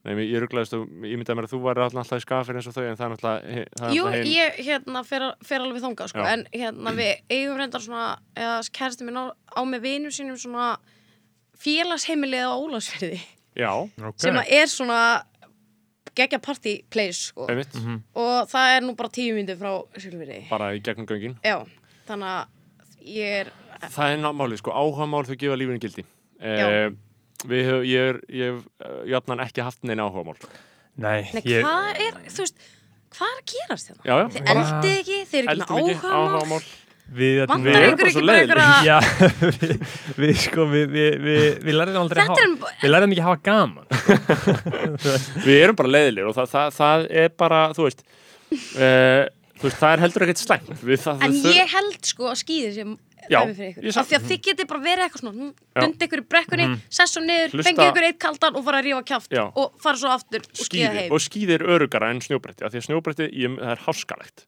Nei, ég rugglaðist og ég myndi að mér að þú væri alltaf í skafir eins og þau en það er náttúrulega er Jú, náttúrulega hin- ég hérna fer, fer alveg þangað sko, Já. en hérna við eigum reyndar svona, eða kærasti minn á, á með vinum sínum svona félagsheimilið á Ólafsfyrði Já, sem að er svona geggja party place sko. einmitt, og það er nú bara tíu myndir frá Silfyrði bara í gegnum göngin. Já, þannig að ég er Það er námálið, sko, áhugamál þau gefa lífinu gildi. Já. Eh, við höf, ég er, ég hef uh, jafnan ekki haft neina áhugamál. Nei, Nei, ég, hvað er, þú veist hvað er að gerast hérna? Já, já, Þið eldið ekki, þið eru ekki ekki, áhuga áhugamál. við, Við erum bara svo Já, við, við sko, við, við, lærðum aldrei að hafa, er við lærðum ekki að hafa gaman. Við erum bara leiðilegir og það, það, það er bara, þú veist, uh, þú veist, það er heldur ekkert slæmt. Við, það, En ég held sko að skýði sem Já, Af því að þið getið bara verið eitthvað svona Já. Bundi ykkur í brekkunni, mm sess og niður, Hlusta- fengið ykkur eitt kaldan og fara að rífa kjáft Já. og fara svo aftur og skýða heim. og skíði er örugara en snjóbretti af því að snjóbretti, ég, það er háskalegt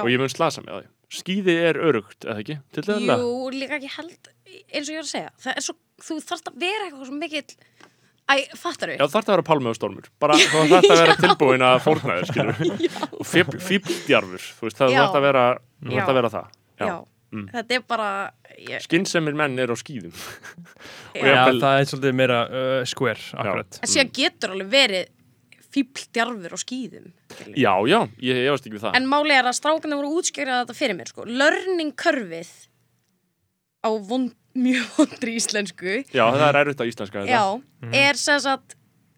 og ég mun slasa með það skíði er örugt, eða ekki? Jú, líka ekki held eins og ég var að segja, það er svo þú þarft að vera eitthvað svo mikill Æ, fattar Já, þarf það að vera pálmi og stormur bara þarf að vera tilbúin að fórna þér skilur og fíbldjarfur þú veist, það þarf að vera, þú Já. þarf að vera það. Já, Mm. þetta er bara ég, Skynnsemir menn er á skíðum já. Já, jafnvel- það er svolítið meira uh, square, akkurat. En síðan getur alveg verið fíbldjarfur á skýðum Já, já, ég efast ekki við það En máli er að strákarnir voru útskjörið þetta fyrir mér sko. Learning curveið á vond, mjög vondri íslensku Já, það er erfitt á íslenska Já, þetta. er sem sagt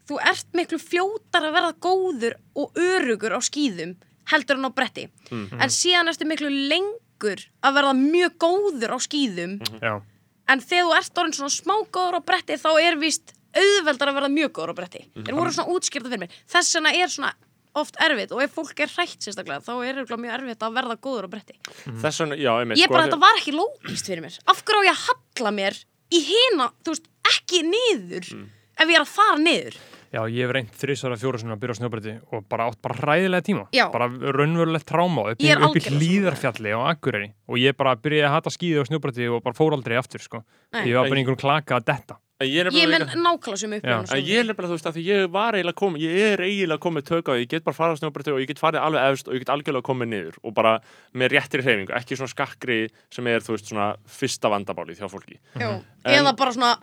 þú ert miklu fljótar að verða góður og örugur á skýðum heldur en á bretti Mhm. en síðan ertu miklu lengur að verða mjög góður á skýðum Mhm. Já, en þegar þú ert orðin svona smá góður á bretti þá er víst auðveldar að verða mjög góður á bretti. Mhm. þeir voru svona útskýrta fyrir mér. Þess vegna er svona oft erfitt og ef fólk er hrætt sérstaklega þá er örugglega mjög erfitt að verða góður á bretti. Þess vegna, já, einmitt ég sko, bara, þetta var ekki lógist fyrir mér. Af hverju á ég að halla mér í hina, þú veist, ekki niður Mm. ef ég er að fara niður já, ég hef reynd þrísvara fjóra sinna að byrja á snjóbretti og bara átt bara hræðilega tíma. Já. Bara raunverulegt tráma upp, í- Ég upp í hlýðarfjalli á Akureyri og ég bara byrjaði að hata skíði á snjóbretti og bara fór aldrei aftur, sko. Ég var bara einhverjum klaka að detta. Ég ég líka- nákvæmlega sem. En ég er nefnilega, þú veist, að því ég var eiginlega komið, ég er eiginlega komið tök á því, ég get bara farað á snjóbretti og ég get farið alveg efst og ég get algjörlega komið niður og bara með réttri hreyfingu, ekki svona skakkri sem er, þú veist, svona fyrsta vandabálið hjá fólki. Já. En- eða bara svona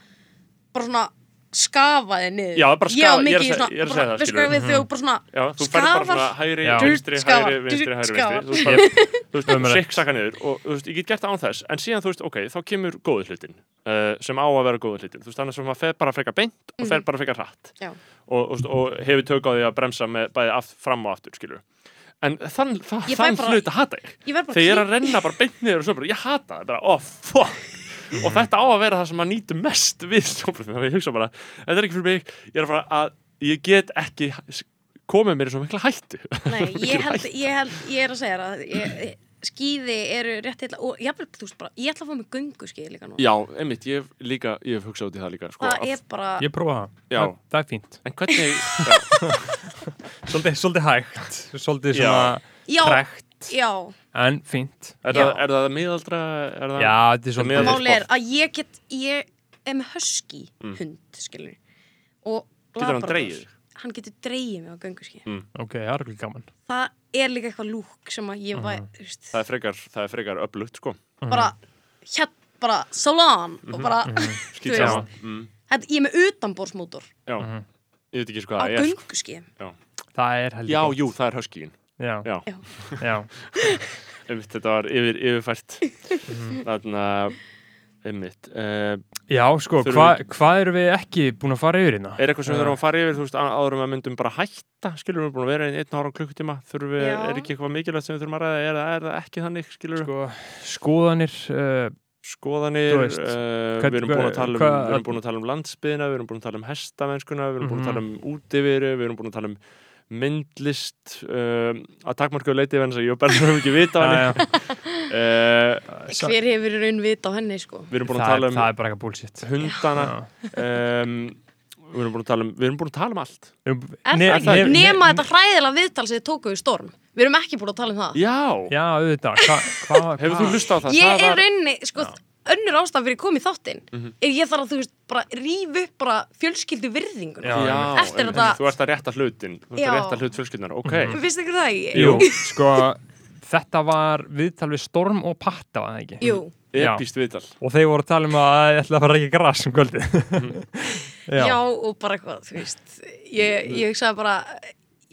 bara svona skafaði niður Já, bara ég skafa- var ég er að segja- að það, skilurðu. hvað við þau bara svona Já, þú færð bara svona hægri, vinstri, hægri, vinstri, hægri, vinstri. Þú veist, bara, siksaka niður og þú veist, ég get gert það án þess, en síðan, þú veist, ok, þá kemur góðu hlutin, uh, sem á að vera góðu hlutin. Þú veist, þannig sem maður fer bara frekar beint og fer bara frekar hratt. Já. og, og, hefur tök á því að bremsa með bæði aft, fram og aftur, skilur en þann, hlut að hata ég þegar ég er að renna bara beint niður og svo bara, ég hata það, bara, oh fuck og þetta á að vera það sem maður nýtur mest við snjóbröðum, þannig að ég hugsa bara þetta er ekki fyrir mig, ég er að fara að ég get ekki komið mér í svo mikla hættu Nei, ég held, ég held, ég er að segja það ég, skíði eru rétt heila og ég, ætla að fá mig göngu skíði líka nú já, einmitt, ég hef líka, ég hef hugsað út í það líka sko, það að- er bara Ég prófa það. Já. það. Er fínt. en hvernig Svolítið, hægt, svolítið svona já, trekt, já, en fínt. er, Já. það, er það miðaldra er það, Já, þetta er svolítið... máli er að ég get ég er með husky Mm. hund skilur og Getur hann Labrador. dreigið? Hann getur dreigið mig á gönguski Ok, það er ekki gaman Það er líka eitthvað lúk sem að ég væ, þú veist, Það er frekar, það er frekar öflugt, sko. bara hér, bara salon og bara, Skýt veist. saman. Mm, þetta, ég er með utanbórsmótor já, Mhm. ég veit ekki sko á hvað það er. gönguski Það er heldur Já, jú, það er höskíin. Já, Já, Já. einmitt, þetta var yfir, yfirfært. Mhm. Þannig að, einmitt. Uh, Já, sko, hvað hva erum við ekki búin að fara yfir hérna? er eitthvað sem við þurfum að fara yfir, þú veist, á- áður en við myndum bara hætta, skilur við búin að vera í einn ára klukkutíma, þurfum við, Já. er ekki eitthvað mikilvægt sem við þurfum að ræða, er, það- er það ekki þannig, skilur við? Sko, skoðanir uh, skoðanir, veist, uh, hvern- við erum búin að tala um, hvað- við erum búin að tala um landsbyðina, við erum búin að tala um hestamennskuna, við erum búin að tala um útiviru, við erum búin að tala um myndlist uh, að takmarkaðu leiti venns að ég og Berður höfum ekki vita á henni. uh, hver hefur í raun vita á henni sko? Við erum búin að tala um það er bara eitthvað bullshit. hundana. Já. um, við erum búin að tala um við erum búin að tala um allt. Ne- það ne- ekki, ne- nema þetta hræðilega viðtal sem þið tókuðu í storm. Við erum ekki búin að tala um það. Já, Já, auðvitað. Hva, hva, hefur þú hlusta á það? ég það er rauninni, sko önnur ástæðan fyrir komið þáttinn Mhm. er ég þarf að þú veist bara rífa upp bara fjölskyldu virðinguna Já, já, Eftir einmitt. þetta- þú ert að rétta hlutin þú ert Já. að rétta hlut fjölskyldunar, ok finnst ykkur það ekki? Jú, sko Þetta var viðtal við Storm og Patta, var það ekki? Jú. Já. epíst viðtal Og þeir voru að tala um að ég ætla að fara að reykja gras um kvöldi Já. og bara eitthvað, þú veist ég, ég hugsaði bara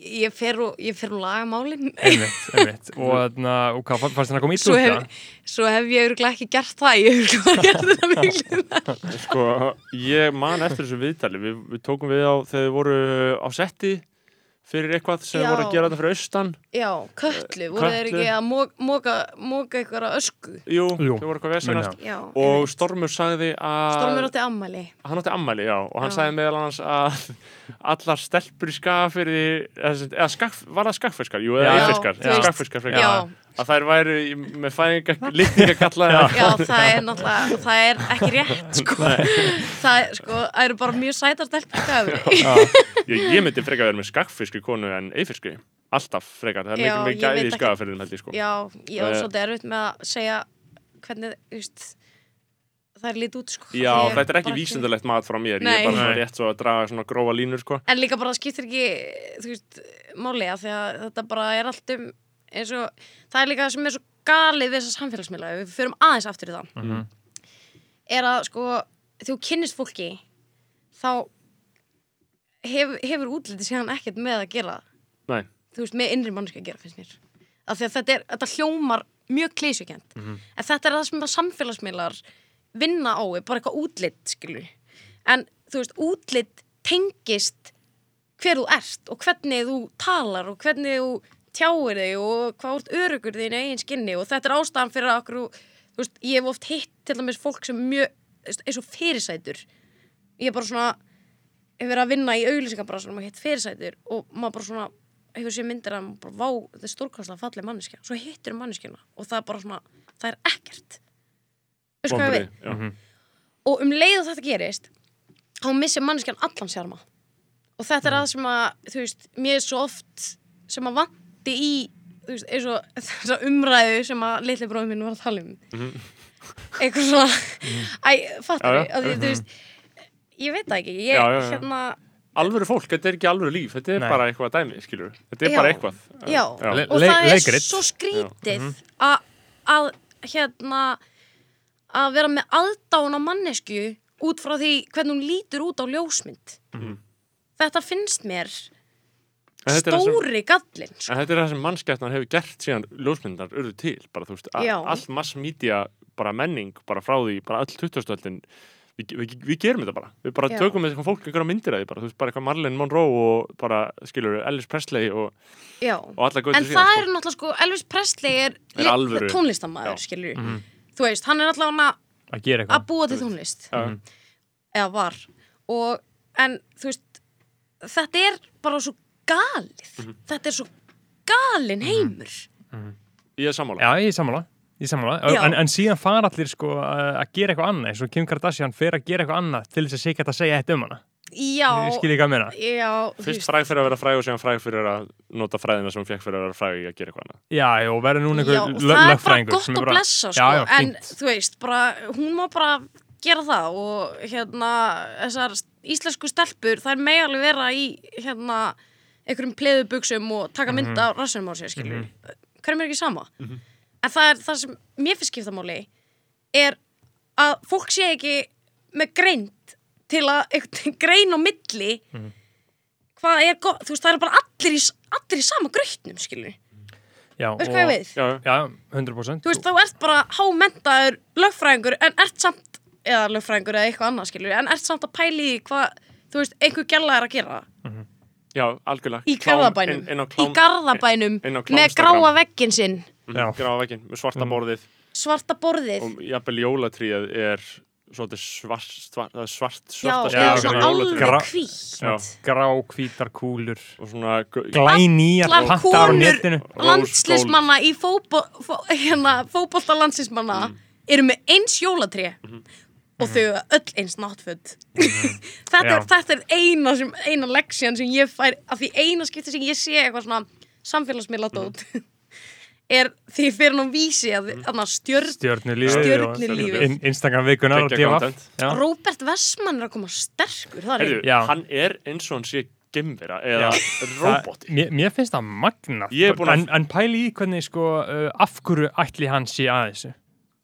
ég fer og, ég fer og laga málin. Einmitt, einmitt. Og, þarna, og hvað fannst þarna að koma í svo hef, svo hef ég örgulega ekki gert það. Ég hef örgulega gert þetta miklu Sko, ég man eftir þessu viðtali. Við, við tókum við á þegar þið voru á setti fyrir eitthvað sem Já. voru að gera þetta fyrir austan. Já, köllu, voru þeir ekki að moka eitthvað ösku? Jú, Jú, þau voru eitthvað mun vesenast já, og Stormur sagði að Stormur átti ammæli hann átti ammæli, já, og hann Já. sagði meðal annars að allar stelpur í skafirði eða, var það skaffiskar? Jú, eða eifiskar, já, að þær væru í- með fæðinga, litningakalla já, það er náttúrulega það er ekki rétt sko. það er sko, það eru bara mjög sætar stelpur ég, ég myndi frekar vera með skaffiski konu en eifiski alltaf frekar, það er mikið ég gæði í ekki. skafirðin held ég sko. Já, ég var Eh. svolítið erfitt með að segja hvernig, þú veist það er lítið út sko. Já, Ég þetta er ekki bara vísindalegt mat frá mér, ég Nei. er bara Nei. rétt svo að draga svona grófa línur sko. En líka bara það skiptir ekki, þú veist, máli að því að þetta bara er allt um og, það er líka það sem er svo galið við þessar samfélagsmiðla, við förum aðeins aftur í það, Mhm. er að sko, þú kynnist fólki þá hef, hefur útlitið síðan ekkert með að gera, Nei, þú veist, með innri mannski að gera, finnst mér. Af því að þetta, er, þetta hljómar mjög klísukent, Mhm. en þetta er það sem samfélagsmiðlar vinna á, bara eitthvað útlit, skilur. En, þú veist, útlit tengist hver þú ert og hvernig þú talar og hvernig þú tjáir þig og hvað úr örugur þín eigin skinni og þetta er ástæðan fyrir að okkur, veist, ég hef oft hitt til dæmis fólk sem mjög, veist, eins og fyrirsætur. Ég er bara svona hef verið að vinna í auglýsingabrasanum og hitt fyrirsætur og maður bara svona hefur sér myndir að maður bara, vá, þetta er stórkastlega falleg manneskja, svo hittir um manneskjuna og það er bara svona, það er ekkert. Veistu hvað ég já. Mhm. og um leið og þetta gerist þá missir manneskjan allan sjarma. Og þetta er það sem að þú veist, mér er svo oft sem að vanti í veist, eins og þessa umræðu sem að litli bróðum minn var að tala um. Eitthvað svona. Æ, fattar ég, að því, þú veist ég veit það ekki, ég Já, já, já. hérna Alvöru fólk, þetta er ekki alvöru líf, þetta er Nei. bara eitthvað dæmi, skilur Þetta er Já. bara eitthvað. Og le- það er svo skrítið að, að hérna að vera með aðdána mannesku út frá því hvernig hún lítur út á ljósmynd. Mhm. þetta finnst mér En þetta er það sem- stóri gallin sko. En þetta er það sem mannskjættan hefur gert síðan ljósmyndar urðu til, bara þú veist, all massmedia, bara menning, bara frá því, bara öll 2000-öldin, við, við, við gerum þetta bara, við bara Já. tökum með eitthvað fólk einhverja myndir að því, bara, þú veist, bara eitthvað Marlene Monroe og bara, skilur, Ellis Presley og, Já. og alla göttur en það er náttúrulega sko Elvis Presley er, Er tónlistamæður Já. skilur Mhm. þú veist, hann er allavega Að gera að búa til tónlist Já. eða var og, en þú veist þetta er bara svo galið. Mhm. þetta er svo galin heimur. Ég er sammála. Já, ég er sammála. Ég er sammála, en, en síðan fara allir sko að gera eitthvað annað eins og Kim Kardashian fer að gera eitthvað annað til þess að sé ekki að segja þetta um hana. Já, já þú Fyrst veist, fræg fyrir að vera fræg og síðan fræg fyrir að nota fræðina sem hún fekk fyrir að vera fræg í að gera eitthvað annað. Já, og verður núna einhver og lö- það er bara lögfræðingur gott að blessa sko, Já, já, en þú veist, bara, hún má bara gera það og hérna þessar íslensku stelpur þær megi alveg vera í hérna einhverjum pleðubuxum og taka mynd af rassinum á sér skilur mm hverjum er ekki sama? En það er það sem mér finnst skipta máli er að fólk sé ekki með greint til að grein á milli hvað er gott, þú veist það er bara allir í, allir í sama grautnum skilur Já, veist hvað ég við? Já, já. Já, 100% þú veist, þá ert bara hámentaður lögfræðingur en ert samt, eða lögfræðingur eða eitthvað annað skilur, en ert samt að pæli hvað, þú veist, einhver gæla er að gera já, algjörlega. Í Klám- garðabænum, inn- inn á í klám- garðabænum inn á með gráa veggin sinn. Já. gráa með svarta borðið. Svarta borðið. Og jafnvel jólatríð er svart svart, er svart já, Já, svona alveg Já. grá, hvítar kúlur. Og svona glænýjar allar pantar á netinu. Landslismanna í fótbol, fó, hérna, fótbolta landslismanna Mm. eru með eins jólatré. Mhm. Og þau eru öll eins náttföld þetta, er, Já. þetta er eina, sem, eina leksjan sem ég fær af því eina skipti sem ég sé eitthvað svona samfélagsmiðla dót er því ég fyrir ná vísi að mm. stjörn stjörnulífið Stjörnulífið. og in- Instagram vikunar og Geggja DFF content. Já. Robert Westman er að koma sterkur er hann er eins og hann sé gemvera eða roboti mér, mér finnst það magna að- en, en pæli í hvernig sko uh, af hverju ætli hann sé að þessu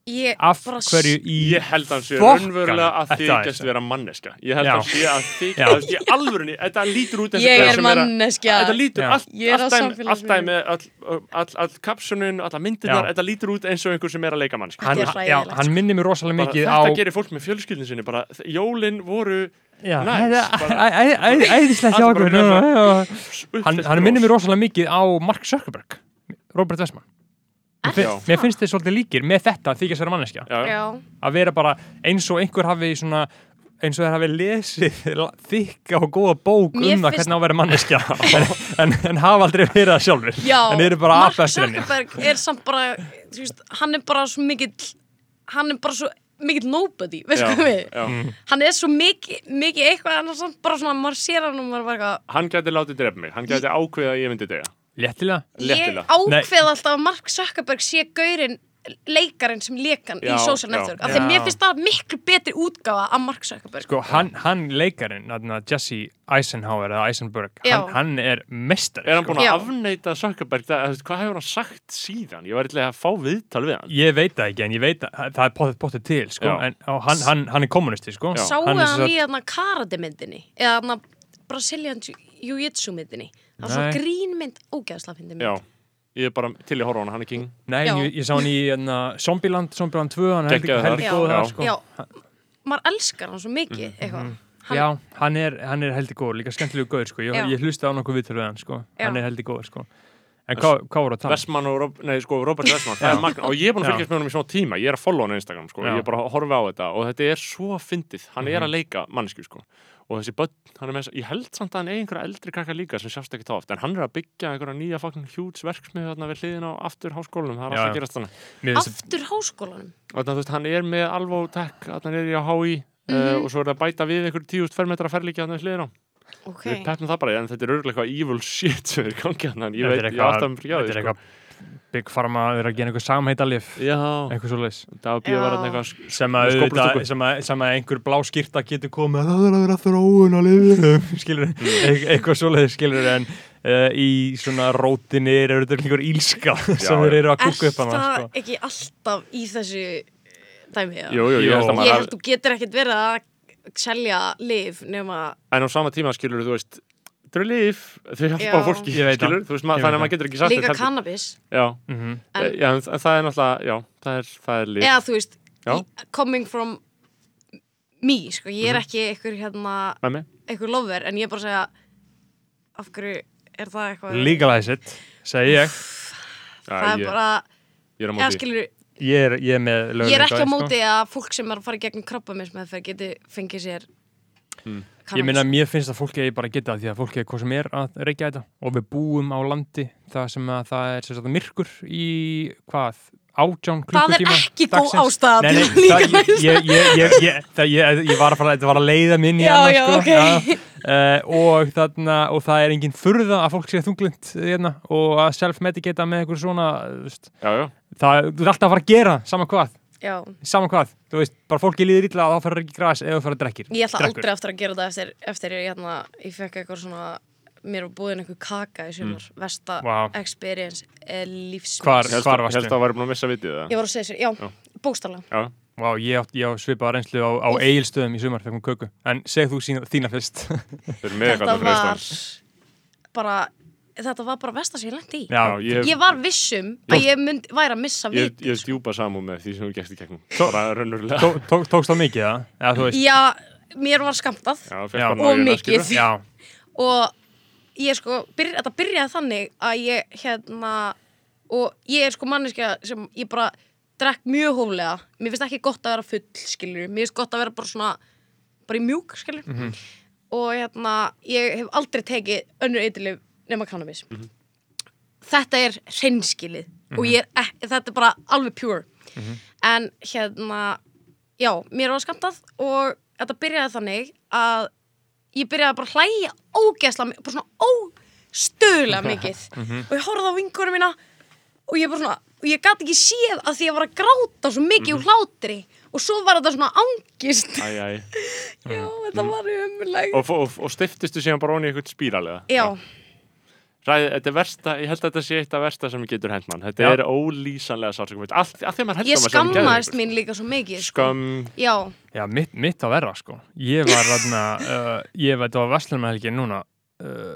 ég af bara hverju í Ég held að hann sé raunverulega að þessu? vera manneska Ég held Já. að hann sé að Já. þykjast í alvörunni Þetta lítur út eins og ég er manneskja Þetta lítur Já. allt, Ég er á allt, dæmi- samfélagsmiðlum. allt dæmi með all, all, all kapsunin, alla myndirnar, þetta lítur út eins og einhver sem er að leika mannski. hann, hann sko. minnir mér rosalega Bara, mikið á þetta gerir fólk með fjölskyldin sinni, bara jólin voru já, Nice, þetta- bara- æ- æ- æ- æðislegt hjá Allt bara okkur með já, já. uppfyllt hann, hann minnir mér rosalega mikið á Mark Zuckerberg Robert Westman Mér, fin, Já. mér finnst þið svolítið líkir með þetta að þykjast vera manneskja Já, já. já, að vera bara eins og einhver hafi svona eins og þeir hafi lesið þykka og góða bók Mér um það finnst- hvernig á að vera manneskja en, en, en hafa aldrei verið það sjálfur Já, en eru bara Mark eftir henni Zuckerberg er samt bara þú veist, hann er bara svo mikill hann er bara svo mikill nobody Já. Mm. hann er svo mikið, mikið eitthvað en hann er samt bara svona, maður sér hann og maður er bara eitthvað Hann gæti látið drepa mig, hann gæti ákveðið að ég myndi dega. Léttilega ég Léttilega. ákveð alltaf að Mark Zuckerberg sé gaurinn leikarinn sem lekan Já, í Social. Network af því að mér finnst það miklu betri útgáfa af Mark Zuckerberg sko hann, hann leikarinn Jesse Eisenhower eða Eisenberg hann, hann er mestar Er hann búin Já. að afneita Zuckerberg, það, hvað hefur hann sagt síðan? Ég var eitthvað að fá viðtal við hann. ég veit það ekki en ég veit að það er potið, potið til sko. En, hann, hann, hann er kommunisti sko. Sáu Hann í sagt- þarna karate myndinni eða Brazilian Jiu-Jitsu myndinni það var svo Nei. grínmynd, ógeðsla fyndi mynd Já, ég er bara til í að horfa á hann, hann er king. Nei, Já. ég, ég sá hann í hérna, Zombieland, Zombieland 2 hann er heldig, Geggjaður heldig þar. góð Já. þar sko. já, maður elskar hann svo mikið eitthvað hann, Já, hann er, hann er heldig góð, líka skemmtilegu góður sko. ég, Já. ég hlusti á nokkuð viðtölu við hann sko. Já. hann er heldig góður sko. En hvað hvað voru að tala? Vestmann og, Rob, nei, sko, Robert Vestmann, það er magna og ég er búin að Já. fylgjast með honum í svona tíma, ég er að follow hann á Instagram, sko, Já. ég er bara að horfa á þetta og þetta er svo fyndið, hann er Mhm. að leika mannesku, sko, og þessi börn, hann er með þess ég held samt að hann eigi einhverja eldri krakka líka sem sjást ekki þá oft, en hann er að byggja einhverja nýja fucking hjúts verksmið þarna við hliðin á aftur háskólanum, það er alltaf að gerast þannig aftur háskólanum? Þannig, þú veist, hann er með Alvo Tech, hann er í á HÍ Mhm. uh, og svo er það að bæta við einhver tíust fermetra ferlíkja þarna við hliðin á. Ok, við peppum það bara, en þetta er örgulega eitthvað evil shit sem er í gangi hann, ég Þetta veit, er ég átt að er Big Pharma er að gera einhver samheitalif Já, eitthvað svo það eitthvað sem sem, að, sem að einhver blá skýrta getur komið það er að vera þróun á skilur, Mm. eitthvað svoleiðis skilur en uh, í svona rótinni er þetta einhver ílska sem þeir eru að er kúka upp hana það sko. ekki alltaf í þessu dæmi eða? Jú, jú, ég held Jú. að þú getur ekkert verið að selja liv nema En á sama tíma skilur þú veist Þetta eru líf, þau hjálpa fólki Ég veit það. skilur, þú veist, mað, þannig að maður getur ekki sagt líka þetta heldur. cannabis. Já, mm En- en, já, en það er náttúrulega, já, það er, það er líf. Eða þú veist, Já. coming from me, sko, ég er Mhm. ekki einhver hérna, með einhver lover en ég er bara að segja af hverju er það eitthvað legalize it, segi ég. Það er ég, bara, ég er eða skilur ég er, ég er með ég er ekki á sko. móti að fólk sem er að fara í gegnum krabbaminsmeðferð geti fengið sér Mm. Ég meina, mér finnst að fólki eigi bara að geta það því að fólki er hvað sem er að reykja þetta. Og við búum á landi það sem að það er sem sagt, myrkur í hvað, átján Það er klukkutíma ekki góð ástæða Nei, til nei, að líka það, ég, ég, ég, það, ég, ég var að fara, þetta var að leiða minn í Já, hana já, sko, ok. uh, og, þarna, og það er engin furða að fólk sé þunglind hérna, og að self-medicata með einhver svona Já, já, það, þú er alltaf að fara að gera sama hvað Já, saman hvað, þú veist, bara fólki líður illa að þá fyrir ekki græs eða fyrir að drekkir. Ég ætla Drekkur. aldrei eftir að gera það eftir, eftir ég, hérna, ég fekk eitthvað svona mér var búin eitthvað kaka í sumar. Vesta Vá. experience lífsmins Hvar- varstu? helst að búin að missa vitið það. Ég var að segja sér, já, Já. bókstallega Já, Vá, ég ég á svipaða reynslu á, á eigilstöðum í sumar, fekkum köku. En segð þú sína, þína fyrst. Þetta var bara þetta var bara versta sem ég lendi í. Já, ég, Ég var vissum að ég mynd, væri að missa ég, vit ég er djúpa samú með því sem þú gerst í gegnum. Bara raunverulega. tó, tó, tókst það mikið það? Já, þú veist Já, mér var skamtað Já, Já. fekk bara Og nájuna, mikið. skilurðu. Já, og ég sko, byrj, þetta byrjaði þannig að ég hérna og ég er sko manneskja sem ég bara drekk mjög hóflega. Mér finnst ekki gott að vera full, skilur mér finnst gott að vera bara svona bara í mjúk, skilur og hérna, ég hef aldrei tekið önnur eitthilif nema cannabis þetta er hreinskilið og ég er þetta er bara alveg pure. En hérna já, mér var skamtað og þetta byrjaði þannig að ég byrjaði bara að hlæja ógeðslega mi- bara svona óstöðlega mikið. Og ég horfði á vingunum mína og ég bara svona og ég gæti ekki séð að því ég var að gráta svo mikið úr hlátri. Og svo var þetta svona angist. Æ, æ. já, þetta var umurleg Og, og, og stiftistu síðan bara onni í eitthvað spíralega? Já, Ræði, þetta er versta, ég held að þetta sé eitt af versta sem getur hent mann. Þetta Já. er ólýsanlega sársökum Allt, því að maður ég heldur að maður sé orðinn skammaðist geðveikur. mín líka svo mikið sko. Skömm, já, já mitt, mitt að verra sko. Ég var þarna, uh, ég veit að Vestlumælgi núna uh,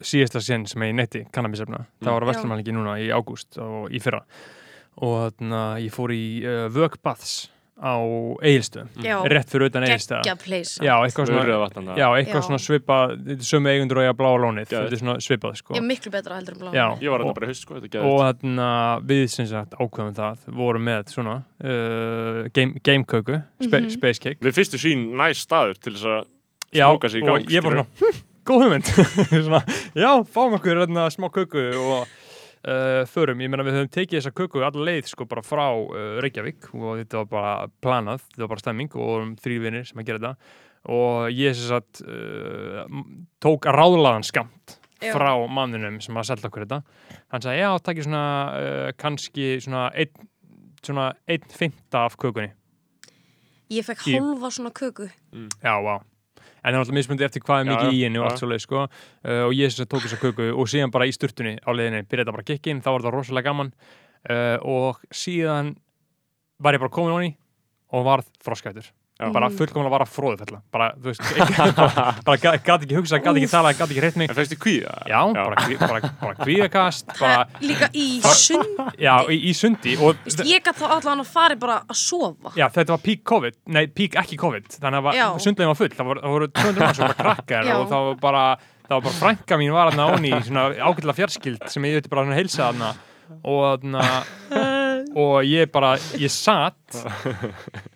síðasta sinn sem ég netti kannabisefna. Það var Já. Vestlumælgi núna í ágúst og í fyrra. Og þarna ég fór í uh, vögbaths á eigilstöðum já rétt fyrir utan eigilstöða geggja place Já, eitthvað svona Já, eitthvað Já. svona svipað, þetta er sömu eigendur og ég að bláa lónið, þetta er svona svipað sko. ég er miklu betra heldur en blá Já. Ég var Og- þetta bara í haust sko, þetta og geður þarna við sem sagt ákveðum það vorum með svona uh, game, gameköku, spe, Mhm. space cake Við fyrstu sín næst staður til þess að já, Smóka sig í gang, og ég bara skilurðu. svona, góð hugmynd svona, já, fáum okkur þarna smá köku og uh, förum, ég meina við höfum tekið þessa köku alla leið sko bara frá uh, Reykjavík og þetta var bara planað, þetta var bara stemming og vorum þrý vinir sem að gera þetta. Og ég sem sagt uh, tók ráðlaðan skamt Já. frá manninum sem að selta okkur þetta. Hann sagði, já, takkið svona uh, kannski svona einn svona einn fymta af kökunni. Ég fekk Í- hálfa svona köku. Já, vá. En það er alltaf mismundi eftir hvað er mikið já, í henni og allt svo leið, sko. Uh, og ég tók þessa köku og síðan bara í sturtunni á leiðinni byrjaði þetta bara að kikka inn, þá var þetta rosalega gaman uh, og síðan var ég bara komin á henni og varð froskættur. Já. Bara fullkomlega var að fróðufella. Bara, þú veist, ekki, bara, bara gæti ekki hugsað, gæti ekki talað, gæti ekki mig. En fæstu kvíða? Já, bara, kví- bara, bara kvíðakast, bara, líka í sund já, í, í sundi og Vist, ég gæti þá allan að fara bara að sofa Já, þetta var peak COVID, nei, peak ekki COVID þannig að Já. sundlegin var full, það voru, það voru 200 mann sem bara krakkar Já. og það var bara, það var bara frænka mín var aðna áni svona ágætlega fjarskild sem ég veit bara hann heilsa aðna og aðna og ég bara, ég satt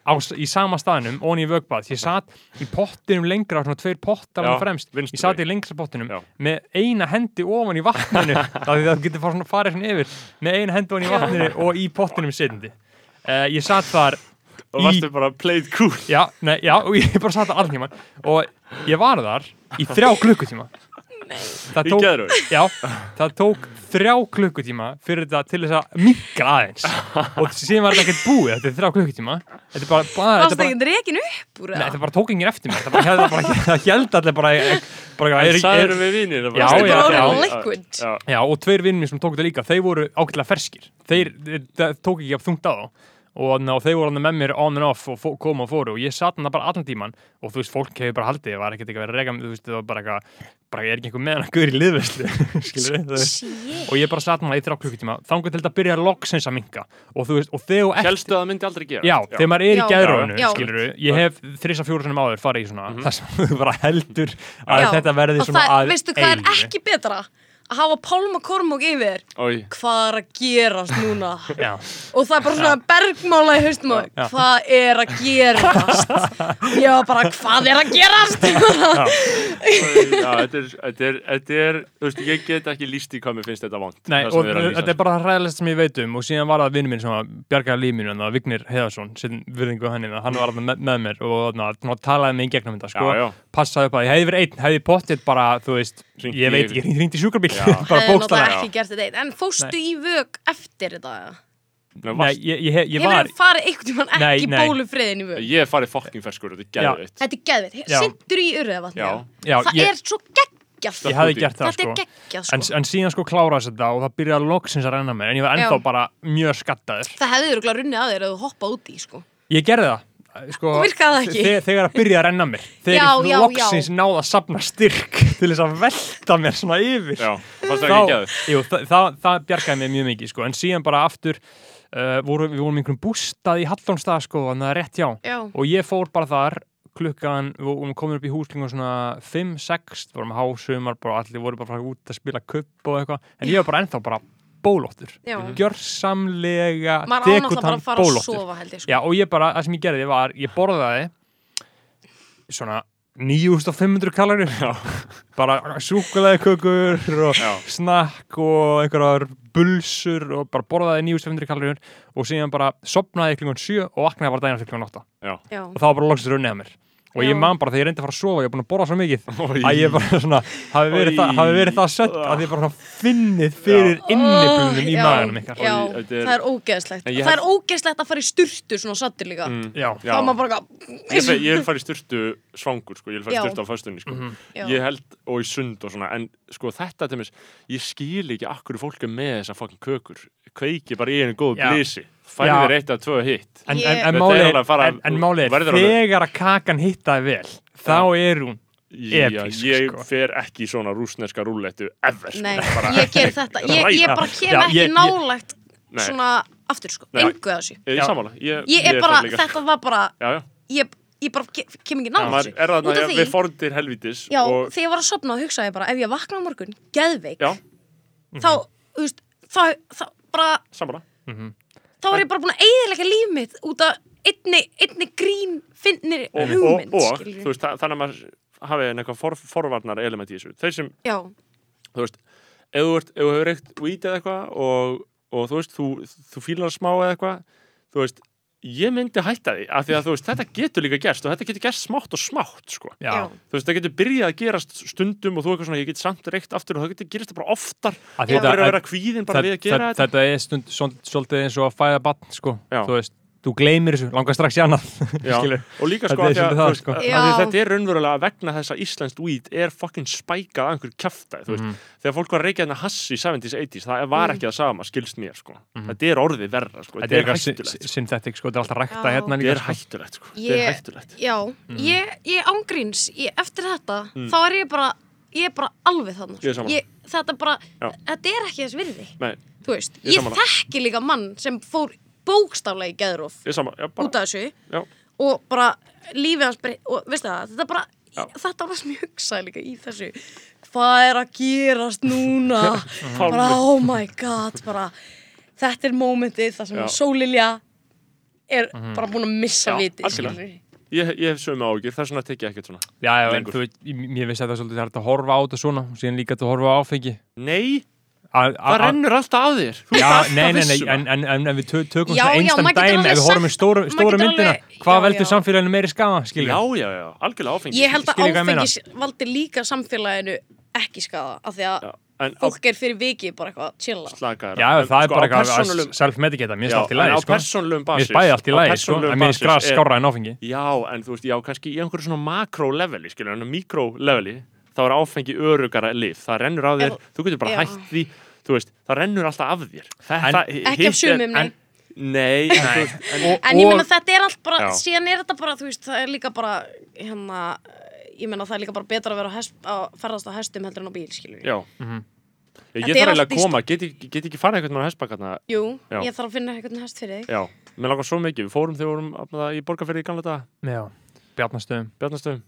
á, í sama staðnum onni í vögbað, ég satt í pottinum lengra, svona tveir pottar hann fremst, vinstri. ég satt í lengra pottinum Já. með eina hendi ofan í vatninu það getur fara svona farið svona yfir með eina hendi ofan í vatninu og í pottinum setjandi uh, ég satt þar Og í- varstu bara played cool. Já, nei, já, og ég bara satt það tíman og ég var þar í þrjá klukkutíma Það Í tók, já, það tók þrjá klukkutíma fyrir þetta til þess að minka aðeins og síðan var þetta ekkert búið, þetta er þrjá klukkutíma Þetta er bara, bara, þetta það bara upp úr Nei, það? þetta bara tók enginn eftir mér, það bara held, það allir bara, bara er, En er, sagður við vinir Já, já, bara já. og tveir vinnir sem tóku þetta líka, þeir voru ákveðlega ferskir. Þeir, það tók ekki að þungt á þá. Og, ná, þeir voru hann með mér on and off og fó, koma og fóru. Og ég satt hann bara allan tíman og þú veist, fólk hefur bara haldið, það var ekkert eitthvað að rega þú veist, það var bara eitthvað, bara ég er ekki einhver með hann að guður í liðveslu, skilur við, og ég bara satt hann í þrjá klukkutíma, þangur til þetta byrja loksins að minka og þú veist, og þegar ert Helstu að það myndi aldrei gera Já, þegar maður er í Já. gæðrónu, Já. skilur við, ég hef þrissa fjóru sinni áður farið í svona, Mhm. þar sem þú bara heldur að Já. þetta verði Og svona það, að veistu hafa Pálma Kormók yfir Ói, Hvað er að gerast núna? Já. Og það er bara svona bergmála í haustum og. Hvað er að gerast? Ég var bara, hvað er að gerast? já, þetta er, þetta er, þetta er, þú veist, ég get ekki líst í hvað mér finnst þetta vant þetta er bara það ræðilegst sem ég veit um og síðan var það vinnu minn sem að bjargaði lífinu en það Vignir Heiðarsson, sem virðingu hann hann var með, með mér og na, na, talaði mig í gegnum þetta, sko, Já, já. passaði upp að ég hefði verið einn, hefði pottið bara, þú veist Hringt ég veit í sjúkrabíl Já. bara Það einn En fóstu í vög eftir þetta? eða? Nei, Nei, ég, ég, ég Hefur var þið farið einhvern Nei, ekki nei. bólufriðin í völd? ég hef farið fucking ferskur, þetta er Já. geðveitt Þetta er geðveit, Já. sindur í urðavatni Já. Já, Það ég, er svo geggjað ég hafði gert það Þetta sko er geggjað sko en, en síðan sko kláraðist þetta og það byrjaði loksins að renna mér en ég var ennþá bara mjög skattaður Það hefði örugglega runnið að þér að þú hoppa út í sko Ég gerði það sko, Og virkaði það Þegar að byrja að renna mér Þegar Já, ég loksins náði að sapna styrk til þess að velta mér svona yfir. Já, geðveitt jú, það, það, það bjargaði mér mjög mikið sko. en síðan bara aftur uh, voru, við vorum í einhverjum bústað í Hallónstað sko, en það er rétt já Já, og ég fór bara þar klukkan, við vorum komin upp í hús klukkan svona 5-6, við vorum hásumar bara allir voru bara út að spila kupp og eitthvað, en ég var bara ennþá bara bólóttur. Já. Gjörsamlega að bólóttur. sko. Já, og ég bara, það sem ég gerði var, ég borðaði svona 9500 kalorir bara súkulega kökur og Já. snakk og einhverjar bulsur og bara borðaði 9500 kalorir og síðan bara sopnaði klukkan 7 og vaknaði bara daginn fyrir klukkan 8 Já, og það var bara loksins runnið að mér og ég Já. man bara þegar ég reyndi að fara að sofa ég er búin að borða svo mikið Oj. að ég bara svona hafi verið, hafi verið það sött að ég bara svona finnið fyrir inniblunum í Já, maganum ykkar Já, er- það er ógeðslegt ég Það er ógeðslegt að fara í sturtu svona sattir líka mm, Já, já. Þá er maður bara Ég, ég vil fara í styrtu svangur sko, ég vil fara í Já. styrtu á föstunni sko. Já. ég held og í sund og svona en sko þetta til mér, ég skil ekki akkur fólk er með þessa fucking kökur kveiki bara í einu góðu Já. blísi þér eitt eða tvö hitt en, en, en málið er alveg að fara- en, en málið verður alveg- þegar að kakan hittaði vel þá er hún Já, Episk, ég sko. fer ekki í svona rúsneska rúllettu ever. Nei, Bara- ég ger þetta. Ég, ég bara kem ekki ég- ég- nálægt Nei. svona aftur sko, engu að þessu. Ég er er bara, líka. þetta var bara já, já. ég, ég bara ke- kem ekki er af því- við fórndir helvítis Já, og, þegar ég var að sopna og hugsaði bara ef ég vakna á morgun, geðveik já, þá, þú veist, þá, þá bara sammála þá er ég bara búin að eigðilega líf mitt út af einni, einni grín finnir og, og, hugmynd og skilurðu. þú veist, þa- þannig að maður hafi eitthvað for, forvarnar element í þessu þeir sem, Já, þú veist ef þú, ert, ef þú hefur reykt weed eða eitthvað og, og þú veist, þú, þú fílar smá eða eitthvað, þú veist ég myndi hætta því, af því að þú veist, þetta getur líka gerst og þetta getur gerst smátt og smátt sko. þú veist, það getur byrjað að gerast stundum og þú eitthvað svona, ég get samt reykt aftur og það getur gerist bara oftar. Það er að vera kvíðin bara við að gera þetta, þetta? er stund, svol- svolítið eins og að fæða batn sko, þú veist, þú gleymir þessu langar strax í annað og líka sko að, að, veist, sko. að, að þetta er raunverulega vegna þess að íslenskt weed er fucking spækað að einhver kjafta Mhm. þegar fólk var að reykja hérna hass í 70s, 80s það var ekki það sama, skilst mér sko. þetta er orðið verra, sko. Mhm. þetta er hættulegt sy- synthetic sko, þetta er alltaf rækta hérna þetta líka er sko. hættulegt, sko. þetta Ég- er hættulegt já Mm. ég, ég ángríns ég, eftir þetta, þá er ég bara ég er bara alveg þannig Ég sammála. þetta bara, þetta er ekki þess virði Nei, þú veist, Ég þekki líka mann sem fór bókstaflega í geðróf er út af þessu. Já, og bara lífið hans og veistu það, þetta er bara Já. þetta var það sem ég hugsaði líka í þessu. Hvað er að gerast núna? Bara oh my god bara, þetta er mómentið þar sem. Sólilja er bara búin að missa skilurðu. ég, ég hef sömu ágjur, þess vegna tek ég ekkert svona já, já, en þú veit, ég- mér veist að það er svolítið hægt að horfa á þetta svona og síðan líka að horfa á áfengi. Nei, það rennur alltaf af þér Já, alltaf nei, nei, nei, en, en, en, en við tö- tökum Já, getur dæmi ef við horfum í stóru, stóru myndina alveg- hvað veldur samfélaginu meiri skafa, já, já, já, algjörlega áfengi ég held að Skil ég hvað ég meina? áfengi valdi líka samfélaginu ekki skada af því að en á fólk er fyrir vikið bara eitthvað að chilla slaka þér Já, á. En það er sko, bara á eitthvað að self-medicata, mér finnst allt í á sko persónulegum Mér basis finnst bæði allt í á lagi, sko, en mér finnst er- skára en áfengi Já, en þú veist, já, kannski í einhverju svona makro-leveli, skilur, en mikro-leveli, þá er áfengi örugara lif, það rennur á þér, Já. þú getur bara Já. hætt því, þú veist, það rennur alltaf af þér. Þetta, En- hitt Ekki af sumum, nei. en- Nei, en, þú veist, en, Og- En ég meina þetta er allt bara, Já. síðan er þetta bara, þú veist, það er líka bara, hérna, ég meina það er líka bara betra að vera á, hest, að ferðast á hestum heldur en á bíl, skilur já. Mhm. Ég Þetta er þarf eiginlega að koma, get, ég- get ekki farið eitthvað með hestbakkarna, Jú, Já. ég þarf að finna eitthvað hest fyrir þig. já, mér langar svo mikið, við fórum þegar við vorum þarna í borgarferði í gamla daga, Já, bjarnastöðum Bjarnastöðum.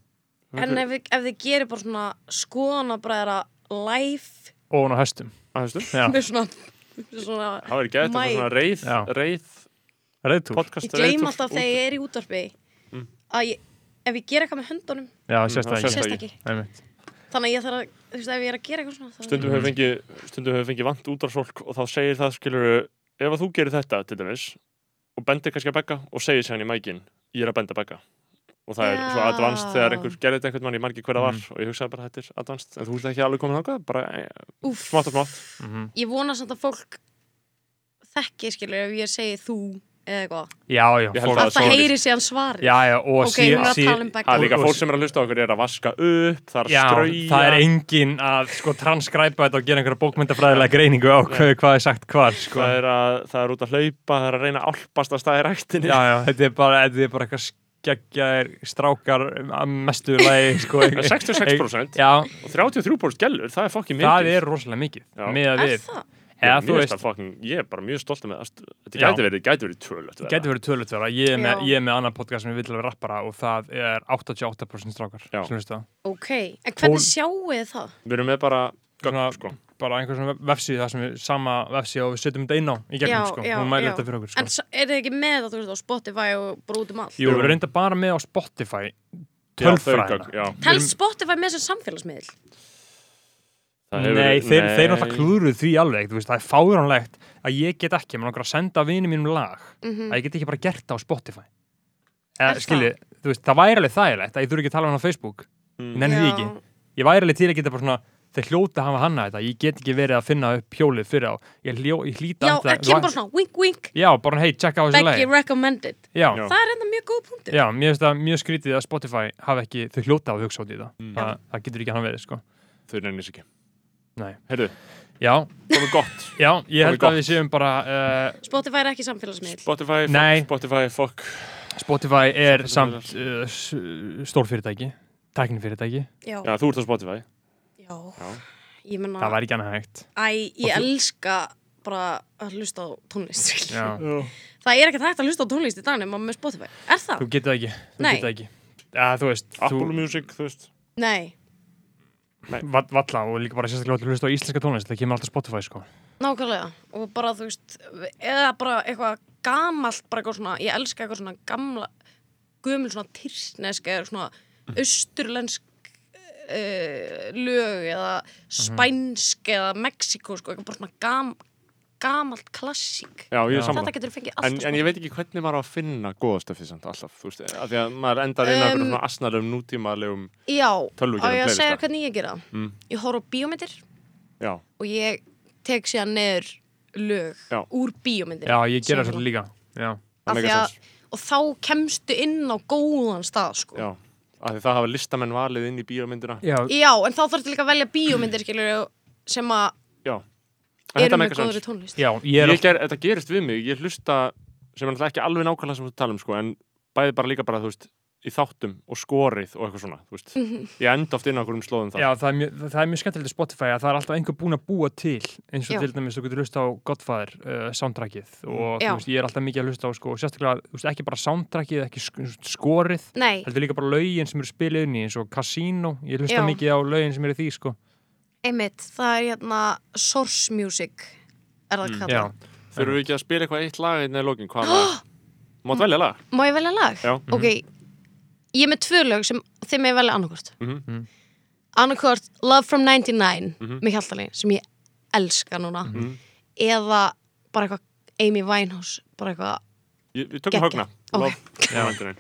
En ef, ef þið gerir bara svona skoðanabræðra live og hún á Já, með svona, svona það verður gett, Mæ. svona reið, Já. reið, reyðtúr podcast, Ég gleym alltaf þegar ég er í útvarpi Mm. að ég, ef ég ger eitthvað með höndunum Já, sérst það það ekki sést ekki. Þannig að ég þarf að, þú veist, ef ég er að gera eitthvað svona stundum hefur fengið, stundum hefur fengið vant útvarsfólk og þá segir það, skilur ef að þú gerir þetta til dæmis og bendir kannski að begga og segir sér hann í mækin ég er að benda begga og það er svo Já. advanced þegar einhver gerir þetta einhvern mann ég margir hver það var Mhm. og ég hugsaði bara þetta er advanced en þú ert ekki alveg komin þangað bara eh, Úff. smátt og smátt Mhm. Ég vona samt að fólk þekki skilur ef ég segi þú eða eitthvað Já, já, Ég held fólk, að- að það sorry. heyri síðan svarið já, já, og ok, hún er að tala um Það er begge líka Og- fólk sem er að hlusta á okkur er að vaska upp, það er að Já, strauja það er engin að sko transkræpa þetta og gera einhverja bókmyndafræðilega greiningu á hvað, hvað er sagt hvar sko. það, er að, það er út að hlaupa, það er að reyna að álpast að staði ræktinni Já, já, þetta er bara, þetta er bara eitthvað skeggjaðir strákar að mestu lagi sko, 66% Já, og 33% gellur, það er fokkin mikið. Það er rosalega mikið með að við. eða finnst veist, fucking, ég er bara mjög stolt með þetta gæti verið, gæti verið tölvöld það getur verið tölvöld vera ég er, með, ég er með annan podcast sem við viljum vera rappara og það er 88% strákar ok, en hvernig sjáu þið það? við erum með bara Svona- gögn, sko. Bara einhver svona vefsíð það sem við sama vefsíð og við setjum þetta inn á í gegnum Já, sko, já, mælir já. þetta fyrir okkur sko. en er þið ekki með það þú veist á Spotify og bara út um allt Jú, við erum reynda bara með á Spotify tölfræðina. Telst Spotify með sem samfélagsmiðl? Það hefur- Nei, þeir, nei. þeir náttúrulega klúðruð því alveg þú veist, það er fáránlegt að ég get ekki maður langar að senda vini mínum lag Mhm. að ég get ekki bara gert það á Spotify Er eða, skilji, þú veist, það væri alveg þægilegt að ég þurfi ekki að tala um hann á Facebook Mm. ég nenni því ekki, ég væri alveg til að geta bara svona þeir hljóta að hafa hanna þetta, ég get ekki verið að finna upp hjólið fyrir á, ég, hljó, ég hlýta Já, það kemur bara svona wink wink. Já, bara hei, checka á þessu lagi recommended. Já, Já. Það er enda mjög góð punktur. Já, mér finnst það mjög skrítið að Spotify hafa ekki, þau hljóta að hugsa út í það Mm. það, það getur ekki hann verið, sko. Þau nennis ekki. Nei. Heyrðu, já, komið gott. Já, ég held að við séum bara uh, Spotify er ekki samfélagsmiðl Spotify, fuck, Spotify, fuck. Spotify er samt uh, stórfyrirtæki tæknifyrirtæki, Já, Já, þú ert á Spotify já. Já. Ég menna, það væri ekki annað hægt. Æ, ég þú- elska bara að hlusta á tónlist já. Það er ekki hægt að hlusta á tónlist í dag nema með Spotify. Er það? þú getur það ekki, þú Nei. getur það ekki. Ja, þú veist, Apple þú, Music, þú veist. Nei, va- valla og líka bara sérstaklega hlusta á íslenska tónlist það kemur alltaf Spotify sko. Nákvæmlega. Og bara þú veist, eða bara eitthvað gamalt bara eitthvað svona, ég elska eitthvað svona gamla gömul svona tyrsnesk eða svona austurlensk uh, lög eða spænsk eða Mexiko sko, eitthvað bara svona gam, gamalt klassík Já, ég er Já. sammála Þetta getur fengið En, allt en ég veit ekki hvernig maður á að finna góða stöfið samt alltaf, þú veist, af því að maður endar inn á einhverjum Um, svona asnalegum nútímalegum, Já, á ég að segja hvernig ég gera það Mm. Ég horf á bíómyndir já, og ég tek síðan neður lög Já. úr bíómyndir já, ég gera þetta líka já, það Af meikar því að- sens. og þá kemstu inn á góðan stað sko. Já, af því það hafa listamenn valið inn í bíómyndina. já, Já, en þá þarftu líka að velja bíómyndir skilur, sem að eru þetta með góðri tónlist. Já, ég er Ég ger, þetta gerist við mig, ég hlusta sem er náttúrulega ekki alveg nákvæmlega sem þú tala um sko, en bæði bara líka bara, þú veist, í þáttum og skorið og eitthvað svona, þú veist. Mhm. Ég enda oft inn á einhverjum slóðum það. Já, það er, mjög, það er mjög skemmtilegt í Spotify að það er alltaf einhver búinn að búa til eins og Já. til dæmis þú getur hlusta á Godfather uh, soundtrackið og Já. þú veist, ég er alltaf mikið að hlusta á sko, sérstaklega, þú veist, ekki bara soundtrackið ekki sk skorið, Nei, heldur líka bara lögin sem eru spilið inn í eins og Casino ég hlusta Já. mikið á lögin sem eru í því sko. einmitt, það er hérna Source Music er það Mm. kallað Já, Þurfum við ekki að spila eitthvað eitt lag hérna í lókin, hvað? Má ég velja lag? Já. Ok, ég er með tvö lög sem þið með velja annarkvort Mhm. Annarkvort Love from 99 Mhm. með Hjaltalín sem ég elska núna Mhm. eða bara eitthvað Amy Winehouse bara eitthvað Við tökum högna. Ok. Love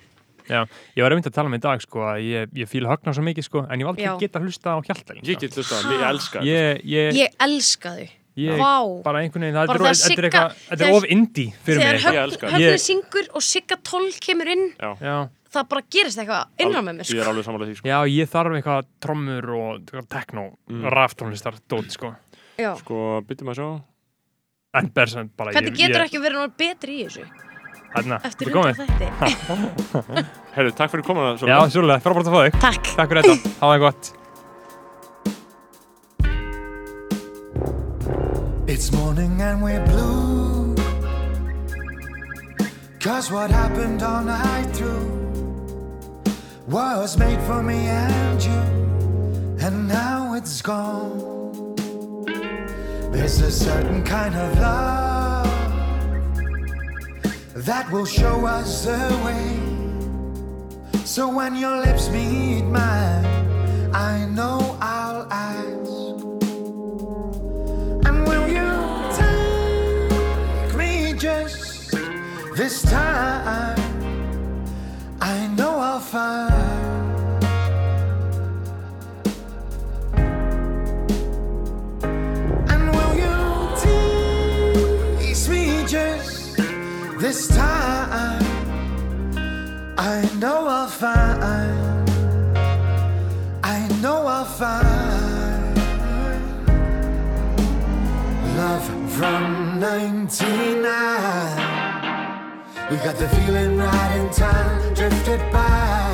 Já. Ég var einmitt að tala um í dag sko, að ég, ég fíla högna svo mikið sko, en ég var aldrei geta að hlusta á hjaltalín Ég get hlustað, á það, ég elska þetta. ég, ég, Ég elska þau ég Vá. bara einhvern veginn, það Bara er, þegar er, er þegar- of indie fyrir Þegar mig Högni Ég- syngur og Sigga 12 kemur inn Já. já, það bara gerist eitthvað innra með mér Ég er sko. alveg samanlega því, sko. Já, ég þarf eitthvað trommur og techno, Mm. raftónlistar, dót, sko. Já. Sko, byttum að sjá. En bersan bara Hvernig ég, getur ég, ekki verið náttúrulega betri í þessu Hérna, eftir hundra þætti Herru, takk fyrir komuna. Já, svolítið, frábært að fá þig. Takk Takk fyrir þetta, hafa það gott. It's morning and we're blue. Cause what happened all night through was made for me and you, and now it's gone. There's a certain kind of love that will show us the way. So when your lips meet mine, I know I'll ask. And will you take me just this time? I know I'll find. This time I know I'll find I know I'll find Love from 99 We got the feeling right in time Drifted by.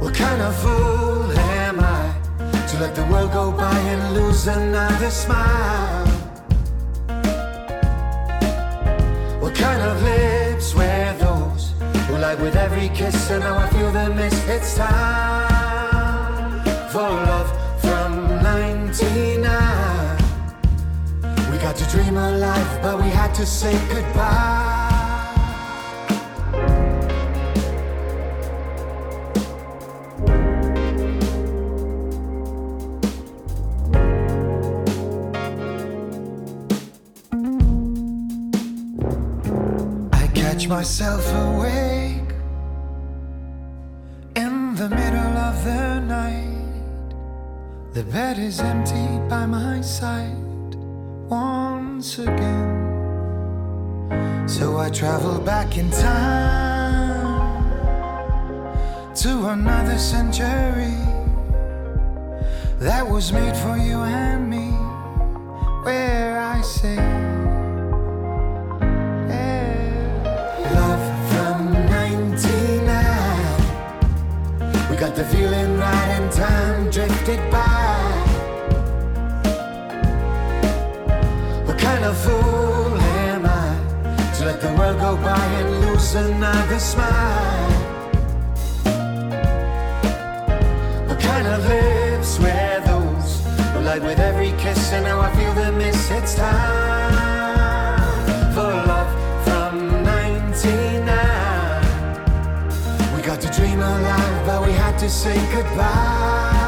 What kind of fool am I To let the world go by and lose another smile kind of lips were those. Who lied with every kiss and now I feel the miss It's time. For love from 99 We got to dream a life but we had to say goodbye myself awake in the middle of the night. The bed is empty by my side once again. So I travel back in time to another century that was made for you and me, where I say. The feeling right in time drifted by. What kind of fool am I to let the world go by and lose another smile? What kind of lips were those who lied with every kiss and now I feel the miss? It's time to say goodbye.